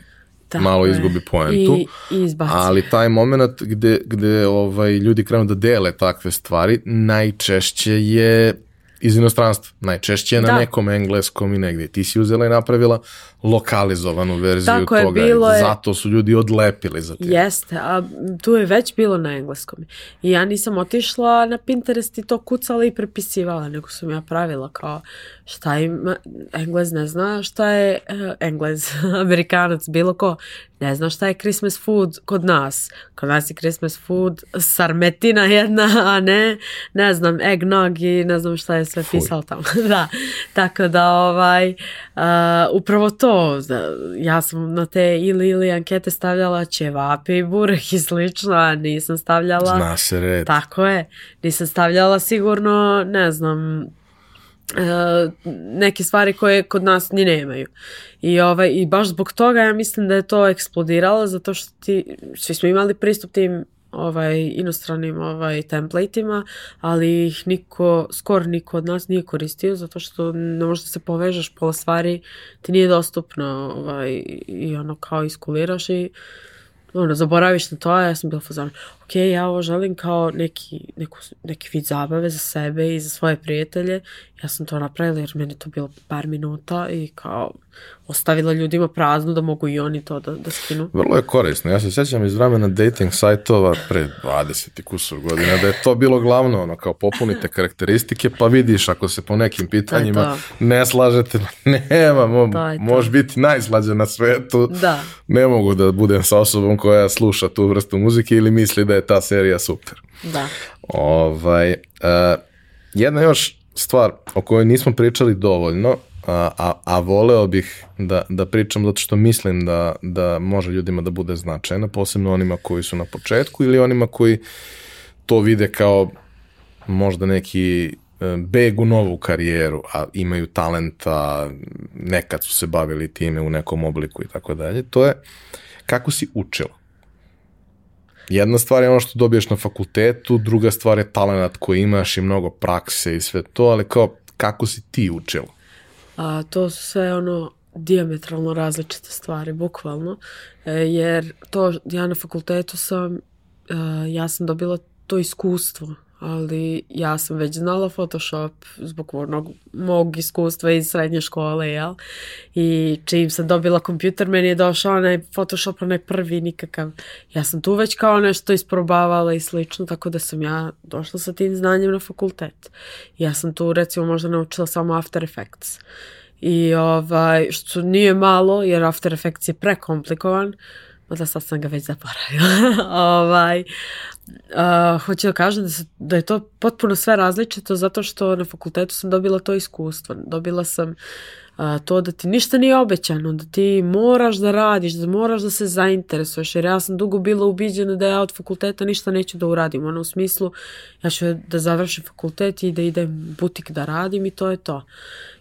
[SPEAKER 2] Tako
[SPEAKER 1] malo
[SPEAKER 2] je.
[SPEAKER 1] izgubi poentu.
[SPEAKER 2] I, i izbaci.
[SPEAKER 1] Ali taj moment gde, gde ovaj, ljudi krenu da dele takve stvari, najčešće je iz inostranstva. Najčešće je na
[SPEAKER 2] Da.
[SPEAKER 1] nekom engleskom i negdje. Ti si uzela i napravila lokalizovanu verziju
[SPEAKER 2] Tako je,
[SPEAKER 1] toga.
[SPEAKER 2] bilo je-
[SPEAKER 1] Zato su ljudi odlepili za te.
[SPEAKER 2] Jeste, a tu je već bilo na engleskom. I ja nisam otišla na Pinterest i to kucala i prepisivala, nego sam ja pravila kao šta im, englez ne zna šta je, eh, englez, amerikanac, bilo ko, ne zna šta je Christmas food kod nas. Kod nas je Christmas food sarmetina jedna, a ne, ne znam, eggnog i ne znam šta je sve
[SPEAKER 1] Fuj.
[SPEAKER 2] pisalo tamo. da, tako da ovaj, a, upravo to, da, ja sam na te ili ili ankete stavljala ćevape i burek i slično, a nisam stavljala...
[SPEAKER 1] Zna se red.
[SPEAKER 2] Tako je. Nisam stavljala sigurno, ne znam, neke stvari koje kod nas ni nemaju. I, ovaj, I baš zbog toga ja mislim da je to eksplodiralo, zato što ti, svi smo imali pristup tim ovaj, inostranim ovaj, templateima, ali ih niko, skoro niko od nas nije koristio, zato što ne možeš da se povežeš, pola stvari ti nije dostupno ovaj, i ono kao iskuliraš i ono, zaboraviš na to, a ja sam bila fazon, ok, ja ovo želim kao neki, neku, neki vid zabave za sebe i za svoje prijatelje. Ja sam to napravila jer meni to bilo par minuta i kao ostavila ljudima prazno da mogu i oni to da, da skinu.
[SPEAKER 1] Vrlo je korisno. Ja se sjećam iz vremena dating sajtova pre 20 i kusur godina da je to bilo glavno, ono, kao popunite karakteristike, pa vidiš ako se po nekim pitanjima
[SPEAKER 2] to.
[SPEAKER 1] ne slažete, nema, mo, možeš biti najslađa na svetu.
[SPEAKER 2] Da.
[SPEAKER 1] Ne mogu da budem sa osobom koja sluša tu vrstu muzike ili misli da je ta serija super.
[SPEAKER 2] Da.
[SPEAKER 1] Ovaj, uh, jedna još stvar o kojoj nismo pričali dovoljno, a, a, a voleo bih da, da pričam zato što mislim da, da može ljudima da bude značajna, posebno onima koji su na početku ili onima koji to vide kao možda neki e, beg u novu karijeru, a imaju talenta, nekad su se bavili time u nekom obliku i tako dalje, to je kako si učila. Jedna stvar je ono što dobiješ na fakultetu, druga stvar je talent koji imaš i mnogo prakse i sve to, ali kao kako si ti učila?
[SPEAKER 2] A, to su sve ono diametralno različite stvari, bukvalno. E, jer to, ja na fakultetu sam, e, ja sam dobila to iskustvo, ali ja sam već znala Photoshop zbog onog mog iskustva iz srednje škole, jel? I čim sam dobila kompjuter, meni je došao onaj Photoshop, onaj prvi nikakav. Ja sam tu već kao nešto isprobavala i slično, tako da sam ja došla sa tim znanjem na fakultet. Ja sam tu recimo možda naučila samo After Effects. I ovaj, što nije malo, jer After Effects je prekomplikovan, mada sad sam ga već zaboravila. ovaj, uh, hoću da kažem da, se, da je to potpuno sve različito zato što na fakultetu sam dobila to iskustvo. Dobila sam a, to da ti ništa nije obećano, da ti moraš da radiš, da moraš da se zainteresuješ, jer ja sam dugo bila ubiđena da ja od fakulteta ništa neću da uradim, ono u smislu ja ću da završim fakultet i da idem butik da radim i to je to.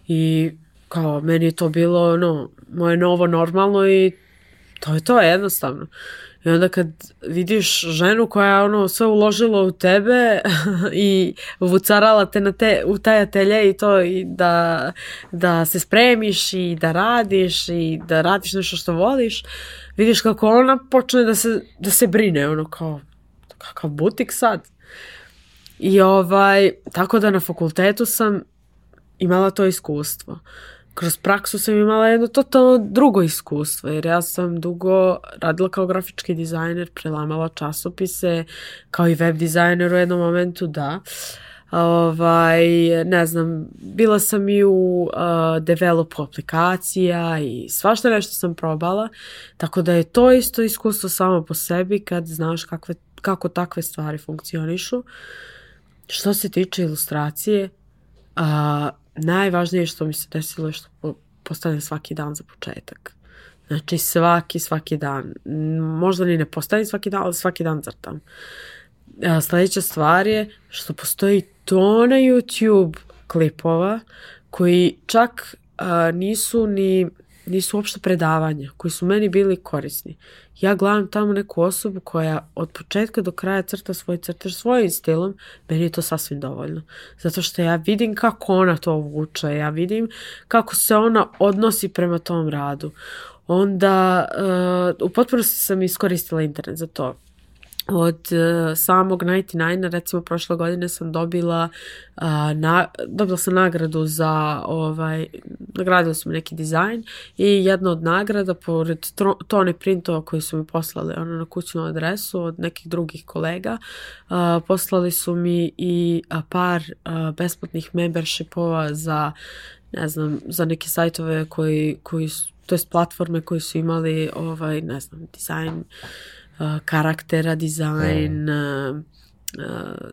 [SPEAKER 2] I kao meni je to bilo ono, moje novo normalno i to je to jednostavno. I onda kad vidiš ženu koja je ono sve uložila u tebe i vucarala te na te, u taj atelje i to i da, da se spremiš i da radiš i da radiš nešto što voliš, vidiš kako ona počne da se, da se brine, ono kao kakav butik sad. I ovaj, tako da na fakultetu sam imala to iskustvo kroz praksu sam imala jedno totalno drugo iskustvo, jer ja sam dugo radila kao grafički dizajner, prelamala časopise, kao i web dizajner u jednom momentu, da. Ovaj, ne znam, bila sam i u uh, developu aplikacija i svašta nešto sam probala, tako da je to isto iskustvo samo po sebi kad znaš kakve, kako takve stvari funkcionišu. Što se tiče ilustracije, uh, najvažnije što mi se desilo je što postane svaki dan za početak. Znači svaki, svaki dan. Možda ni ne postane svaki dan, ali svaki dan crtam. A, sledeća stvar je što postoji tona YouTube klipova koji čak a, nisu ni nisu uopšte predavanja koji su meni bili korisni. Ja gledam tamo neku osobu koja od početka do kraja crta svoj crtež svojim stilom, meni je to sasvim dovoljno. Zato što ja vidim kako ona to vuče, ja vidim kako se ona odnosi prema tom radu. Onda uh, u potpunosti sam iskoristila internet za to od uh, samog 99 recimo prošle godine sam dobila uh, na, dobila sam nagradu za ovaj nagradili su neki dizajn i jedna od nagrada pored tone printova koji su mi poslali ono na kućnu adresu od nekih drugih kolega uh, poslali su mi i par besplatnih membershipova za ne znam za neke sajtove koji koji su to jest platforme koji su imali ovaj ne znam dizajn karaktera, dizajn, mm.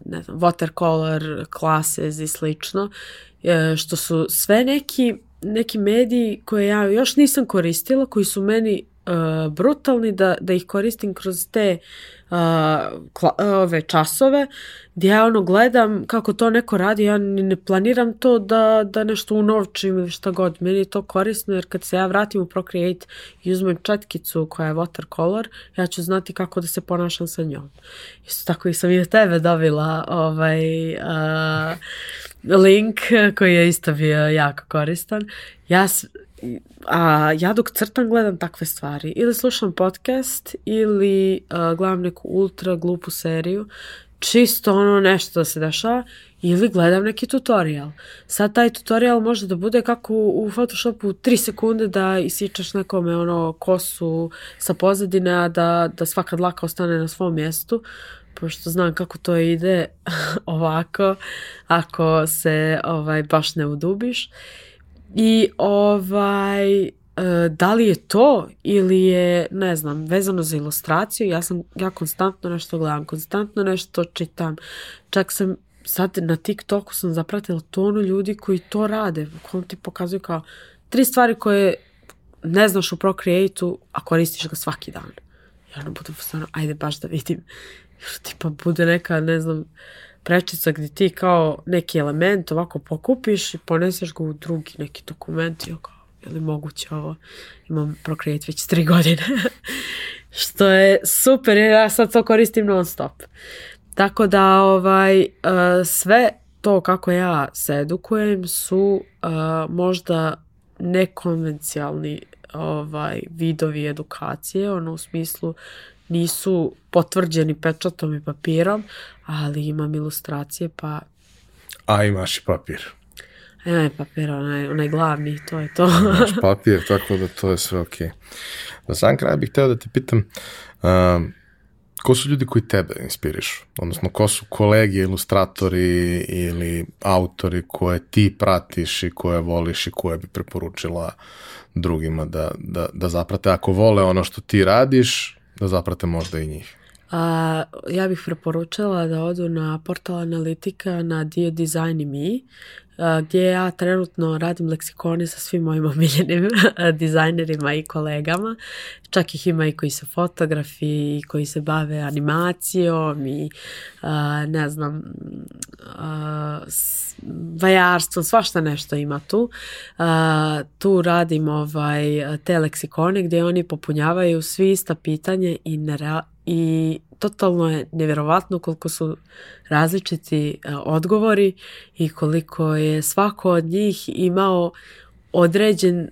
[SPEAKER 2] ne znam, watercolor, classes i slično, e, što su sve neki, neki mediji koje ja još nisam koristila, koji su meni uh, brutalni da, da ih koristim kroz te uh, kla, ove časove gdje ja ono gledam kako to neko radi, ja ne planiram to da, da nešto unovčim ili šta god. Meni je to korisno jer kad se ja vratim u Procreate i uzmem četkicu koja je watercolor, ja ću znati kako da se ponašam sa njom. Isto tako i sam i od tebe dobila ovaj, uh, link koji je isto bio jako koristan. Ja a ja dok crtam gledam takve stvari. Ili slušam podcast ili uh, gledam neku ultra glupu seriju čisto ono nešto da se dešava ili gledam neki tutorial. Sad taj tutorial može da bude kako u Photoshopu 3 sekunde da isičaš nekome ono kosu sa pozadine, a da, da svaka dlaka ostane na svom mjestu pošto znam kako to ide ovako ako se ovaj baš ne udubiš i ovaj E, da li je to ili je, ne znam, vezano za ilustraciju, ja sam, ja konstantno nešto gledam, konstantno nešto čitam, čak sam sad na TikToku sam zapratila tonu ljudi koji to rade, kom ti pokazuju kao tri stvari koje ne znaš u Procreate-u, a koristiš ga svaki dan. Ja ono budem stvarno, ajde baš da vidim. Tipa bude neka, ne znam, prečica gdje ti kao neki element ovako pokupiš i poneseš ga u drugi neki dokument i kao je li moguće ovo, imam Procreate već tri godine, što je super jer ja sad to koristim non stop. Tako da ovaj, uh, sve to kako ja se edukujem su uh, možda nekonvencijalni ovaj, vidovi edukacije, ono u smislu nisu potvrđeni pečatom i papirom, ali imam ilustracije pa...
[SPEAKER 1] A imaš i papir.
[SPEAKER 2] Ne, papir, onaj, onaj glavni, to je to.
[SPEAKER 1] Imaš papir, tako da to je sve okej. Okay. Na sam kraj bih hteo da te pitam, um, ko su ljudi koji tebe inspirišu? Odnosno, ko su kolege, ilustratori ili autori koje ti pratiš i koje voliš i koje bi preporučila drugima da, da, da zaprate? Ako vole ono što ti radiš, da zaprate možda i njih.
[SPEAKER 2] A, ja bih preporučila da odu na portal analitika na dio Design i Mi. gdje ja trenutno radim leksikone sa svim mojim omiljenim dizajnerima i kolegama. Čak ih ima i koji su fotografi, i koji se bave animacijom i ne znam vajarstvom, svašta nešto ima tu. Tu radim ovaj, te leksikone gdje oni popunjavaju svi ista pitanje i, i totalno je nevjerovatno koliko su različiti e, odgovori i koliko je svako od njih imao određen e,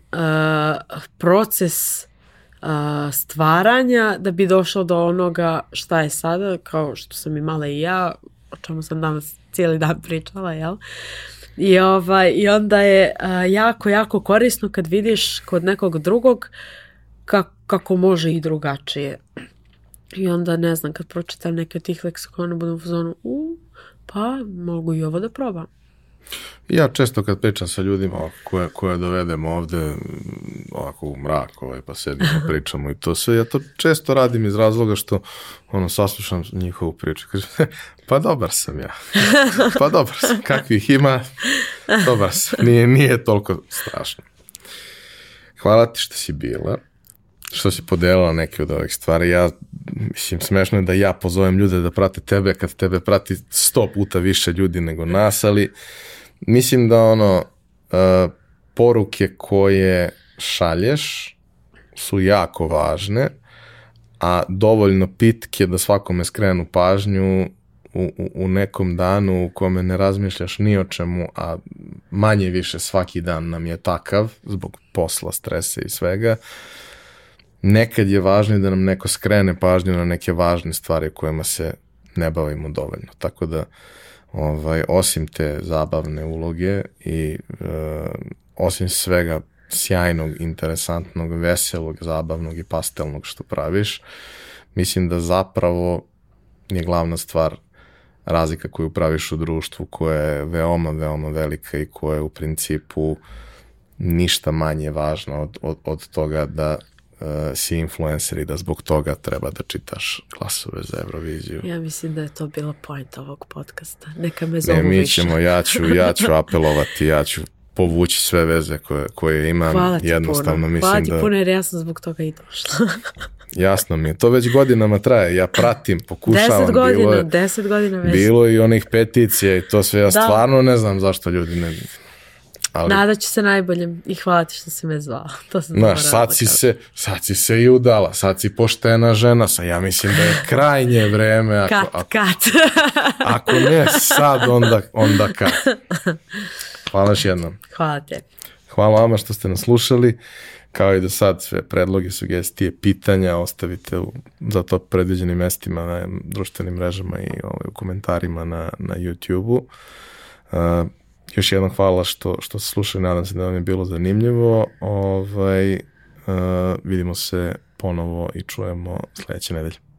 [SPEAKER 2] proces e, stvaranja da bi došao do onoga šta je sada, kao što sam imala i ja, o čemu sam danas cijeli dan pričala, jel? I, ovaj, I onda je jako, jako korisno kad vidiš kod nekog drugog kako može i drugačije. I onda, ne znam, kad pročitam neke od tih leksikona, budem u zonu, u, pa mogu i ovo da probam.
[SPEAKER 1] Ja često kad pričam sa ljudima koje, koje dovedemo ovde ovako u mrak ovaj, pa sedimo pričamo i to sve, ja to često radim iz razloga što ono, saslušam njihovu priču. Kažem, pa dobar sam ja. pa dobar sam. Kakvih ima, dobar sam. Nije, nije toliko strašno. Hvala ti što si bila što si podelila neke od ovih stvari. Ja, mislim, smešno je da ja pozovem ljude da prate tebe kad tebe prati sto puta više ljudi nego nas, ali mislim da ono, uh, poruke koje šalješ su jako važne, a dovoljno pitke da svakome skrenu pažnju u, u, u nekom danu u kome ne razmišljaš ni o čemu, a manje više svaki dan nam je takav zbog posla, stresa i svega, nekad je važno da nam neko skrene pažnju na neke važne stvari kojima se ne bavimo dovoljno. Tako da, ovaj, osim te zabavne uloge i e, osim svega sjajnog, interesantnog, veselog, zabavnog i pastelnog što praviš, mislim da zapravo je glavna stvar razlika koju praviš u društvu koja je veoma, veoma velika i koja je u principu ništa manje važna od, od, od toga da uh, si influencer i da zbog toga treba da čitaš glasove za Euroviziju.
[SPEAKER 2] Ja mislim da je to bila point ovog podcasta. Neka me zovu
[SPEAKER 1] ne, mi ćemo, ja ću, ja ću apelovati, ja ću povući sve veze koje, koje imam.
[SPEAKER 2] Hvala ti
[SPEAKER 1] Jednostavno
[SPEAKER 2] puno.
[SPEAKER 1] mislim
[SPEAKER 2] Hvala ti
[SPEAKER 1] da...
[SPEAKER 2] puno jer ja sam zbog toga i došla.
[SPEAKER 1] Jasno mi je, to već godinama traje, ja pratim, pokušavam.
[SPEAKER 2] Deset godina,
[SPEAKER 1] bilo je,
[SPEAKER 2] deset godina već.
[SPEAKER 1] Bilo i onih peticija i to sve, ja
[SPEAKER 2] Da.
[SPEAKER 1] stvarno ne znam zašto ljudi ne... Ali,
[SPEAKER 2] Nadat ću se najboljem i hvala ti što si me zvao. To sam
[SPEAKER 1] Znaš, sad si, se, sad si se i udala, sad si poštena žena, sa ja mislim da je krajnje vreme, ako,
[SPEAKER 2] Kat,
[SPEAKER 1] ako,
[SPEAKER 2] kat.
[SPEAKER 1] ako ne sad, onda, onda kad. Hvala još jednom.
[SPEAKER 2] hvala te.
[SPEAKER 1] Hvala vama što ste nas slušali. Kao i do sad, sve predloge, sugestije, pitanja ostavite u, za to predviđenim mestima na društvenim mrežama i ovaj, u komentarima na, na YouTube-u. Uh, još jednom hvala što, što ste slušali, nadam se da vam je bilo zanimljivo. Ovaj, uh, vidimo se ponovo i čujemo sledeće nedelje.